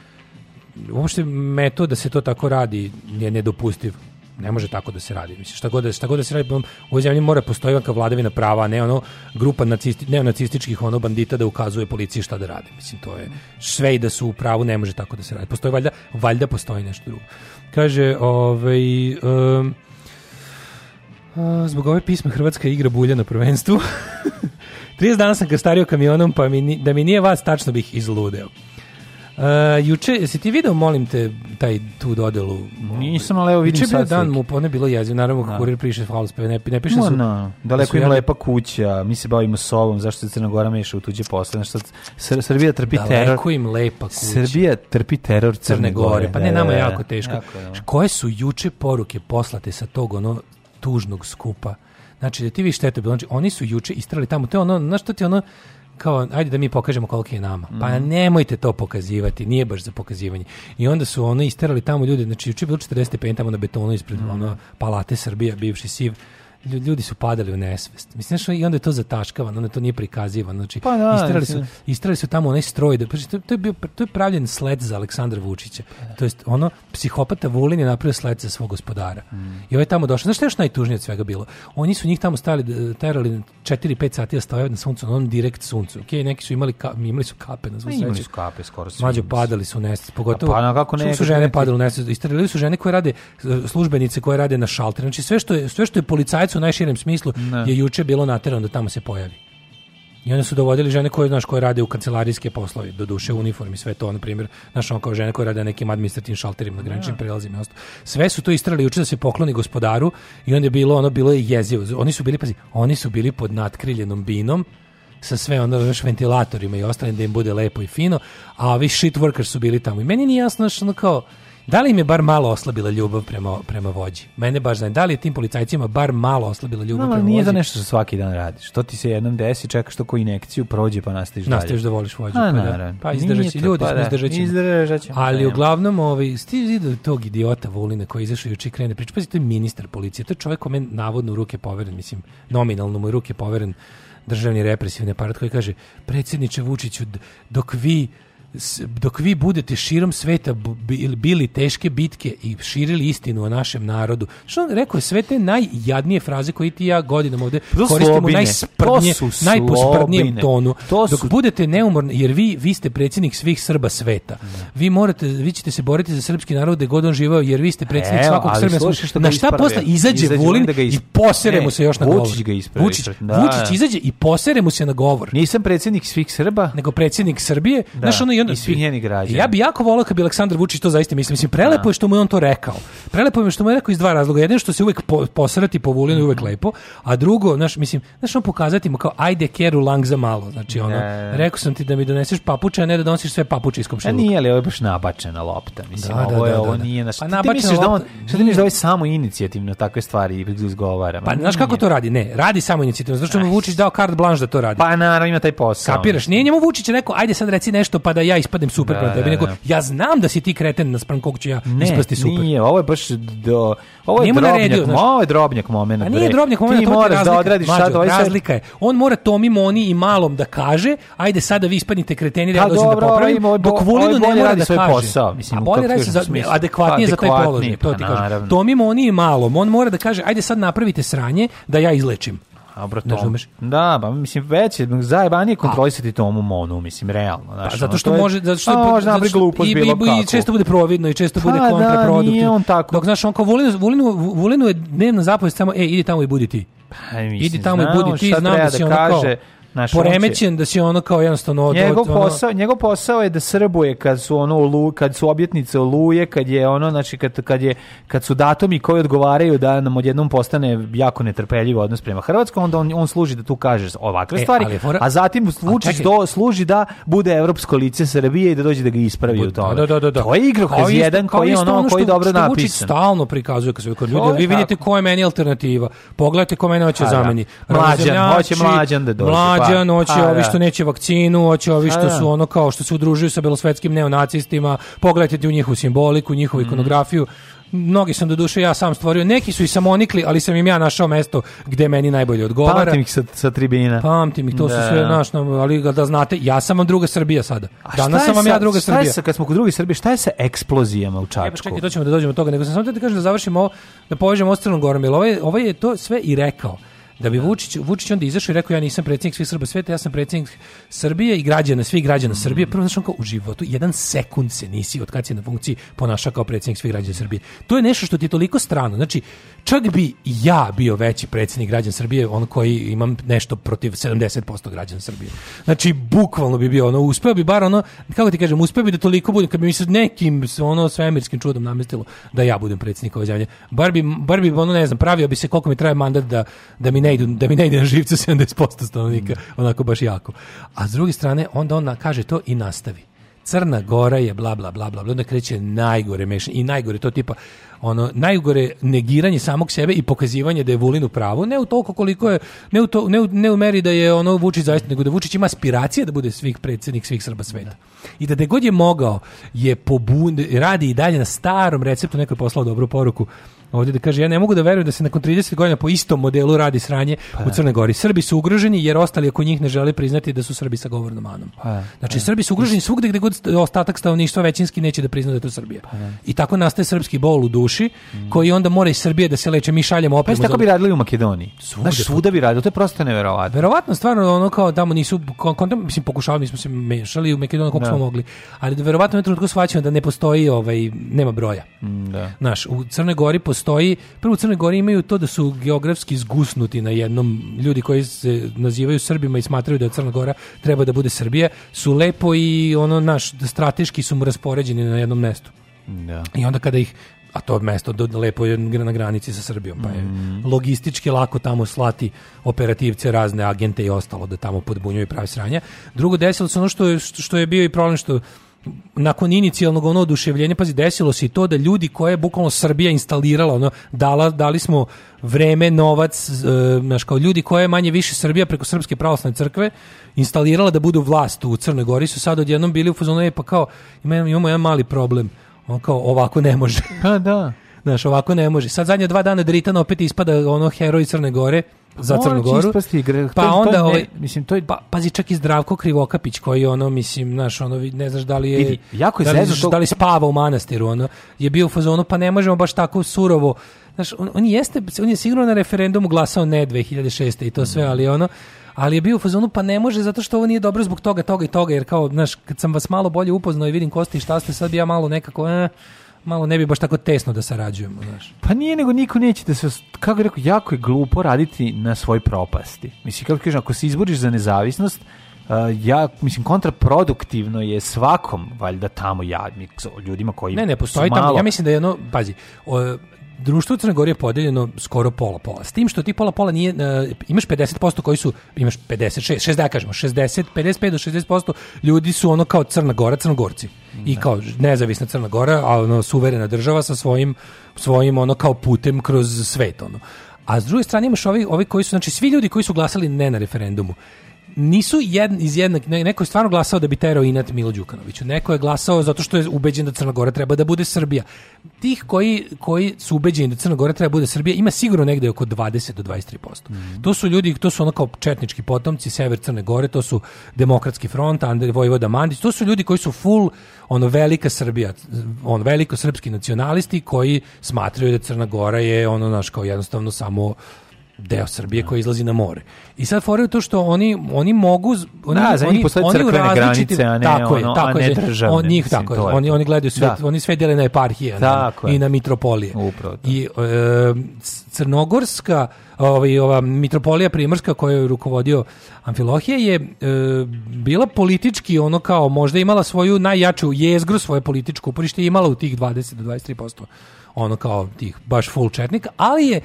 Uopšte metoda da se to tako radi je nedopustiv. Ne može tako da se radi. Mislim, šta god da, šta god da se radi, u ovoj zemlji mora postoji neka vladavina prava, a ne ono grupa nacisti, neonacističkih ono bandita da ukazuje policiji šta da radi. Mislim, to je sve i da su u pravu, ne može tako da se radi. Postoji valjda, valjda postoji nešto drugo. Kaže, ovaj... Um, zbog ove pisme Hrvatska igra bulja na prvenstvu. 30 dana sam ga kamionom, pa mi, da mi nije vas, tačno bih izludeo. Uh, juče, si ti video, molim te, taj tu dodelu?
Nisam, ali evo vidim sad
dan mu, ono je bilo jezio, naravno da. kurir piše falspe, pa ne, ne piše su... No. Da. Da Daleko im jadne... lepa kuća, mi se bavimo sobom, zašto se Crna Gora meša u tuđe posle, nešto, Sr Srbija trpi Daleko teror. Daleko
im lepa kuća.
Srbija trpi teror Crne, Crne Gore.
Pa ne, da, nama je jako teško. Jako,
da. Koje su juče poruke poslate sa tog ono tužnog skupa? Znači, da ti vidiš šta je to bilo. Znači, oni su juče istrali tamo, to je ono, znaš što ti ono, kao, ajde da mi pokažemo koliko je nama. Pa mhm. nemojte to pokazivati, nije baš za pokazivanje. I onda su ono isterali tamo ljude, znači juče bilo 40 stepeni tamo na betonu ispred mm. ono, palate Srbija, bivši SIV ljudi su padali u nesvest. Mislim što i onda je to zataškavano, onda to nije prikazivano. Znači pa da, istrali su istrali su tamo onaj stroj da pa, to, to je bio to je pravljen sled za Aleksandra Vučića. Pa da. To jest ono psihopata Vulin je napravio sled za svog gospodara. Mm. I ovaj tamo došao. Znaš šta je još najtužnije od svega bilo? Oni su njih tamo stali terali 4-5 sati da stajao na suncu, na onom direkt suncu. Okej, okay, neki su imali ka, imali su kape na pa suncu.
Imali su kape skoro su. Mađo
padali su nes, pogotovo. A pa kako ne? Su žene padale u nes, istrelili su žene koje rade službenice koje rade na šalter. Znači sve što je sve što je policajac u najširem smislu ne. je juče bilo naterano da tamo se pojavi. I onda su dovodili žene koje, znaš, koje rade u kancelarijske poslovi, do duše uniformi, sve to, na primjer, znaš, on kao žene koje rade na nekim administrativnim šalterima, na graničnim ja. Da. prelazima i ostalo. Sve su to istrali juče da se pokloni gospodaru i onda je bilo, ono, bilo je jezivo. Oni su bili, pazi, oni su bili pod natkriljenom binom, sa sve onda još ventilatorima i ostalim da im bude lepo i fino, a ovi shit workers su bili tamo. I meni nije jasno, znaš, ono kao, Da li im je bar malo oslabila ljubav prema, prema vođi? Mene baš znam. Da li je tim policajcima bar malo oslabila ljubav malo, prema vođi?
Nije
da
nešto što svaki dan radiš. Što ti se jednom desi, čekaš to koji inekciju, prođe pa nastaviš dalje.
Nastaviš da voliš vođu.
A, pa, pa, da.
pa
izdržat ljudi,
pa, da.
izdržat
će. Ali uglavnom, ovaj, stiži do tog idiota Vulina koji izašao juče krene priča. pa to je ministar policije. To je čovjek kome navodno u ruke poveren, mislim, nominalno mu je ruke poveren državni represivni aparat koji kaže predsjedniče Vučiću dok vi dok vi budete širom sveta bili teške bitke i širili istinu o našem narodu. Što on rekao sve te najjadnije fraze koje ti ja godinama ovde koristim u najsprdnije, najposprdnijem tonu. To su... Dok budete neumorni, jer vi, vi ste predsjednik svih Srba sveta. Vi morate, vi ćete se boriti za srpski narod gde god on živao, jer vi ste predsjednik Evo, svakog Srba. Što na šta posle izađe, izađe Vulin ga isp... i posere mu se još
na govor.
Vučić ga
ispravi. Vučić,
da, Vučić izađe i posere mu se na govor.
Nisam predsjednik svih Srba.
Nego predsjednik Srbije. Da. Znaš, ono, I svih
njenih građana.
Ja bih jako volao kad bi Aleksandar Vučić to zaista mislim. Mislim, prelepo da. je što mu je on to rekao. Prelepo je što mu je rekao iz dva razloga. Jedan je što se uvek po, posrati po Vulinu mm uvek mhm. lepo, a drugo, znaš, mislim, znaš, on pokazati mu kao, ajde keru lang za malo. Znači, ono, ne. Da. rekao sam ti da mi doneseš papuče, a ne da donosiš sve papuče iz
komšiluka. A nije, ali ovo je baš nabačena lopta. Mislim, da, da, ovo je, da, da, ovo da. nije, znaš, pa, ti misliš da on, šta ti misliš da ovaj samo inicijativno takve stvari i izgovara?
Pa, znaš kako to radi? Ne, radi samo inicijativno. Znači, mu Vučić dao carte blanche da to radi.
Pa, naravno, ima taj posao. Kapiraš?
Nije njemu Vučić rekao, ajde sad reci nešto, pa da ja ispadnem super da, tebi, da da, nego da. ja znam da si ti kreten na sprem kog ću ja ne, ispasti super.
Nije, ovo je baš do, ovo je Nijemo drobnjak, naredio, znaš, ovo
je drobnjak momenat. A nije drobnjak
momenat, ti moraš da odradiš mađo, sad, ovaj razlika je. On mora Tomi, mi moni i malom da kaže, ajde sada vi ispadnite kreteni, da ja pa dođem da popravim, ovo, ovaj dok volinu ovaj ne mora da kaže. Posao, mislim, a bolje radi
za adekvatnije za taj položaj, to ti pa kažem. Tomi, mi moni i malom, on mora da kaže, ajde sad napravite sranje da ja izlečim.
Dobro, to. Razumeš? Da, pa mislim već je zajebanije kontrolisati tomu monu, mislim realno, znači. Pa
zato što ono, može zato što
a, može napri glupo i, bilo i,
i često bude providno i često pa, bude da, kontraproduktivno. Da, on tako. Dok znaš on kao Vulinu, Vulinu, Vulinu je dnevna zapovest samo ej idi tamo i budi ti.
Pa, mislim, idi
tamo
i budi
ti,
znam da si da kaže,
kao, Naš, poremećen da si ono kao jednostavno od,
njegov od, ono... posao njegov posao je da srbuje kad su ono lu, kad su objetnice oluje kad je ono znači kad, kad je kad su datumi koji odgovaraju da nam odjednom postane jako netrpeljiv odnos prema Hrvatskoj onda on, on služi da tu kaže ovakve e, stvari for... a zatim Vučić do služi da bude evropsko lice Srbije i da dođe da ga ispravi Bud, u da, tome.
Da, da, da, da.
To je igrokaz kao jedan kao koji je ono, ono koji dobro napiše
stalno prikazuje kao se ljudi, vi vidite ko je meni alternativa. Pogledajte ko meni hoće pa da. zameni.
Mlađan, hoće mlađan da dođe
građan, pa, hoće pa, ovi da. što neće vakcinu, hoće ovi pa, što da. su ono kao što se udružuju sa belosvetskim neonacistima, pogledajte u njihovu simboliku, njihovu mhm. ikonografiju, mnogi sam do duše ja sam stvorio, neki su i samonikli, ali sam im ja našao mesto gde meni najbolje odgovara. Pamtim
ih sa, sa tribina.
Pamtim ih, to da, su sve naš, ali da znate, ja sam vam druga Srbija sada. Danas sam vam sa, ja druga šta Srbija.
Šta je kad smo kod druge Srbije, šta je sa eksplozijama u Čačku? E, pa
čekaj, to ćemo da dođemo do toga, nego sam samo da ti kažem da završimo ovo, da povežemo ovo s Gorom, jer ovaj, ovo je to sve i rekao. Da bi da. Vučić, Vučić onda izašao i rekao ja nisam predsjednik svih Srba sveta, ja sam predsjednik Srbije i građana, svih građana mm. Srbije. Prvo znači kao u životu jedan sekund se nisi od kad si na funkciji ponašao kao predsjednik svih građana Srbije. To je nešto što ti je toliko strano. Znači, čak bi ja bio veći predsjednik građana Srbije, on koji imam nešto protiv 70% građana Srbije. Znači, bukvalno bi bio ono, uspeo bi bar ono, kako ti kažem, uspeo bi da toliko budem, kad bi mi se nekim ono svemirskim čudom namestilo da ja budem predsjednik ove zemlje. Bar bi, bar bi ono, ne znam, pravio bi se koliko mi traje mandat da, da mi ne ne idu, da mi ne ide na živce 70% stanovnika, mm. onako baš jako. A s druge strane, onda on kaže to i nastavi. Crna Gora je bla bla bla bla, onda kreće najgore mešanje i najgore to tipa ono najgore negiranje samog sebe i pokazivanje da je Vulin u pravu, ne u toliko koliko je ne u to, ne u, ne u meri da je ono Vučić zaista nego da Vučić ima aspiracije da bude svih predsednik svih Srba sveta. Da. I da god je mogao je pobun, radi i dalje na starom receptu neko je poslao dobru poruku ovdje da kaže ja ne mogu da verujem da se nakon 30 godina po istom modelu radi sranje pa, u da. Crnoj Gori. Srbi su ugroženi jer ostali oko njih ne žele priznati da su Srbi sa govornom manom. Pa, da. znači Srbi su ugroženi svugdje gdje god ostatak stanovništva većinski neće da priznaju da to Srbija. Pa, da. I tako nastaje srpski bol u duši mm. koji onda mora i Srbije da se leče. Mi šaljemo pa opet. Pa,
tako bi radili u Makedoniji. Svuda, Znaš, svuda bi radili, to je prosto neverovatno.
Verovatno stvarno ono kao tamo nisu kontam, mislim pokušavali mi smo se mešali u Makedoniju koliko da. smo mogli, ali verovatno je trenutku svaćamo da ne postoji ovaj nema broja. Mm,
da. Naš u Crnoj Gori
postoji, prvo u Crnoj Gori imaju to da su geografski zgusnuti na jednom, ljudi koji se nazivaju Srbima i smatraju da je Crna Gora treba da bude Srbija, su lepo i ono naš, strateški su mu raspoređeni na jednom mestu.
Da.
I onda kada ih a to mesto do, lepo je na granici sa Srbijom, pa je mm. logistički lako tamo slati operativce, razne agente i ostalo da tamo podbunjuju i pravi sranja. Drugo, desilo se ono što je, što je bio i problem što nakon inicijalnog ono oduševljenja, pazi, desilo se i to da ljudi koje je bukvalno Srbija instalirala, ono, dala, dali smo vreme, novac, e, znaš, e, kao ljudi koje je manje više Srbija preko Srpske pravoslavne crkve instalirala da budu vlast u Crnoj Gori, su sad odjednom bili u fuzonu, e, pa kao, imamo, imamo jedan mali problem, on kao, ovako ne može.
Pa da.
Znaš, ovako ne može. Sad zadnje dva dana Dritan opet ispada ono heroj Crne Gore, za Crnu Goru. Pa to, onda e, ovaj, mislim to je
pa, pazi čak i Zdravko Krivokapić koji ono mislim naš ono ne znaš da li je vidi, jako je da li, znaš, to... da li spava u manastiru ono je bio u fazonu pa ne možemo baš tako surovo
znaš on, on jeste on je sigurno na referendumu glasao ne 2006 i to sve ali ono ali je bio u fazonu pa ne može zato što ovo nije dobro zbog toga toga i toga jer kao znaš kad sam vas malo bolje upoznao i vidim ko šta ste sad bi ja malo nekako eh, malo ne bi baš tako tesno da sarađujemo, znaš.
Pa nije, nego niko neće da se, kako rekao, jako je glupo raditi na svoj propasti. Mislim, kako kažem, ako se izboriš za nezavisnost, uh, ja, mislim, kontraproduktivno je svakom, valjda, tamo ja, ljudima koji
Ne, ne, postoji malo... tamo, ja mislim da je ono, pazi, o, društvo u Crnoj Gori je podeljeno skoro pola pola. S tim što ti pola pola nije uh, imaš 50% koji su imaš 56, 60 da kažemo, 60, 55 do 60% ljudi su ono kao Crna Gora, Crnogorci. I da. kao nezavisna Crna Gora, a ono suverena država sa svojim svojim ono kao putem kroz svet ono. A s druge strane imaš ovi, ovi koji su znači svi ljudi koji su glasali ne na referendumu nisu jed, iz jednak, neko je stvarno glasao da bi terao inat Milo Đukanoviću, neko je glasao zato što je ubeđen da Crna Gora treba da bude Srbija. Tih koji, koji su ubeđeni da Crna Gora treba da bude Srbija ima sigurno negde oko 20 do 23%. Mm -hmm. To su ljudi, to su onako četnički potomci sever Crne Gore, to su Demokratski front, Andrej Vojvoda Mandić, to su ljudi koji su full ono velika Srbija, on veliko srpski nacionalisti koji smatraju da Crna Gora je ono naš kao jednostavno samo deo da, Srbije da. koji izlazi na more. I sad fore to što oni oni mogu oni da, za njih oni, oni granice, a
ne tako ono, je, tako a ne je, državne,
on, njih mislim, tako je, oni oni gledaju sve, da. oni sve dele na eparhije na, i na mitropolije.
Upravo,
I e, crnogorska ovaj, ova mitropolija primorska koju je rukovodio Amfilohije je e, bila politički ono kao možda imala svoju najjaču jezgru svoje političko uporište imala u tih 20 do 23% ono kao tih baš full četnika, ali je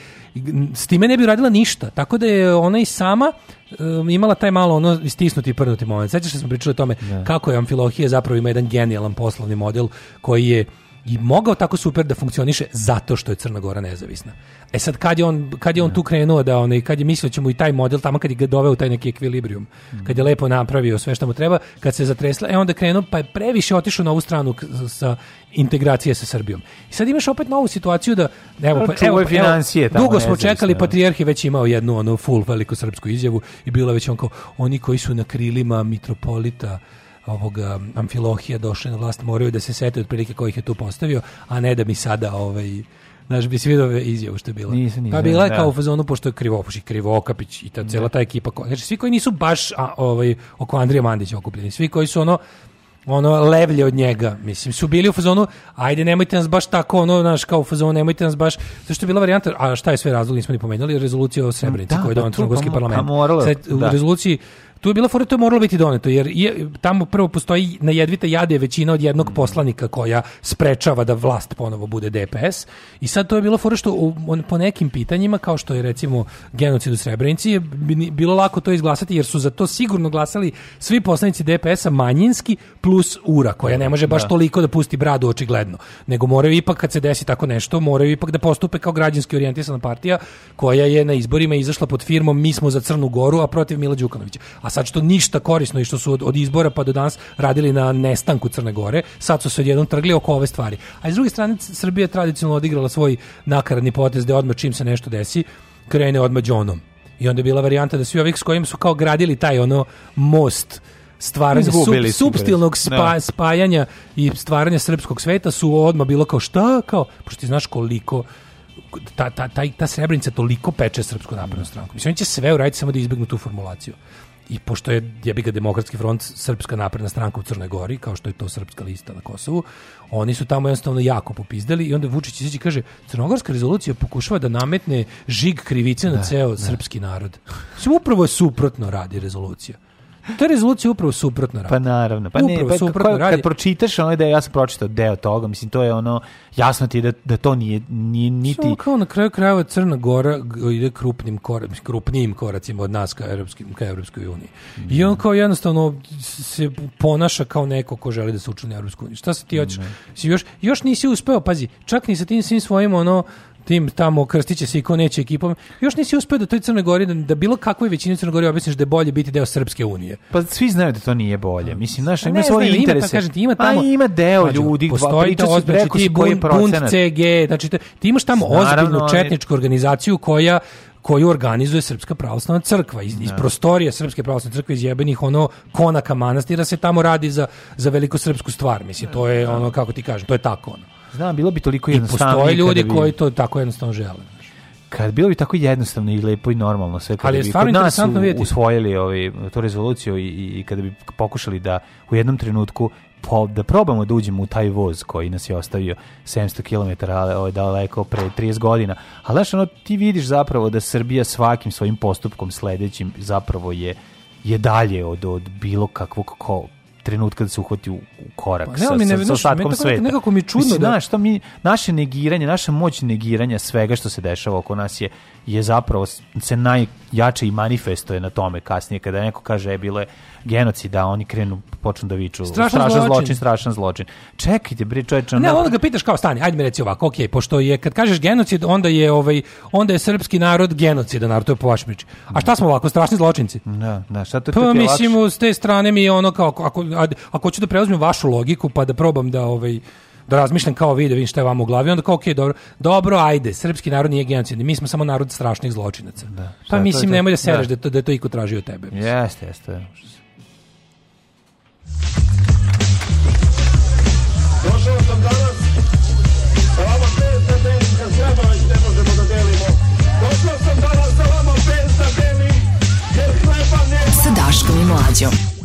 s time ne bi radila ništa. Tako da je ona i sama um, imala taj malo ono istisnuti i prnuti moment. Sećaš se da smo pričali o tome yeah. Da. kako je Amfilohije zapravo ima jedan genijalan poslovni model koji je i mogao tako super da funkcioniše zato što je Crna Gora nezavisna. E sad kad je on kad je on da. tu krenuo da onaj kad je mislio da ćemo i taj model tamo kad je ga doveo u taj neki ekvilibrijum, mm. kad je lepo napravio sve što mu treba, kad se zatresla, e onda krenuo pa je previše otišao na ovu stranu sa integracije sa Srbijom. I sad imaš opet novu situaciju da evo pa, evo,
financije evo,
dugo smo čekali da. patrijarh je već imao jednu onu full veliku srpsku izjavu i bilo je već on kao oni koji su na krilima mitropolita ovoga Amfilohija došli na vlast moraju da se sete otprilike kojih je tu postavio, a ne da mi sada ovaj Znaš, bi svi ove izjavu što je bila. Nisam,
nisam, pa bila
je da. kao u fazonu, pošto je Krivopuši, Krivokapić i ta da. cela ta ekipa. Znači, svi koji nisu baš a, ovaj, oko Andrija Mandića okupljeni, svi koji su ono, ono levlje od njega, mislim, su bili u fazonu, ajde nemojte nas baš tako, ono, znaš, kao u fazonu, nemojte nas baš, zato što je bila varijanta, a šta je sve razlog, nismo ni pomenuli, rezolucija o Srebrenici, da, koja je pa donan Crnogorski pa parlament. Pa Sad, u da. rezoluciji tu je bila fora, to je moralo biti doneto, jer je, tamo prvo postoji najedvita jedvite jade većina od jednog poslanika koja sprečava da vlast ponovo bude DPS. I sad to je bilo fora što u, on, po nekim pitanjima, kao što je recimo genocid u Srebrenici, je bilo lako to izglasati, jer su za to sigurno glasali svi poslanici DPS-a manjinski plus URA, koja ne može baš da. toliko da pusti bradu očigledno, nego moraju ipak kad se desi tako nešto, moraju ipak da postupe kao građanski orijentisana partija koja je na izborima izašla pod firmom mi smo za Crnu Goru, a protiv Mila Đukanovića. A sad što ništa korisno i što su od, od izbora pa do danas radili na nestanku Crne Gore, sad su se odjednom trgli oko ove stvari. A iz druge strane, Srbija tradicionalno odigrala svoj nakaradni potez da odmah čim se nešto desi, krene odmah džonom. I onda je bila varijanta da svi ovih s kojim su kao gradili taj ono most stvaranja sub, substilnog da. spa, spajanja i stvaranja srpskog sveta su odmah bilo kao šta, kao, pošto ti znaš koliko ta, ta, ta, ta srebrnica toliko peče srpsku naprednu stranku. Mislim, oni će sve uraditi samo da izbjegnu tu formulaciju i pošto je jebiga demokratski front srpska napredna stranka u Crnoj Gori, kao što je to srpska lista na Kosovu, oni su tamo jednostavno jako popizdeli i onda Vučić izađe kaže crnogorska rezolucija pokušava da nametne žig krivice na da, ceo da. srpski narod. Sve upravo suprotno radi rezolucija. To je rezolucija upravo suprotno
Pa naravno. Pa upravo ne, pa kad, kad pročitaš ono da ja sam pročitao deo toga, mislim to je ono jasno ti da da to nije nije niti
Samo kao na kraju krajeva Crna Gora ide krupnim koracima, krupnijim koracima od nas ka evropskim ka evropskoj uniji. Mm. I on kao jednostavno se ponaša kao neko ko želi da se učlani u evropsku uniju. Šta se ti hoćeš? Mm. Još još nisi uspeo, pazi, čak ni sa tim svim svojim ono tim tamo krstiće se i ko neće ekipom. Još nisi uspeo da toj Crnoj Gori, da, da bilo kakvoj većini Crnoj Gori objasniš da je bolje biti deo Srpske unije.
Pa svi znaju da to nije bolje. Pa, mislim, znaš, pa ima svoje pa interese. Ima, kažem, ti
ima tamo... ima deo ljudi,
postoji to, znači, ti bun, bunt CG, znači, ti imaš tamo ozbiljnu četničku organizaciju koja koju organizuje Srpska pravoslavna crkva iz, iz da. prostorije Srpske pravoslavne crkve iz jebenih ono konaka manastira se tamo radi za za veliku srpsku stvar mislim to je da. ono kako ti kažem to je tako ono
Znam, bilo bi toliko jednostavno. I
postoje ljudi bi... koji to tako jednostavno žele.
Kad bilo bi tako jednostavno i lepo i normalno sve
kada Ali je bi kod nas u,
usvojili ovi, tu rezoluciju i, i, kada bi pokušali da u jednom trenutku po, da probamo da uđemo u taj voz koji nas je ostavio 700 km ovaj, daleko pre 30 godina. Ali znaš, ono, ti vidiš zapravo da Srbija svakim svojim postupkom sledećim zapravo je je dalje od, od bilo kakvog ko, trenutka da se uhvati u, u korak pa, nema, sa, sa, ne, sa ostatkom nekako, sveta. Nekako
mi je čudno Mislim,
da... Naš, šta mi, naše negiranje, naša moć negiranja svega što se dešava oko nas je je zapravo se najjače i manifestuje na tome kasnije kada neko kaže je bilo je genocida, oni krenu počnu da viču
strašan, strašan zločin. zločin.
strašan zločin. Čekajte bre čoveče.
Ne, onda ga pitaš kao stani, ajde mi reci ovako, okej, pošto je kad kažeš genocid, onda je ovaj onda je srpski narod genocida, narod, to je po vašem A šta smo ovako strašni zločinci?
Da, da,
šta to pa, je mislim s te strane mi je ono kao ako ako, ako hoću da preuzmem vašu logiku pa da probam da ovaj da razmišljam kao vi vide, da vidim šta je vam u glavi, onda kao okej, dobro, dobro, ajde, srpski narod nije genocidni, mi smo samo narod strašnih zločinaca. Da. Pa mislim, to, to, nemoj da sereš da, da, da je to iko traži od tebe. Jeste, jeste. Da. Došao sam danas, sa vama pet da da delimo. Došao sam danas, sa vama pet da delim, jer hleba nema. Daškom i Mlađom.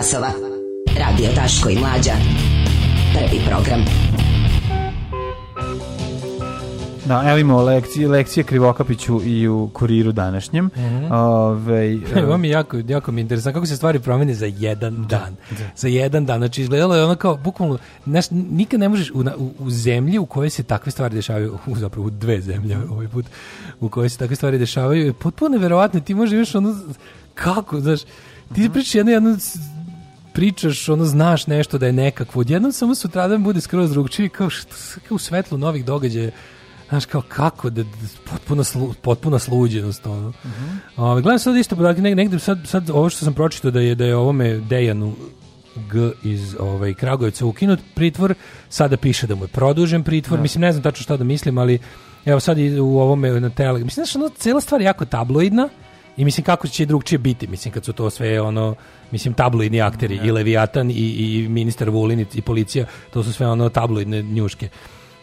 časova. Radio Daško i Mlađa. Prvi program. Da, evo imamo lekcije, lekcije Krivokapiću i u kuriru današnjem. Mm -hmm.
Ove, evo mi jako, jako mi je interesantno kako se stvari promene za jedan da, dan. Da. Za jedan dan. Znači, izgledalo je ono kao, bukvalno, znaš, nikad ne možeš u, u, u, zemlji u kojoj se takve stvari dešavaju, u, zapravo u dve zemlje ovaj put, u kojoj se takve stvari dešavaju, je potpuno neverovatno. Ti možeš imaš ono, kako, znaš, ti pričaš jednu, jednu pričaš, ono, znaš nešto da je nekakvo. Odjednom samo sutradan bude skroz drugčiji, kao, što, kao u svetlu novih događaja. Znaš, kao kako, da, da potpuno, slu, potpuna sluđenost, ono. Uh mhm. -huh. Ove, gledam sad isto, negdje, negde sad, sad ovo što sam pročitao da je, da je ovome Dejanu G iz ovaj, Kragujevca ukinut pritvor, sada piše da mu je produžen pritvor, ja. Da. mislim ne znam tačno šta da mislim, ali evo sad i u ovome na tele, mislim znaš, ono, cela stvar je jako tabloidna i mislim kako će drugčije biti, mislim kad su to sve ono mislim tabloidni akteri ja. i Leviatan i, i ministar Vulin i policija, to su sve ono tabloidne njuške.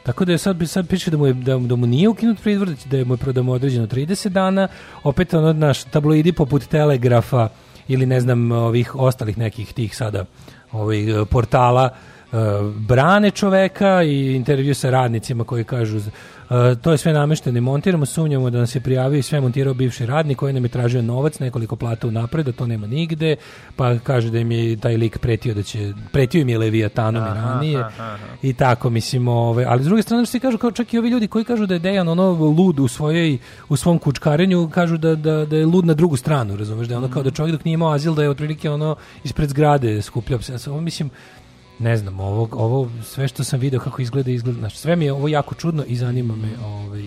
Tako da je sad, sad piše da mu, je, da, da mu nije ukinut pritvor, da je mu, da mu da određeno 30 dana, opet ono, naš, tabloidi poput Telegrafa ili ne znam ovih ostalih nekih tih sada ovih e, portala e, brane čoveka i intervju sa radnicima koji kažu Uh, to je sve namešteno i montiramo, sumnjamo da nas je prijavio i sve montirao bivši radnik koji nam je tražio novac, nekoliko plata u da to nema nigde, pa kaže da im je taj lik pretio da će, pretio im je Leviatanom aha, i ranije aha, aha. i tako, mislim, ove, ovaj, ali s druge strane se kažu, kao čak i ovi ljudi koji kažu da je Dejan ono lud u svojoj, u svom kučkarenju, kažu da, da, da je lud na drugu stranu, razumeš, da je ono kao da mhm. čovjek dok nije imao azil da je otprilike ono ispred zgrade skupljao psa, mislim, ne znam, ovo, ovo sve što sam video kako izgleda, izgleda, znači sve mi je ovo jako čudno i zanima me, ovaj,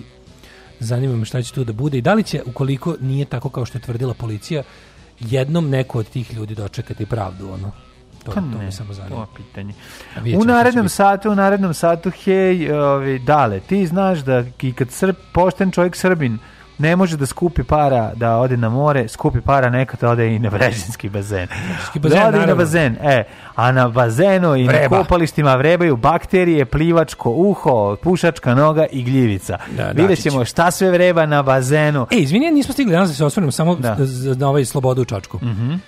zanima me šta će tu da bude i da li će, ukoliko nije tako kao što je tvrdila policija, jednom neko od tih ljudi dočekati pravdu, ono.
To, pa to ne, me samo zanima. To pitanje. U narednom satu, u narednom satu, hej, ovi, ovaj, dale, ti znaš da i kad Srb, pošten čovjek Srbin ne može da skupi para da ode na more, skupi para neka da ode i na vrežinski bazen. bazen da ode naravno. i na bazen, e. A na bazenu i Vreba. na kopalištima vrebaju bakterije, plivačko uho, pušačka noga i gljivica. Da, da Vidjet ćemo šta sve vreba na bazenu.
E, izvinjeni, nismo stigli danas da se osvrnemo samo da. na ovaj slobodu u Čačku.
Mm -hmm.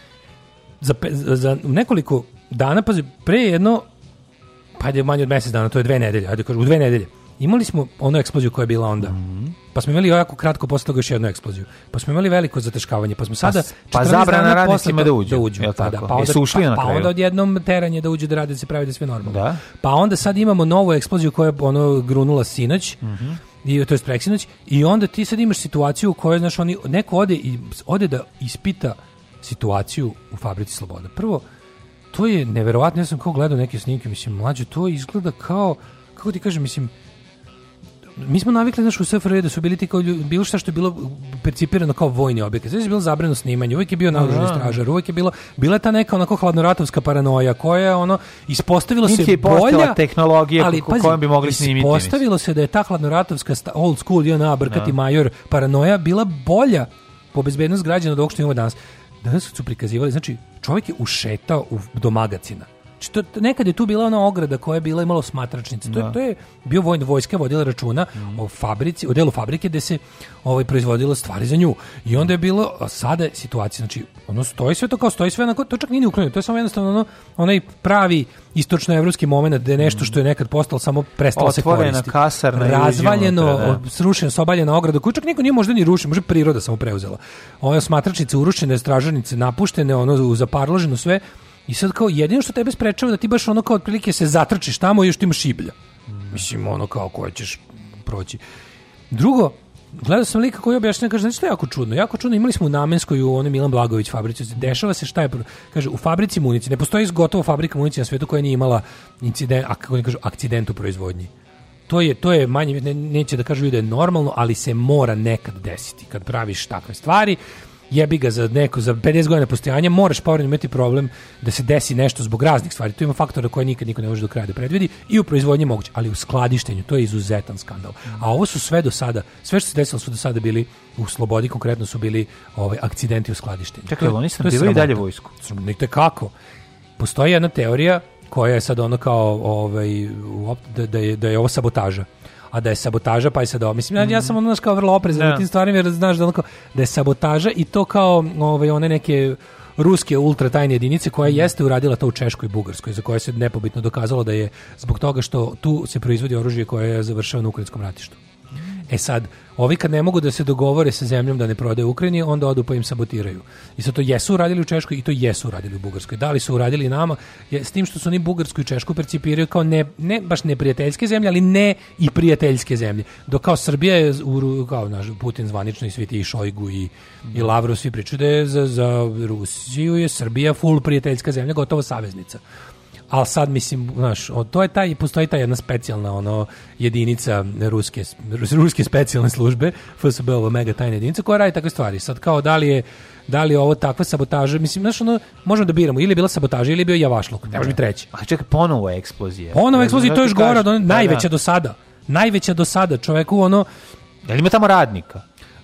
za, za nekoliko dana, pa pre jedno, pa je manje od mesec dana, to je dve nedelje, ajde kažu, u dve nedelje imali smo onu eksploziju koja je bila onda. Mm. Pa smo imali jako kratko posle toga još jednu eksploziju. Pa smo imali veliko zataškavanje, pa smo pa sada
pa, pa zabrana radnicima da,
da
uđu, pa da uđu.
Tako? da, pa onda, ušli pa, na pa kraju. pa onda odjednom teranje da uđu da rade da se
pravi da
sve normalno.
Da.
Pa onda sad imamo novu eksploziju koja je ono grunula sinoć. Mm i to je preksinoć i onda ti sad imaš situaciju u kojoj znaš oni neko ode i ode da ispita situaciju u fabrici Sloboda. Prvo to je neverovatno, ja sam kao gledao neke snimke, mislim mlađe to izgleda kao kako ti kažeš, mislim mi smo navikli znaš, u SFRJ e da su bili ti kao ljudi, bilo šta što je bilo percipirano kao vojni objekat. Sve je bilo zabrano snimanje, uvijek je bio naoružani stražar, uvijek je bilo, bila ta neka onako hladnoratovska paranoja koja je ono, ispostavilo Niti se bolja,
tehnologija ali, pazi, kojom bi mogli snimiti.
Ispostavilo se da je ta hladnoratovska old school, ona brkati da. major paranoja bila bolja po bezbednost građana dok što imamo danas. Danas su prikazivali, znači čovjek je ušetao u, do magacina Znači, to, nekad je tu bila ona ograda koja je bila imalo smatračnice. To, je, da. to je bio vojna vojska vodila računa mm. o fabrici, o delu fabrike gde se ovaj proizvodilo stvari za nju. I onda je bilo a sada situacija, znači ono stoji sve to kao stoji sve onako, to čak nije ni uklonjeno. To je samo jednostavno ono, onaj pravi istočnoevropski momenat gde je nešto mm. što je nekad postalo samo prestalo se koristiti.
Otvorena kasarna razvaljeno, unutra, da.
srušen, sobaljena ograda, koju čak niko nije možda ni rušio, možda priroda samo preuzela. Ono smatračnice urušene, stražarnice napuštene, ono zaparloženo sve I sad kao jedino što tebe sprečava da ti baš ono kao otprilike se zatrčiš tamo i još ti imaš šiblja. Mislim ono kao koje ćeš proći. Drugo, gledao sam lika koji objašnjava, kaže, znači što je jako čudno, jako čudno, imali smo u Namenskoj u onoj Milan Blagović fabrici, se dešava se šta je, kaže, u fabrici municije, ne postoji gotovo fabrika municije na svetu koja nije imala incident, a kako ne kažu, akcident u proizvodnji. To je, to je manje, ne, neće da kažu da je normalno, ali se mora nekad desiti kad praviš takve stvari jebi ga za neko za 50 godina postojanja moraš povremeno imati problem da se desi nešto zbog raznih stvari. Tu ima faktora koje nikad niko ne može do kraja da predvidi i u proizvodnji moguće, ali u skladištenju to je izuzetan skandal. A ovo su sve do sada, sve što se desilo su do sada bili u slobodi konkretno su bili ovaj akcidenti u skladištenju.
Čekaj, oni
su
bili dalje vojsku.
Nikte kako. Postoji jedna teorija koja je sad ono kao ovaj da, da je da je ovo sabotaža a da je sabotaža pa i sad ovo. Mislim, mm ja sam ono, znaš, kao vrlo oprezan yeah. u da. tim stvarima, jer znaš da, onako, da je sabotaža i to kao ove, ovaj, one neke ruske ultra tajne jedinice koja mhm. jeste uradila to u Češkoj i Bugarskoj, za koje se nepobitno dokazalo da je zbog toga što tu se proizvodi oružje koje je završava na ukrajinskom ratištu. E sad, ovi kad ne mogu da se dogovore sa zemljom da ne prodaju Ukrajini, onda odu pa im sabotiraju. I sad to jesu uradili u Češkoj i to jesu uradili u Bugarskoj. Da li su uradili nama? Je, s tim što su oni Bugarsku i Češku percipiraju kao ne, ne baš neprijateljske zemlje, ali ne i prijateljske zemlje. Dok kao Srbija je, u, kao naš Putin zvanično i svi ti i Šojgu i, i da. Lavrov svi pričaju da je za, za Rusiju je Srbija full prijateljska zemlja, gotovo saveznica ali sad mislim, znaš, to je taj, postoji ta jedna specijalna ono, jedinica ruske, ruske specijalne službe, FSB, ovo mega tajna jedinica, koja radi takve stvari. Sad kao da li je, da li je ovo takva sabotaža, mislim, znaš, ono, možemo da biramo, ili je bila sabotaža, ili je bio javašluk, ne može biti treći.
A čekaj, ponovo je eksplozija.
Ponovo je eksplozija, to je još da gora, da, najveća da. do sada. Najveća do sada, čoveku, ono...
Da li ima tamo radnika?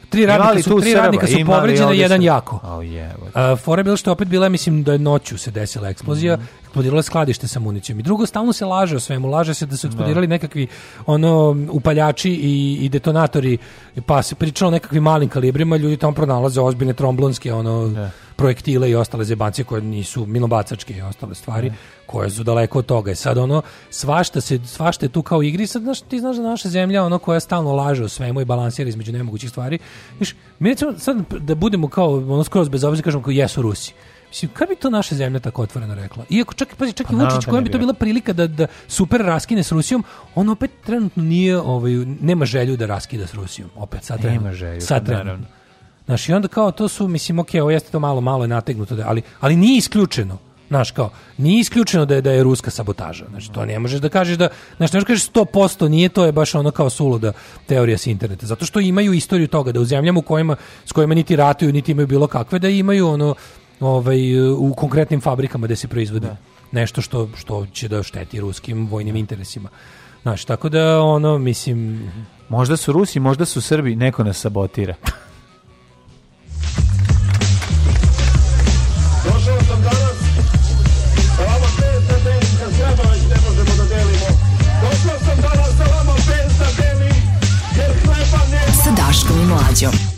Tri radnika su, tri radnika su povređena, jedan su... jako. Oh, yeah, uh, Fora je bilo što opet bila, mislim da je noću se desila eksplozija. Mm -hmm eksplodiralo skladište sa municijom. I drugo, stalno se laže o svemu, laže se da su eksplodirali da. nekakvi ono upaljači i, i detonatori, pa se pričalo o nekakvim malim kalibrima, ljudi tamo pronalaze ozbiljne tromblonske ono, da. projektile i ostale zebancije koje nisu minobacačke i ostale stvari, da. koje su daleko od toga. I e sad ono, svašta, se, svašta je tu kao igri, sad znaš, ti znaš da naša zemlja ono koja stalno laže o svemu i balansira između nemogućih stvari. Viš, mi recimo sad da budemo kao ono skroz bez obzira kažemo kao jesu Rusi. Mislim, kad bi to naša zemlja tako otvoreno rekla? Iako čak, pazi, čak pa, i Vučić da kojem bi to bila prilika da, da super raskine s Rusijom, on opet trenutno nije, ovaj, nema želju da raskida s Rusijom. Opet, sad
trenutno. Nema želju,
sad
pa trenutno.
Znaš, i onda kao to su, mislim, ok, ovo jeste to malo, malo je nategnuto, da, ali, ali nije isključeno. Znaš, kao, nije isključeno da je, da je ruska sabotaža. Znači, to ne možeš da kažeš da, znaš, ne možeš da kažeš 100%, nije to je baš ono kao suluda teorija s interneta. Zato što imaju istoriju toga da u zemljama u kojima, s kojima niti ratuju, niti imaju bilo kakve, da imaju ono, ovaj, u konkretnim fabrikama gde se proizvode. Da. Nešto što, što će da šteti ruskim vojnim da. interesima. Znaš, tako da, ono, mislim...
Mhm. Možda su Rusi, možda su Srbi, neko nas sabotira. Došao sam danas, sa vama pet da možemo da delimo. Došao sam danas, sa vama pet Sa Daškom i Mlađom.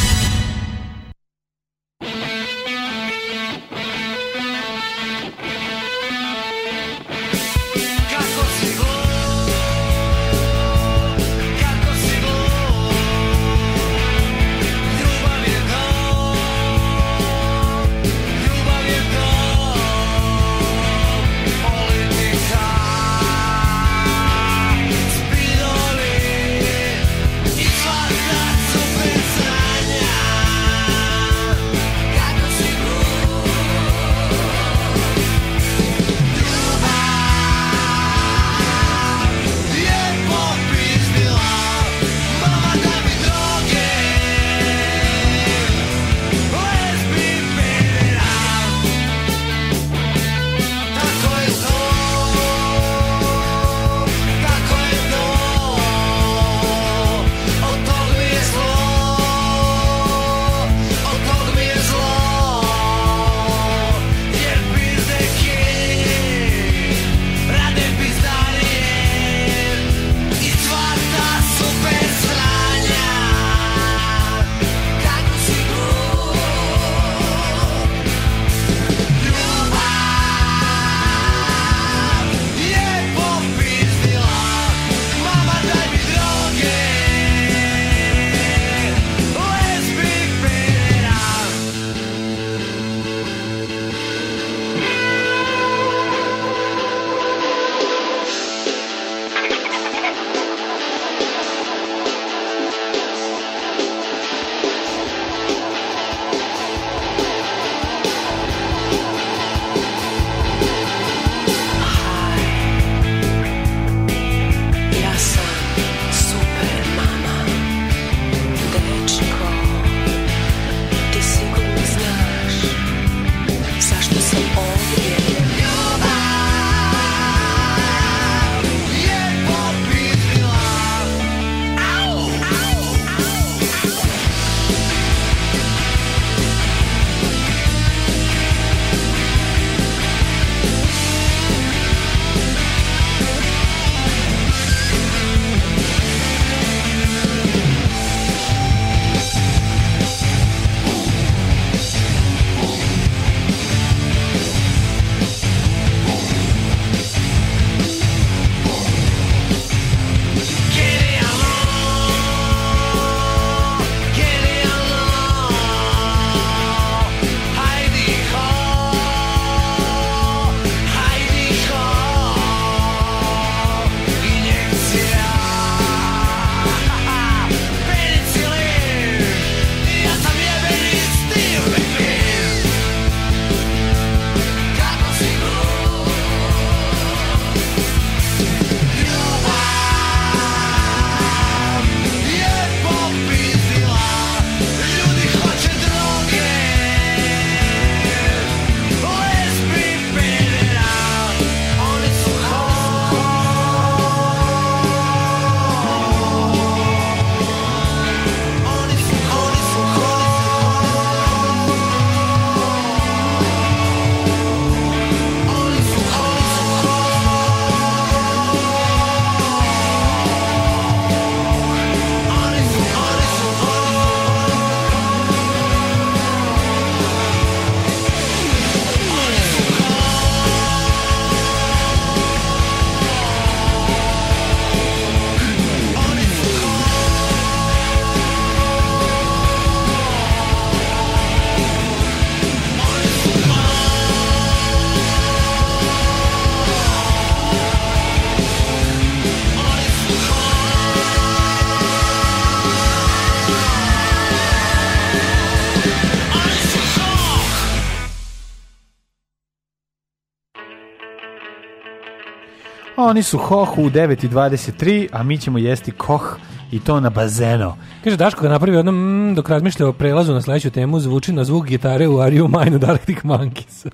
oni su hohu u 9.23, a mi ćemo jesti koh i to na bazeno.
Kaže Daško ga napravi odno mm, dok razmišlja o prelazu na sledeću temu, zvuči na zvuk gitare u Ariju Majnu Darktic Monkeys.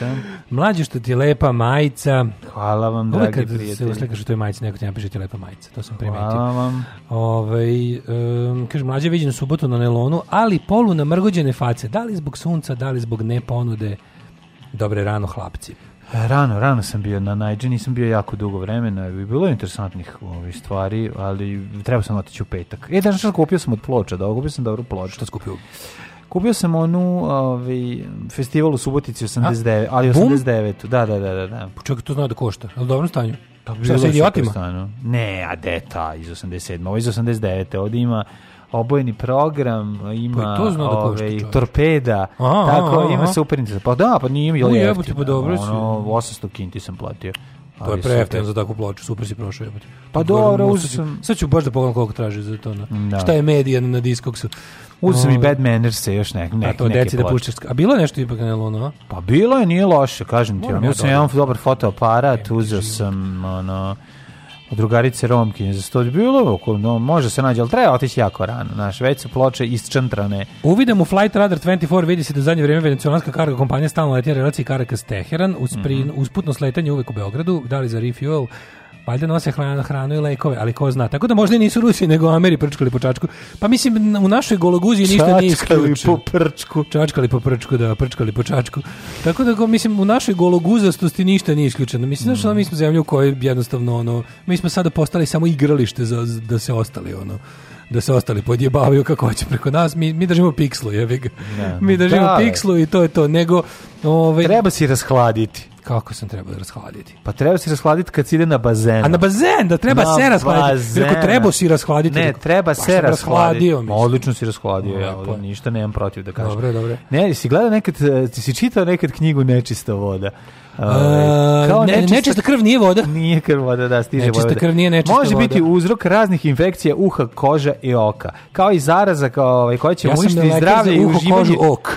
Da. Mlađe što ti lepa majica.
Hvala vam, Uvijek dragi prijatelji. Uvijek kad
se uslikaš u toj majici, neko ti napiše ti lepa majica. To sam primetio.
Hvala vam.
Ove, ovaj, um, kaže, mlađe je viđen subotu na nelonu, ali polu na mrgođene face. Da li zbog sunca, da li zbog neponude. Dobre rano, hlapci.
Rano, rano sam bio na Najđe, nisam bio jako dugo vremena i bilo je interesantnih ovih ovaj, stvari, ali trebao sam otići u petak. E, danas što kupio sam od ploča, da, kupio sam dobru ploču.
Šta skupio?
Kupio sam onu ovi, ovaj, festival u Subotici 89, ali 89. Bum? Da, da, da, da. da.
Pa čekaj, to zna da košta, ali dobro stanju? Pa Šta sa
idiotima? Stanu. Ne, a deta iz 87. Ovo iz 89. Ovdje ima obojeni program, ima pa to da ove, da torpeda, aha, tako aha, ima aha. super internet. Pa da, pa nije bilo jeftino. Jebote, pa dobro si. Ono, 800 kinti sam platio.
To je prejeftino za takvu ploču, super si prošao jebote.
Pa dobro, uzeo
sam... Sad ću baš da pogledam koliko traži za to. Na, da. Šta je medija na diskoksu?
Uzeo sam i Bad Manners još nek, nek, a
to,
neke
da puštaš. A bilo je nešto ipak na Luno, a?
Pa bilo je, nije loše, kažem ti. Uzeo sam jedan dobar fotoaparat, uzeo sam ono, drugarice Romkinje za sto bilo, no, može se nađe, ali treba otići jako rano, znaš, već su ploče isčantrane.
Uvidem u Flight Radar 24 vidi se da u zadnje vrijeme venecuelanska karga kompanija stalno leti na relaciji Caracas Teheran, uz mhm. usputno sletanje uvek u Beogradu, dali za refuel, Valjda nose hranu, hranu i lekove, ali ko zna. Tako da možda i nisu Rusi, nego Ameri prčkali po čačku. Pa mislim, u našoj gologuziji ništa nije isključeno.
Čačkali po prčku.
Čačkali po prčku, da, prčkali po čačku. Tako da, mislim, u našoj gologuzastosti ništa nije isključeno. Mislim, znaš, mm. mi smo zemlja u kojoj jednostavno, ono, mi smo sada postali samo igralište za, da se ostali, ono da se ostali podjebavaju kako hoće preko nas, mi, mi držimo pikslu, jebi Ne, mi držimo da, pikslu i to je to, nego...
Ove, ovaj treba si rashladiti.
Kako sam trebao da rashladiti?
Pa
treba
se rashladiti kad si ide na bazen.
A na bazen, da treba na se rashladiti. Rekao, treba si rashladiti.
Ne, treba pa se rashladiti. Odlično si rashladio, ja pa. ništa nemam protiv da kažem. Dobre, dobre. Ne, si gledao nekad, ti eh, si čitao nekad knjigu Nečista voda.
Uh, ne, nečista, nečista, krv nije voda.
Nije krv voda, da, stiže nečista voda. krv nije nečista Može voda. biti uzrok raznih infekcija uha, koža i oka. Kao i zaraza kao, ovaj, koja će ja uništiti da zdravlje i da uživanje. Ja sam ok.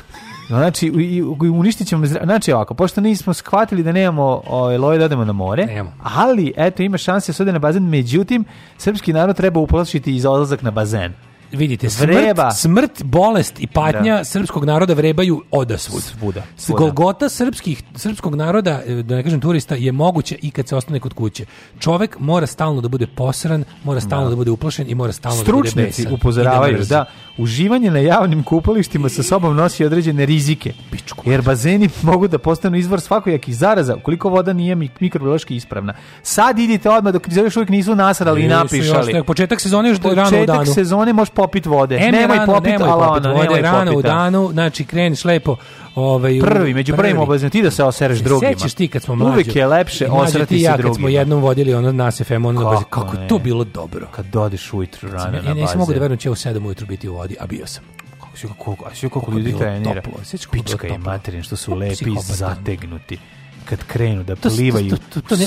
Znači, i, uništit ćemo, znači ovako, pošto nismo shvatili da nemamo ovaj, loje da odemo na more, Nemo. ali eto ima šanse da na bazen, međutim, srpski narod treba uplašiti i za odlazak na bazen
vidite, Vreba. smrt, smrt, bolest i patnja da. srpskog naroda vrebaju odasvud. Svuda. Svuda. Golgota srpskih, srpskog naroda, e, da ne kažem turista, je moguća i kad se ostane kod kuće. Čovek mora stalno da bude posran, mora stalno da, da bude uplašen i mora stalno Stručnici da bude
besan. Da upozoravaju da, da, uživanje na javnim kupalištima sa sobom nosi određene rizike. Pičku. Jer bazeni mogu da postanu izvor svakojakih zaraza, ukoliko voda nije mikrobiološki ispravna. Sad idite odmah dok još uvijek nisu nasrali i napišali. Još, početak sezone još početak rano u danu. Početak sezone može popit vode.
Em nemoj
rano, popit, nemoj ala, popit, ala, vode, nemoj
rano
u
danu, znači kreniš lepo ovaj,
prvi, među prvim obavezno, ti da se osereš se drugima. Sećaš
ti kad smo mlađi. Uvijek
je lepše osrati se
ja,
drugima. Kad
smo jednom vodili ono na SFM, ono kako, na kako to bilo dobro.
Kad dodeš ujutru rano na bazi.
Ja
nisam
mogu da verujem da će u 7 ujutru biti u vodi, a bio sam
kako kako a sve kako ljudi trenira. Pička je materin što su lepi i zategnuti kad krenu da plivaju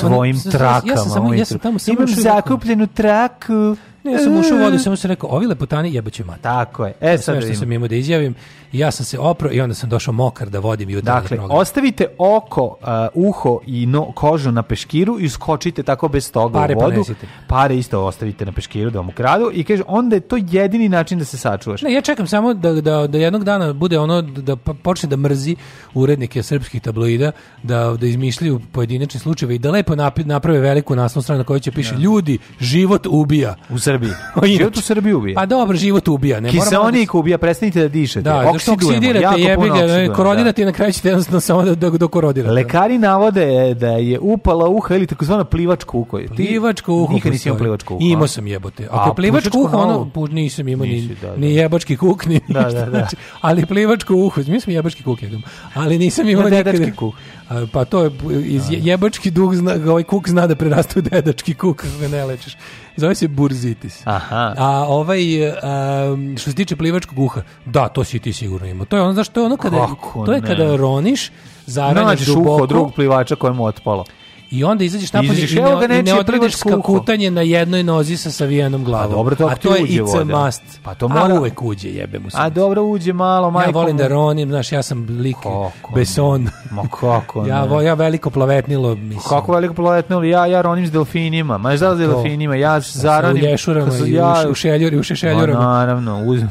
svojim trakama. Ja sam tamo, ja
sam tamo imam zakupljenu traku. Ne, sam ušao u vodu, e. samo sam rekao, ovi lepotani jebaće mat.
Tako je.
E, sad što da sam imao da izjavim. Ja sam se opro i onda sam došao mokar da vodim jutarnji dakle, program.
Dakle, ostavite oko, uh, uho i no, kožu na peškiru i skočite tako bez toga Pare u vodu. Pare Pare isto ostavite na peškiru da vam ukradu i kaže, onda je to jedini način da se sačuvaš. Ne,
ja čekam samo da, da, da jednog dana bude ono, da počne da mrzi urednike srpskih tabloida, da, da izmišljaju pojedinačne slučajeve i da lepo naprave veliku naslovnu stranu na kojoj će piše, ja. Da. ljudi, život ubija. U Srbiji. život u Srbiji ubija. Pa dobro, život ubija. Ne?
Kiseonik da... ubija, prestanite da dišete. Da, zašto oksidirate, jebite,
korodirate da. i na kraju ćete jednostavno samo da, da, da korodirate.
Lekari navode da je upala uha ili takozvana plivačka
uho.
Plivačko uho. Nikad nisi imao
plivačko uho. Imao sam jebote. Ako je plivačko uho, ono, pa nisam imao ni, da, ni da. jebački kuk, ni da, da, da. Znači. ali plivačko uho, mi smo jebački kuk jednom, ali nisam imao da, nikad. kuk. Pa to je, iz jebački duh, zna, ovaj kuk zna da prerastu u dedački kuk, ne lečiš. Zove se burzitis. Aha. A ovaj, um, što se tiče plivačkog uha, da, to si ti sigurno imao. To je ono, znaš, to je ono kada, to je kada roniš, zaranjaš Nađeš duboko. uho drugog
plivača kojem otpalo.
I onda izađeš napolje i ne, ne odrediš skakutanje na jednoj nozi sa savijenom glavom. A, dobro, to, a to je it's voda. a must. Pa to mora... A uvek uđe, jebe mu se.
A dobro, uđe malo, majko. Ja
volim da ronim, znaš, ja sam lik kako beson. Ne?
Ma kako
ne? ja, ja veliko plavetnilo, mislim.
Kako veliko plavetnilo? Ja, ja ronim s delfinima. Ma znaš da delfinima? Ja da zaranim...
U lješurama i ja... u šeljuri, u
Ma, naravno, uzem.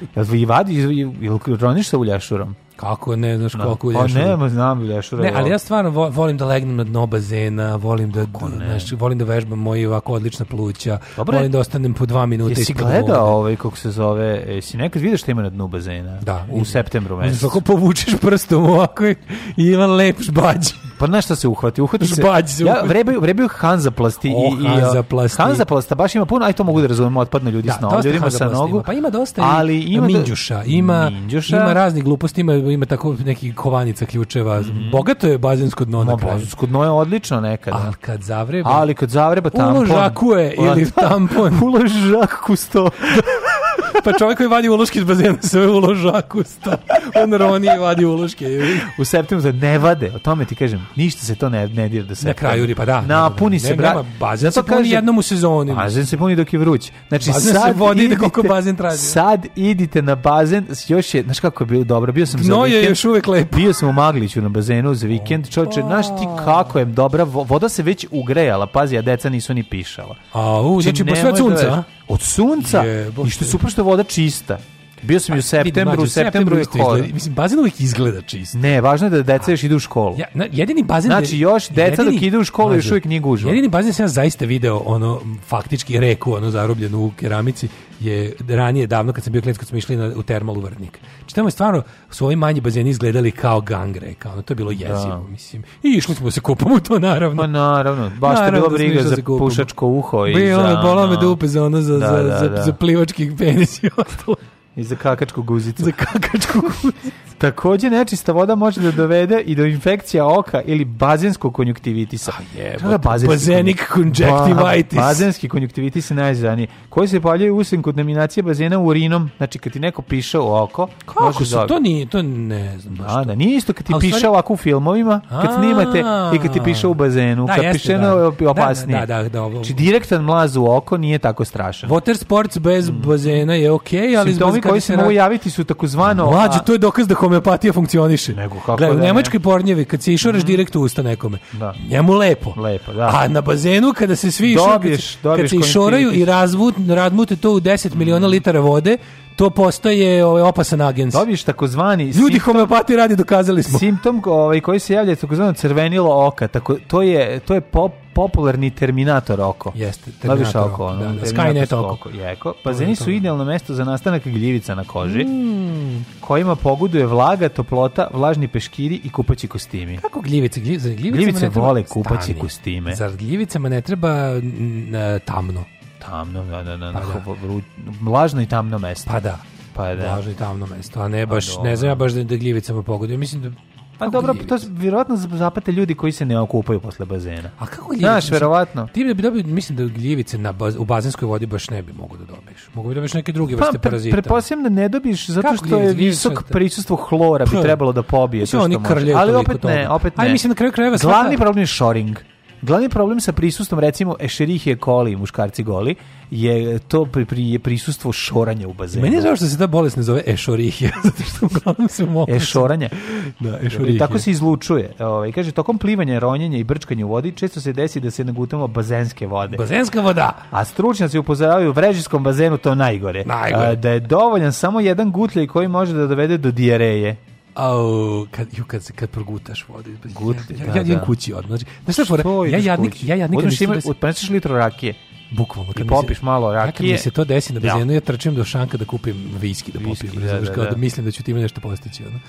Jel vadi, jel roniš sa ulješurom?
Kako ne, znaš da. koliko no. Pa nema,
znam
da što Ne, ali da- ja stvarno volim da legnem na dno bazena, volim da, znaš, volim da vežbam moji ovako odlična pluća, Dobre. volim da ostanem po dva minuta
Jesi gledao ovaj, kako se zove, jesi nekad vidiš što ima na dnu bazena?
Da.
U septembru
mesecu. Kako povučeš prstom ovako i ima lep žbađ.
Pa znaš šta se uhvati? Uhvati se. Žbađ se uhvati. Ja, vrebaju, vrebaju hanzaplasti.
O,
i, i,
hanzaplasti.
Hanzaplasta, baš ima puno, aj to mogu da razumemo, otpadno ljudi da, s nogom, ljudima sa nogu.
Ima. Pa ima dosta ali ima da- minđuša, ima, minđuša. ima raznih gluposti, ima ima tako neki kovanica ključeva. Mm -hmm. Bogato je bazensko dno no, na kraju. Bazensko
dno je odlično nekada. Ali
kad zavreba...
Ali kad zavreba tampon.
Uložakuje ili tampon.
Uložakusto...
Pa čovjek koji vadi uloške iz bazena se u ložaku sta. On roni i vadi uloške.
u septembru za ne vade, o tome ti kažem, ništa se to ne, ne dira da se...
Na kraju pa da. Na, da, da,
da. puni se, bra.
Bazen se
puni
jednom u sezoni.
Bazen se puni dok je vruć. Znači, bazen sad se vodi idite, koliko bazen traži. Sad idite na bazen, još je, znaš kako je bilo dobro, bio sam Gnoje za vikend. je još uvek lepo. Bio sam u Magliću na bazenu za vikend, čovječe, znaš ti kako je dobra, voda se već ugrejala, pazi, a deca nisu ni pišala.
Znači, znači, pa a, u, znači, baš sve sunca,
od sunca je, i što je super što je voda čista. Bio sam pa, i u pa, septembru, mađu, u septembru je hor.
Mislim, bazen uvijek izgleda čist.
Ne, važno je da deca još idu u školu. Ja, na, jedini bazen... Znači, još deca jedini, dok idu u školu mađu, još uvijek nije gužva.
Jedini bazen sam ja zaista video, ono, faktički reku, ono, zarobljenu u keramici, je ranije, davno, kad sam bio klinac, kad smo išli na, u termal u Vrnik. Znači, tamo je stvarno, su ovi manji bazeni izgledali kao gangre, kao, ono, to je bilo jezivo, da. mislim. I išli smo da se kupamo to, naravno.
Pa naravno, baš naravno, te bilo briga za pušačko uho
i bilo, za... Bilo, bolao me dupe za ono, za, da, za, da, da. za, za plivački penis i ostalo.
I za kakačku guzicu.
Za kakačku guzicu.
Takođe nečista voda može da dovede i do infekcija oka ili bazenskog
konjuktivitisa. A jebo, da bazenik konjuktivitis.
bazenski konjuktivitis je najzraniji. Koji se paljaju usim kod nominacije bazena urinom. Znači, kad ti neko piše u oko...
Kako se? Da- to nije, to ne znam. Da, da,
nije isto kad ti piše stvari... ovako u filmovima, kad snimate i kad ti piše u bazenu. Da, kad jeste, piše da. da opasnije. Da, da, da, da, ovo. Či znači, direktan mlaz u oko nije tako strašan.
Water sports bez mm. bazena je okej,
ali bez koji se mogu javiti su takozvano
Mlađe, to je dokaz da homeopatija funkcioniše. Nego kako Gleda, da, u Nemačkoj pornjevi kad se išoraš mm. direkt u usta nekome. Da. Njemu lepo. Lepo, da. A na bazenu kada se svi dobiješ, kad, dobiješ kad se išoraju i razvut, radmute to u 10 miliona litara vode, to postaje ovaj opasan agens.
Dobiš takozvani
Ljudi homeopati radi dokazali smo.
Simptom ovaj koji se javlja takozvano crvenilo oka, tako to je to je pop, popularni terminator oko.
Jeste, terminator oko. oko da, da, Skynet
oko. oko. Jeko. Bazeni pa su idealno mesto za nastanak gljivica na koži, mm. kojima pogoduje vlaga, toplota, vlažni peškiri i kupaći kostimi.
Kako gljivice? Gljivice,
gljivice vole kupaći kostime.
Zar gljivicama ne treba n, n, tamno?
tamno, da, da, da. Tako, pa da. da. lažno i tamno mesto.
Pa da. Pa
da. Vlažno i tamno mesto,
a ne pa baš, pa ne znam ja baš da, da gljivicama pogodio. Mislim da
Pa dobro, to je vjerovatno zapate ljudi koji se ne okupaju posle bazena. A kako gljivice? Znaš, verovatno.
Ti da bi dobio, mislim da gljivice na baz, u bazenskoj vodi baš ne bi mogu da dobiješ. Mogu bi da dobiješ neke druge pa, vrste pa, pre, parazita.
Pretpostavljam da ne dobiješ zato kako što je visok prisustvo hlora bi trebalo da pobije. Mislim, oni krljaju
Ali opet ne, opet ne. Aj, mislim, na kraju krajeva... Glavni problem je shoring. Glavni problem sa prisustvom, recimo, Ešerihije koli, muškarci goli, je to pri, pri, je prisustvo šoranja u bazenu. Meni je
zašto se ta bolest ne zove Ešorihija, zato što uglavnom se mogu... Ešoranje. da, Ešorihija. Tako se izlučuje. I ovaj, kaže, tokom plivanja, ronjenja i brčkanja u vodi često se desi da se nagutamo bazenske vode.
Bazenska voda!
A stručnjaci upozoravaju u vrežijskom bazenu to najgore. Najgore. A, da je dovoljan samo jedan gutljaj koji može da dovede do dijareje.
Au, kad, ju, kad, kad progutaš vodu. Gut, ja, ja, da, ja, da, da. kući odmah. Znači, znaš, ja jadnik, ja jadnik. Odmah
ima, da odpensiš litru rakije. Bukvalno. I popiš se, malo rakije. Ja kad
mi se to desi na da. bezenu, ja. ja trčim do šanka da kupim viski da popijem. Viski, da, da, da, da, mislim da ću ti time nešto postići. Ono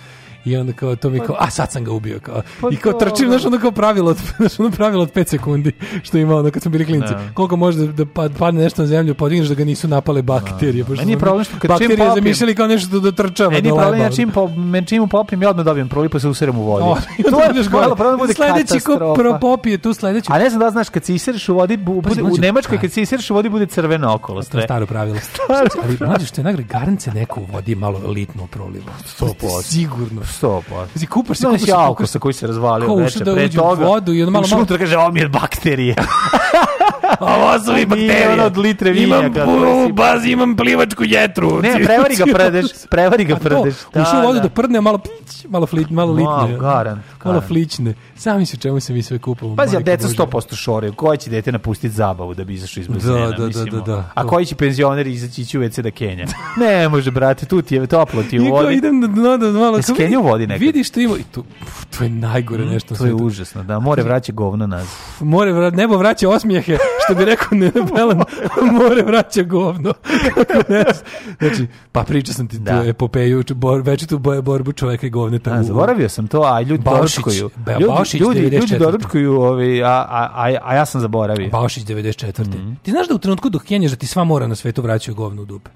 i onda kao to mi pa kao, a sad sam ga ubio kao. Pa I kao trčim, da. znaš ono kao pravilo, znaš ono pravilo od 5 sekundi što ima ono kad smo bili klinci. Da. Koliko može da, pa-, padne nešto na zemlju, podigneš da ga nisu napale da, bakterije. Da.
Meni
je problem što kad čim
popim...
zamišljali kao nešto da, da trčava. Meni
je problem, ja čim, po, čim popim, ja odmah dobijem prolipa se userem u vodi. to
je malo problem, bude sledeći ko pro popije tu sledeći.
A ne znam da znaš kad se isereš u vodi, bude,
u Nemačkoj
kad
se isereš
u vodi bude crveno okolo. To staro pravilo. Ali znači što je nagrad garance neko u vodi malo litno prolivo 100%. Sigurno. 100%.
Znači, pa. kupaš se, kupaš
se. Kupaš
se
koji se razvalio
veče pre toga. vodu i
on malo... Ušao kaže, ovo mi je bakterije. Ovo su mi bakterije. Ono od litre vinja. Imam, u bazi imam plivačku jetru. Ne, prevari ga prdeš. Pa prevari ga pa prdeš.
Ušao da, vodu da. da prdne, malo pić, malo, flit, malo litne. Wow, garan, Malo flične. Sami se čemu se mi sve kupamo.
Pazi, ja, deca 100% šore. Koje će dete napustiti zabavu da bi izašao iz da, bazena? Da, da, da, da, A koji će penzioner izaći će u WC da kenja? ne može, brate, tu ti je toplo ti u vodi.
Idem na da, da, malo pivo vodi nekad. Vidiš što ima i to, to je najgore mm, nešto.
To je užasno, da. More vraća govno nazad.
More vra, nebo vraća osmijehe, što bi rekao Nena more vraća govno. znači, pa pričao sam ti da. tu epopeju, bor, tu boje borbu čoveka i govne tamo.
Zaboravio sam to, a ljudi Baušić, Ljudi, ljudi, ljudi doručkuju, ovi, a, a, a, a ja sam zaboravio.
Baušić 94. Mm Ti znaš da u trenutku dok kenješ da ti sva mora na svetu vraćaju govno u dupe?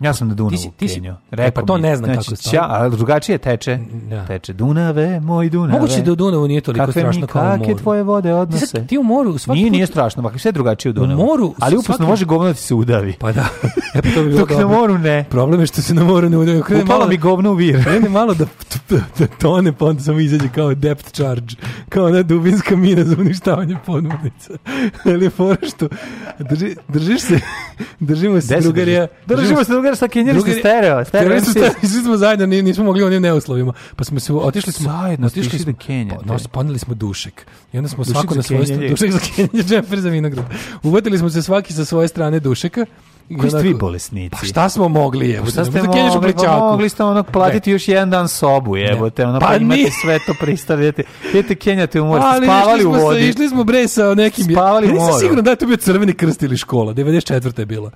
Ja sam
na
Dunavu ti si, ti si,
e, pa to ne znam
znači, kako stavio. Ja, ali drugačije teče. Ja. Da. Teče
Dunave, moj Dunave.
Moguće da u Dunavu nije toliko kakve strašno mi,
kao u moru. Kakve tvoje vode
odnose? Ti, ti u moru...
Svaki nije, put... nije strašno, makak sve drugačije u Dunavu. U moru...
Ali uposno svaki... može govno da se udavi.
Pa da.
E, pa to bi Dok na moru ne.
Problem je što se na moru
ne
udavi.
Krene Upalo malo, mi govno u vir. Krene
malo da, da tone, pa onda samo izađe kao depth charge. Kao ona dubinska mina za uništavanje podmornica. Ali je fora što... Drži, držiš se... Držimo se drugarija.
Držimo se drugar sa kinjerišta stereo. Stereo
svi smo zajedno, nismo mogli onim neuslovima. Pa smo se otišli smo zajedno, otišli smo Kenja. Pa, Nos poneli smo dušek. I onda smo dušek svako na svojoj strani dušek za Kenja, džemper za vinograd. Uvatili smo se svaki sa svoje strane dušeka.
Koji ste vi bolesnici? Pa
šta smo mogli je? Pa šta
ste mogli? Pa mogli ste onog platiti ne. još jedan dan sobu jebote. Ono, pa, pa imate sve to pristavljate. Idete kenjate u moru, spavali u vodi.
Išli smo bre sa nekim... Spavali
u moru. Nisam
siguran da je to bio crveni krst ili škola. 94. je bila.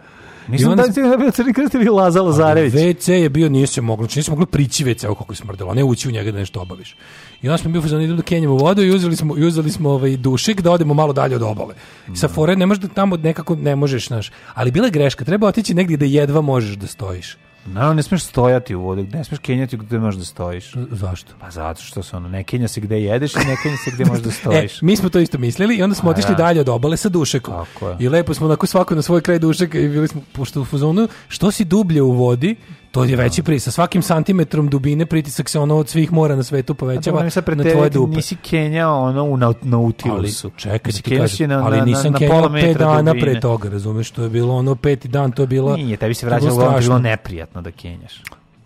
Mislim onda... da je bio Crni krst ili Laza Lazarević.
WC je bio, nije se moglo, znači nije se moglo prići WC, evo kako je smrdelo, ne ući u njega da nešto obaviš. I onda smo bili fazon, idemo da kenjemo vodu i uzeli smo, i uzeli smo ovaj dušik da odemo malo dalje od obale. Mm. Sa fore ne možeš da tamo nekako ne možeš, znaš. Ali bila je greška, treba otići negdje da jedva možeš da stojiš.
Naravno, ne smeš stojati u vodi, ne smeš kenjati gde možeš da stojiš.
Zašto?
Pa zato što se ono, ne kenja se gde jedeš i ne kenja se gde možeš da e, stojiš.
e, mi smo to isto mislili i onda smo A, otišli ja. dalje od obale sa dušekom. Tako je. I lepo smo onako svako na svoj kraj dušeka i bili smo, pošto u fuzonu, što si dublje u vodi, to je da. veći pritisak. Sa svakim santimetrom dubine pritisak se ono od svih mora na svetu povećava na tvoje dupe.
Nisi kenjao ono u Nautilusu.
Čekaj, da
ti kažem, na, ali nisam na, kenjao
pet dana dubine. pre toga, razumeš, to je bilo ono peti dan, to je bila...
Nije, tebi se vraćalo, bilo, bilo neprijatno dodatno da kenjaš.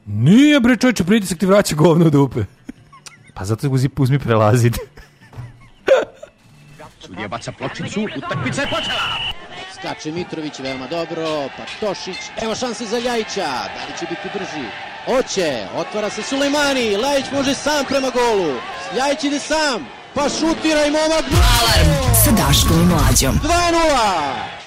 Nije bre čoveče, pritisak ti vraća govno u dupe.
Pa zato uzmi, uzmi prelazite. Sudija baca pločicu, utakmica je počela! Skače Mitrović veoma dobro, pa Tošić, evo šanse za Ljajića, da li će biti brži? Oće, otvara se Sulejmani, Ljajić može sam prema golu, Ljajić ide sam, pa šutira i momak! Alarm sa Daškom i Mlađom. 2 -0.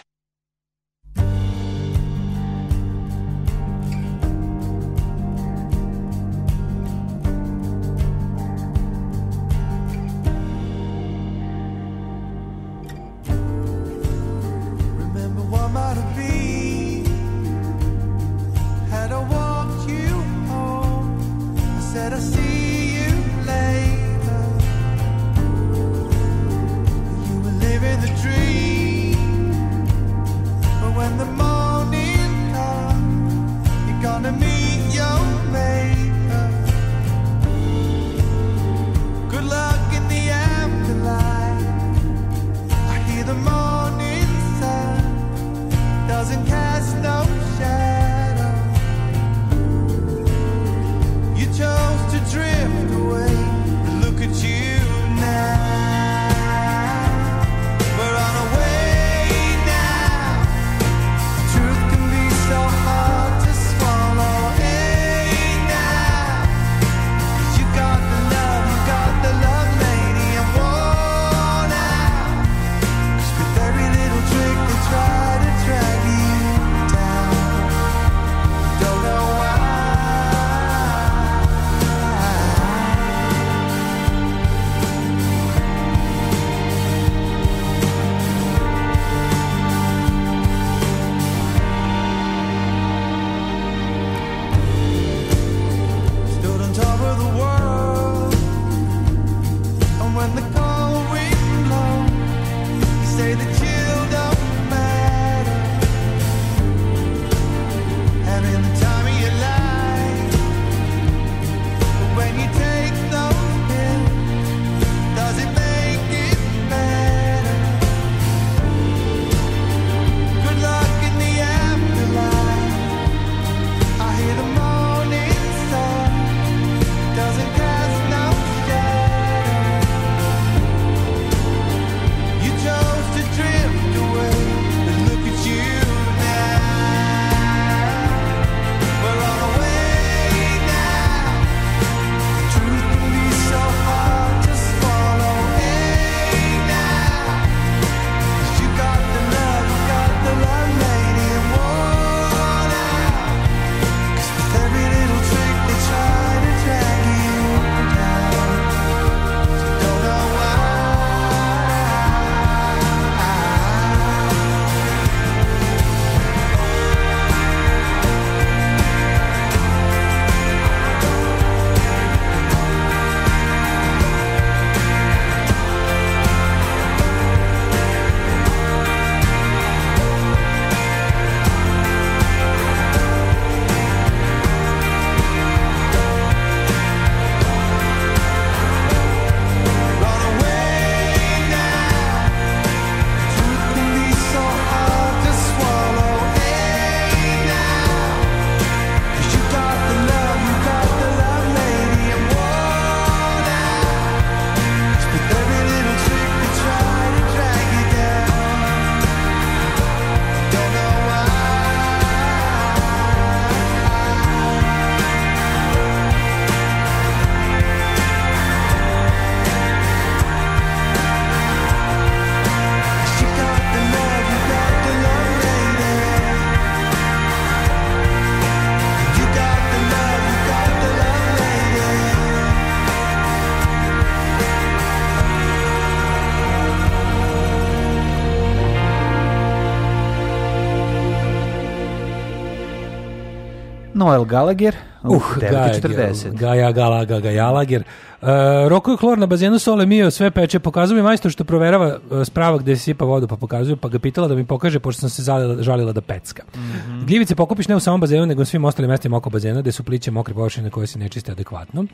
Noel Gallagher,
uh, 9.40. Gaja Galaga, Gajalager. Uh, Roko i Hlor na bazenu Sole Mio sve peče. Pokazuje mi majstor što proverava e, sprava gde se sipa vodu, pa pokazuje, pa ga pitala da mi pokaže, pošto sam se zalila, žalila da pecka. Mm -hmm. Gljivice pokupiš ne u samom bazenu, nego u svim ostalim mestima oko bazena, gde su pliće mokre površine koje se ne čiste adekvatno.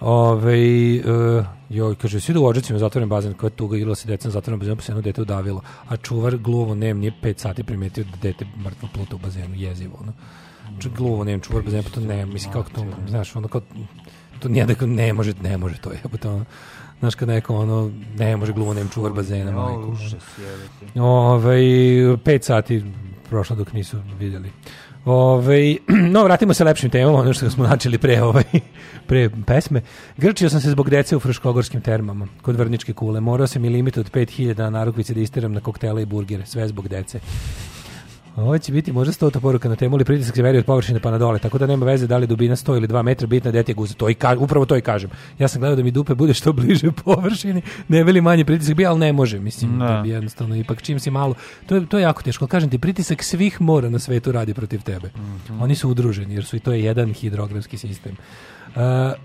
Ove, uh, e, joj, kaže, svi da u ođacima zatvoren bazen, koja tuga ila se deca na bazen, pa se jedno dete udavilo, a čuvar gluvo nem nije pet sati primetio da dete mrtvo pluta u bazenu, jezivo. No gluvo, ne znam, čuvar bez nepota, ne, mislim, kako to, znaš, ono kao, to nije da ne može, ne može to, jebote, ono, znaš kad neko ono ne može gluvo nem čuvar bazena majku. Ovaj 5 sati prošlo dok nisu vidjeli. Ove, ovaj, no, vratimo se lepšim temama, ono što smo načeli pre, ovaj, pre pesme. Grčio sam se zbog dece u Fruškogorskim termama, kod Vrničke kule. Morao sam i limit od 5000 na narukvice da isteram na koktele i burgere, sve zbog dece. Ovo će biti možda stota poruka na temu, ali pritisak se meri od površine pa na dole, tako da nema veze da li dubina 100 ili 2 metra, bitna dete je da guza. To i ka, upravo to i kažem. Ja sam gledao da mi dupe bude što bliže površini, ne bi li pritisak bi, ali ne može, mislim, da. da. bi jednostavno ipak čim si malo. To je, to je jako teško, kažem ti, pritisak svih mora na svetu radi protiv tebe. Mm -hmm. Oni su udruženi, jer su i to je jedan hidrografski sistem. Uh,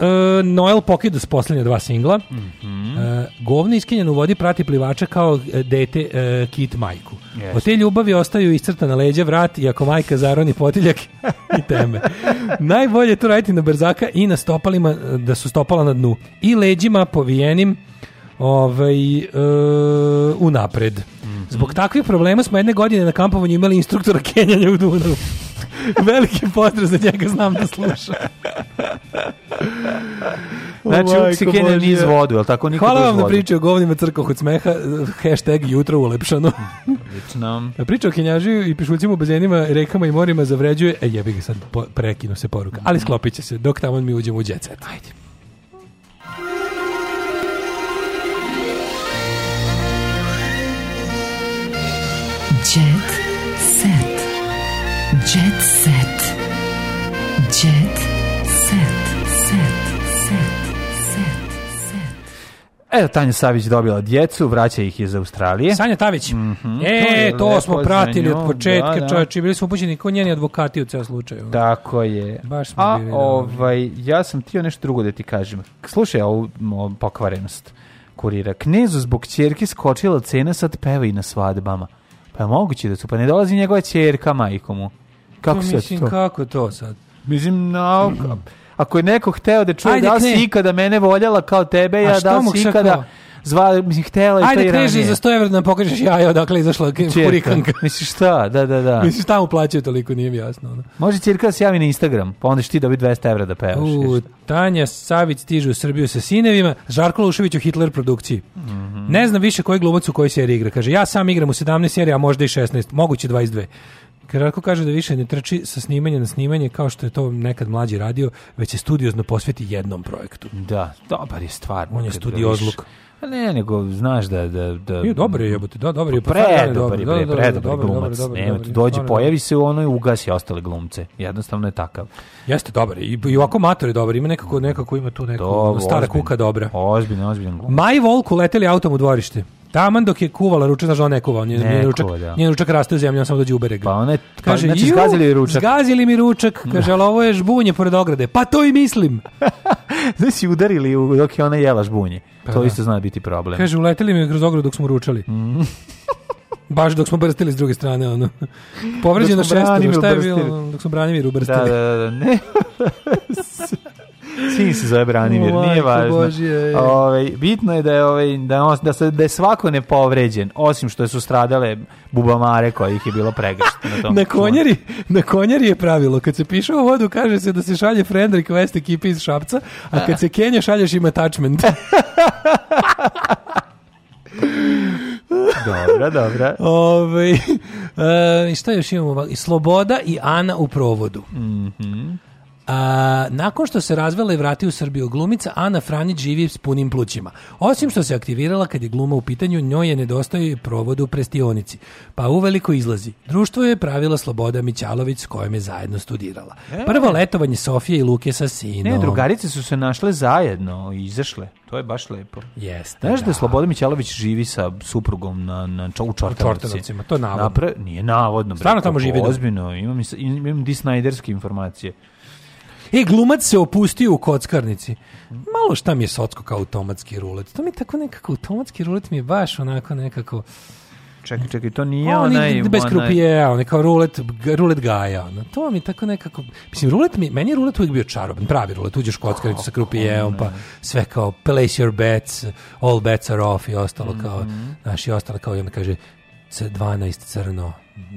Uh, Noel pokida s posljednja dva singla. Mm -hmm. uh, govno iskinjen u vodi prati plivača kao e, dete uh, kit majku. Yes. Od te ljubavi ostaju iscrtana leđa, vrat i ako majka zaroni potiljak i teme. Najbolje je to raditi na brzaka i na stopalima da su stopala na dnu. I leđima povijenim ovaj, e, unapred. Mhm. Zbog takvih problema smo jedne godine na kampovanju imali instruktora Kenjanja u Dunavu. Veliki pozdrav za njega, znam da sluša. Znači, oh, uvijek si Kenjan niz vodu, je li tako?
Nikad Hvala vam na priči o govnima crkva od smeha, hashtag jutro ulepšano. Lično. Priča o Kenjažiju i pišuljcima u bazenima, rekama i morima zavređuje, e jebi ga sad, po, prekinu se poruka. Ali mhm. sklopit će se, dok tamo mi uđemo u djecet. Ajde.
Jet set. Jet set. Jet set. Set. Set. Set. set. Evo, Tanja Savić dobila djecu, vraća ih iz Australije.
Sanja Tavić. Mm -hmm, e, to, to smo pratili od početka, da, da. čovječi, bili smo upućeni ko njeni advokati u ceo slučaju.
Tako je. Baš smo A, bili, da, ovaj, ja sam tio nešto drugo da ti kažem. Slušaj ovu pokvarenost kurira. Knezu zbog čerke skočila cena, sad peva i na svadbama. Pa moguće da su, pa ne dolazi njegova čerka majkomu.
Kako to, pa mislim, to? kako to sad?
Mislim, nauka. Ako je neko hteo da čuje Ajde, da si ikada mene voljela kao tebe, ja da si ikada... Kao? zvala, mislim, htela i to i
ranije.
Ajde, križi
za 100 evra da nam pokažeš jaja dakle, izašla kurikanka.
Misliš šta, da, da, da.
Misliš šta mu plaćaju toliko, nije mi jasno.
Ono. Može cirka da se javi na Instagram, pa onda ćeš ti dobiti 200 evra da pevaš. U,
Tanja Savić stiže u Srbiju sa sinevima, Žarko Lušević u Hitler produkciji. Mm -hmm. Ne znam više koji glumac u kojoj seriji igra. Kaže, ja sam igram u 17 serija, a možda i 16, moguće 22. Kratko kaže da više ne trči sa snimanja na snimanje kao što je to nekad mlađi radio, već se studiozno posveti jednom projektu.
Da, dobar je stvar.
On je studiozluk.
Pa ne, nego znaš da... da, da
je, dobro je, jebote, da, dobro je.
Pre, dobro dobar je, pre, pa pre, dobro da, da, da, je glumac. Ne, dođe, pojavi se u onoj, ugasi ostale glumce. Jednostavno je takav.
Jeste dobar, i,
i
ovako mator je dobar, ima nekako, nekako ima tu neku stara kuka dobra.
Ozbiljno, ozbiljno
glumac. Maj Volku leteli autom u dvorište. Taman dok je kuvala ručak, znaš, da ona ne kuva, on je, ručak, da. njen ručak raste u zemlji, on samo dođe u ga. Pa ona pa kaže, znači, zgazili ručak. Zgazili mi ručak, kaže, ali ovo je žbunje pored ograde. Pa to i mislim.
da si udarili u, dok je ona jela žbunje. Pa, to da. isto zna biti problem.
Kaže, uleteli mi kroz ogradu dok smo ručali. Mm. Baš dok smo brstili s druge strane, ono. Povređeno šestero, šta je bilo? Dok smo Branimiru brstili. Da, da, da,
ne. Sin se zove Branimir, o, nije važno. Božje, je. Ove, bitno je da je, ove, da, da, se, da je svako nepovređen, osim što su stradale bubamare kojih je bilo pregršt. Na, tom
na, konjeri, na konjeri je pravilo, kad se piše u vodu kaže se da se šalje friend West ekipi iz Šapca, a kad se Kenja šalješ ima attachment.
dobra, dobra.
Ove, e, šta još imamo? Sloboda i Ana u provodu. Mhm. Mm A, nakon što se razvela i vrati u Srbiju glumica, Ana Franić živi s punim plućima. Osim što se aktivirala kad je gluma u pitanju, njoj je nedostaju i provod u prestionici. Pa uveliko izlazi. Društvo je pravila Sloboda Mićalović s kojom je zajedno studirala. E. Prvo letovanje Sofije i Luke sa sinom. Ne,
drugarice su se našle zajedno i izašle. To je baš lepo.
Jeste. Znaš da, da Slobodan Mićalović živi sa suprugom na, na, u Čortanovcima?
To je navodno. Napra, nije navodno. Stvarno tamo živi. Ozbiljno, imam, imam disnajderske informacije.
E, glumac se opustio u kockarnici. Malo šta mi je socko kao automatski rulet. To mi tako nekako, automatski rulet mi je baš onako nekako...
Čekaj, čekaj, to nije on onaj...
Bez krupije, on je kao rulet, rulet gaja. Ono. To mi tako nekako... Mislim, rulet mi, meni je rulet uvijek bio čaroban, pravi rulet. Uđeš kockaricu sa krupijeom, pa sve kao place your bets, all bets are off i ostalo mhm. kao... Mm -hmm. Znaš, i ostalo kao i onda kaže 12 crno,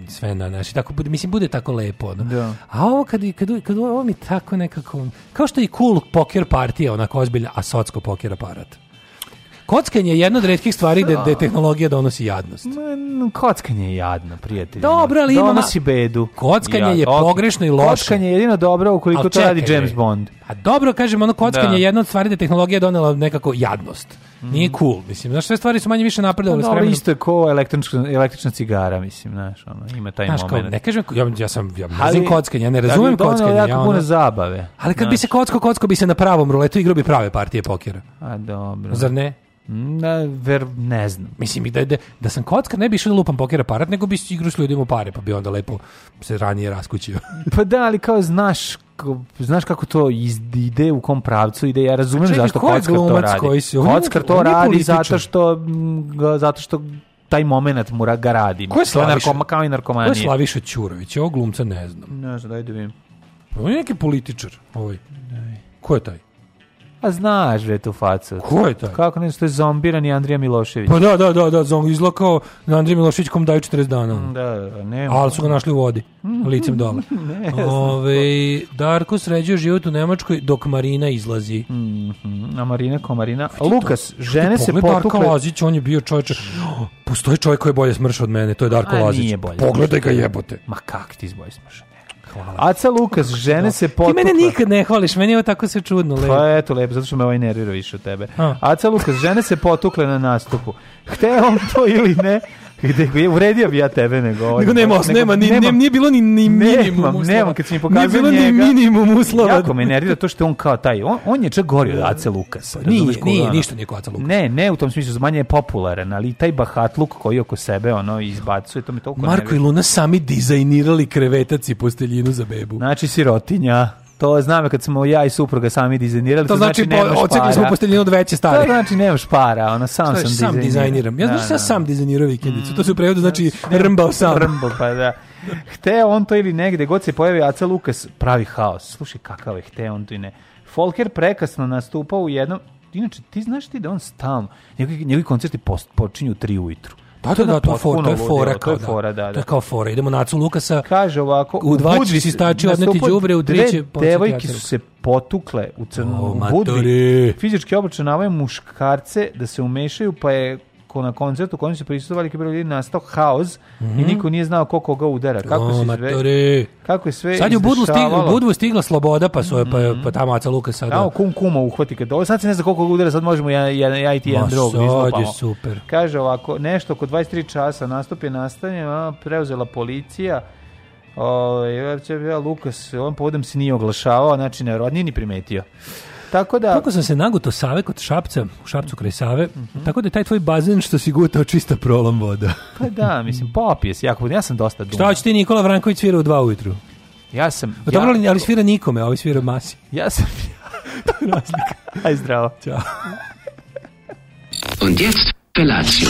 sve na naši. Tako bude, mislim, bude tako lepo. Ono. Da. A ovo kad, kad, kad, ovo mi tako nekako... Kao što je i cool poker partija, onako ozbilja, a socko poker aparat. Kockanje je jedna od retkih stvari gde, da. gde tehnologija donosi jadnost.
kockanje je jadno, prijatelj.
Dobro, ali imamo...
Donosi bedu.
Kockanje je pogrešno i loše. Kockanje
je jedino dobro ukoliko to radi James Bond.
A dobro, kažem, ono kockanje da. je jedna od stvari gde tehnologija donela nekako jadnost. Nije cool, mislim. Znaš, sve stvari su manje više napredovale.
No, pa no, isto je ko električna, cigara, mislim, znaš, ono, ima taj znaš, moment.
Kao, ne kažem, ja, ja sam, ja mrzim kockanje, ja ne razumijem da kockanje. Ali jako
puno
zabave. Ali kad znaš. bi se kocko, kocko bi se na pravom ruletu igrao bi prave partije pokera.
A dobro.
Zar ne?
Mm, na, ver, ne znam.
Mislim, da, da, da sam kockar, ne bi išao da lupam poker aparat, nego bi igru s ljudima pare, pa bi onda lepo se ranije raskućio.
pa da, ali kao znaš znaš kako to ide u kom pravcu ide ja razumem čekaj, zašto kockar to radi koji se, kockar to radi zato što mm, zato što taj momenat mora ga radi ko
je Slaviša kao i narkomanije ko je Slaviša Ćurović ovog glumca ne znam ne
znam daj da vidim
on je neki političar ovaj ko je taj
A pa znaš bre tu facu.
Ko je taj?
Kako ne, što je zombirani Andrija Milošević.
Pa da, da, da, da, zombi izlakao na da Andrija Milošević kom daju 40 dana.
Da, da, da, nema.
Ali su ga našli u vodi, licem dole. ne, Ove, Darko sređuje život u Nemačkoj dok Marina izlazi. Mm -hmm.
A Marina komarina. A Lukas, žene se potukle.
Darko Lazić, on je bio čovječe. Postoji čovjek koji je bolje smrš od mene, to je Darko A, Lazić. Nije bolje Pogledaj ga jebote.
Ma kak ti izbolje smrša? Hvala. Aca Lukas, žene se potukle.
Ti mene nikad ne hvališ, meni je
ovo
tako se čudno lepo.
Pa eto lepo, zato što me ovaj nervira više od tebe. A. Aca Lukas, žene se potukle na nastupu. Hteo to ili ne, Gde je uvredio bi ja tebe nego ovaj. Nego
nema,
nego,
nema, ni, nema, nije bilo ni, ni minimum nema, uslova. Nema, kad si mi pokazao njega. Nije bilo ni minimum uslova.
Jako me nervira to što je on kao taj, on, on je čak gori od Ace Lukasa. Pa,
da, nije, nije, nije, da, da. ništa nije kao Ace Lukas.
Ne, ne, u tom smislu, manje je popularan, ali taj bahatluk koji oko sebe ono izbacuje, to mi toliko
Marko nervira. Marko i Luna sami dizajnirali krevetac i posteljinu za bebu.
Znači sirotinja. To znam kad smo ja i supruga sami dizajnirali. To, to znači, znači po,
ocekli smo
posteljinu
od veće stare.
To znači nemaš para, ona sam znači, sam, sam dizajniram.
Ja
znači
da, ja da, sam da. dizajnirao vikendicu. Mm, to se u mm, prevodu znači, znači rmbao sam.
Rmbao, pa da. Hteo on to ili negde, god se pojavi Aca Lukas, pravi haos. Slušaj kakav je, hteo on to i ne. Folker prekasno nastupao u jednom... Inače, ti znaš ti da on stalno... Njegovi, njegovi koncerti post, počinju u tri ujutru.
Da, da, da, to, for, to je fora, kao, to da. fora, da, da. To je da. kao fora. Idemo na Acu Lukasa. Kaže ovako, u dva će si stači odneti đubre, u tri će
Devojke su se potukle u crnu oh, budvi. Fizički obračunavaju muškarce da se umešaju, pa je na koncertu kojem su prisustvovali kad je ljudi nastao haos mm -hmm. i mhm. niko nije znao ko koga udara. Kako se izve... Kako je sve
Sad
je u stigla,
u stigla sloboda pa svoje mm -hmm. pa, mhm. pa tamo Aca Luka sada.
Da, kum kuma uhvati kad. Ovo sad se ne zna koliko udara, sad možemo ja ja, ja i ti jedan drog je super. Kaže ovako, nešto oko 23 časa nastup je nastavljen, preuzela policija. Ovaj, ja Lukas, on povodom se nije oglašavao, znači ne rodni ni primetio. Tako da... Kako
sam se naguto save kod Šapca, u Šapcu kraj Save, mm -hmm. tako da je taj tvoj bazen što si gutao čista prolom voda.
pa da, mislim, popije se jako, ja sam dosta dumao.
Šta hoće ti Nikola Vranković svira u 2 ujutru?
Ja sam...
O, dobro,
ja...
ali svira nikome, ali svira masi.
Ja sam... razlika. Aj zdravo.
Ćao. Und jetzt Felatio.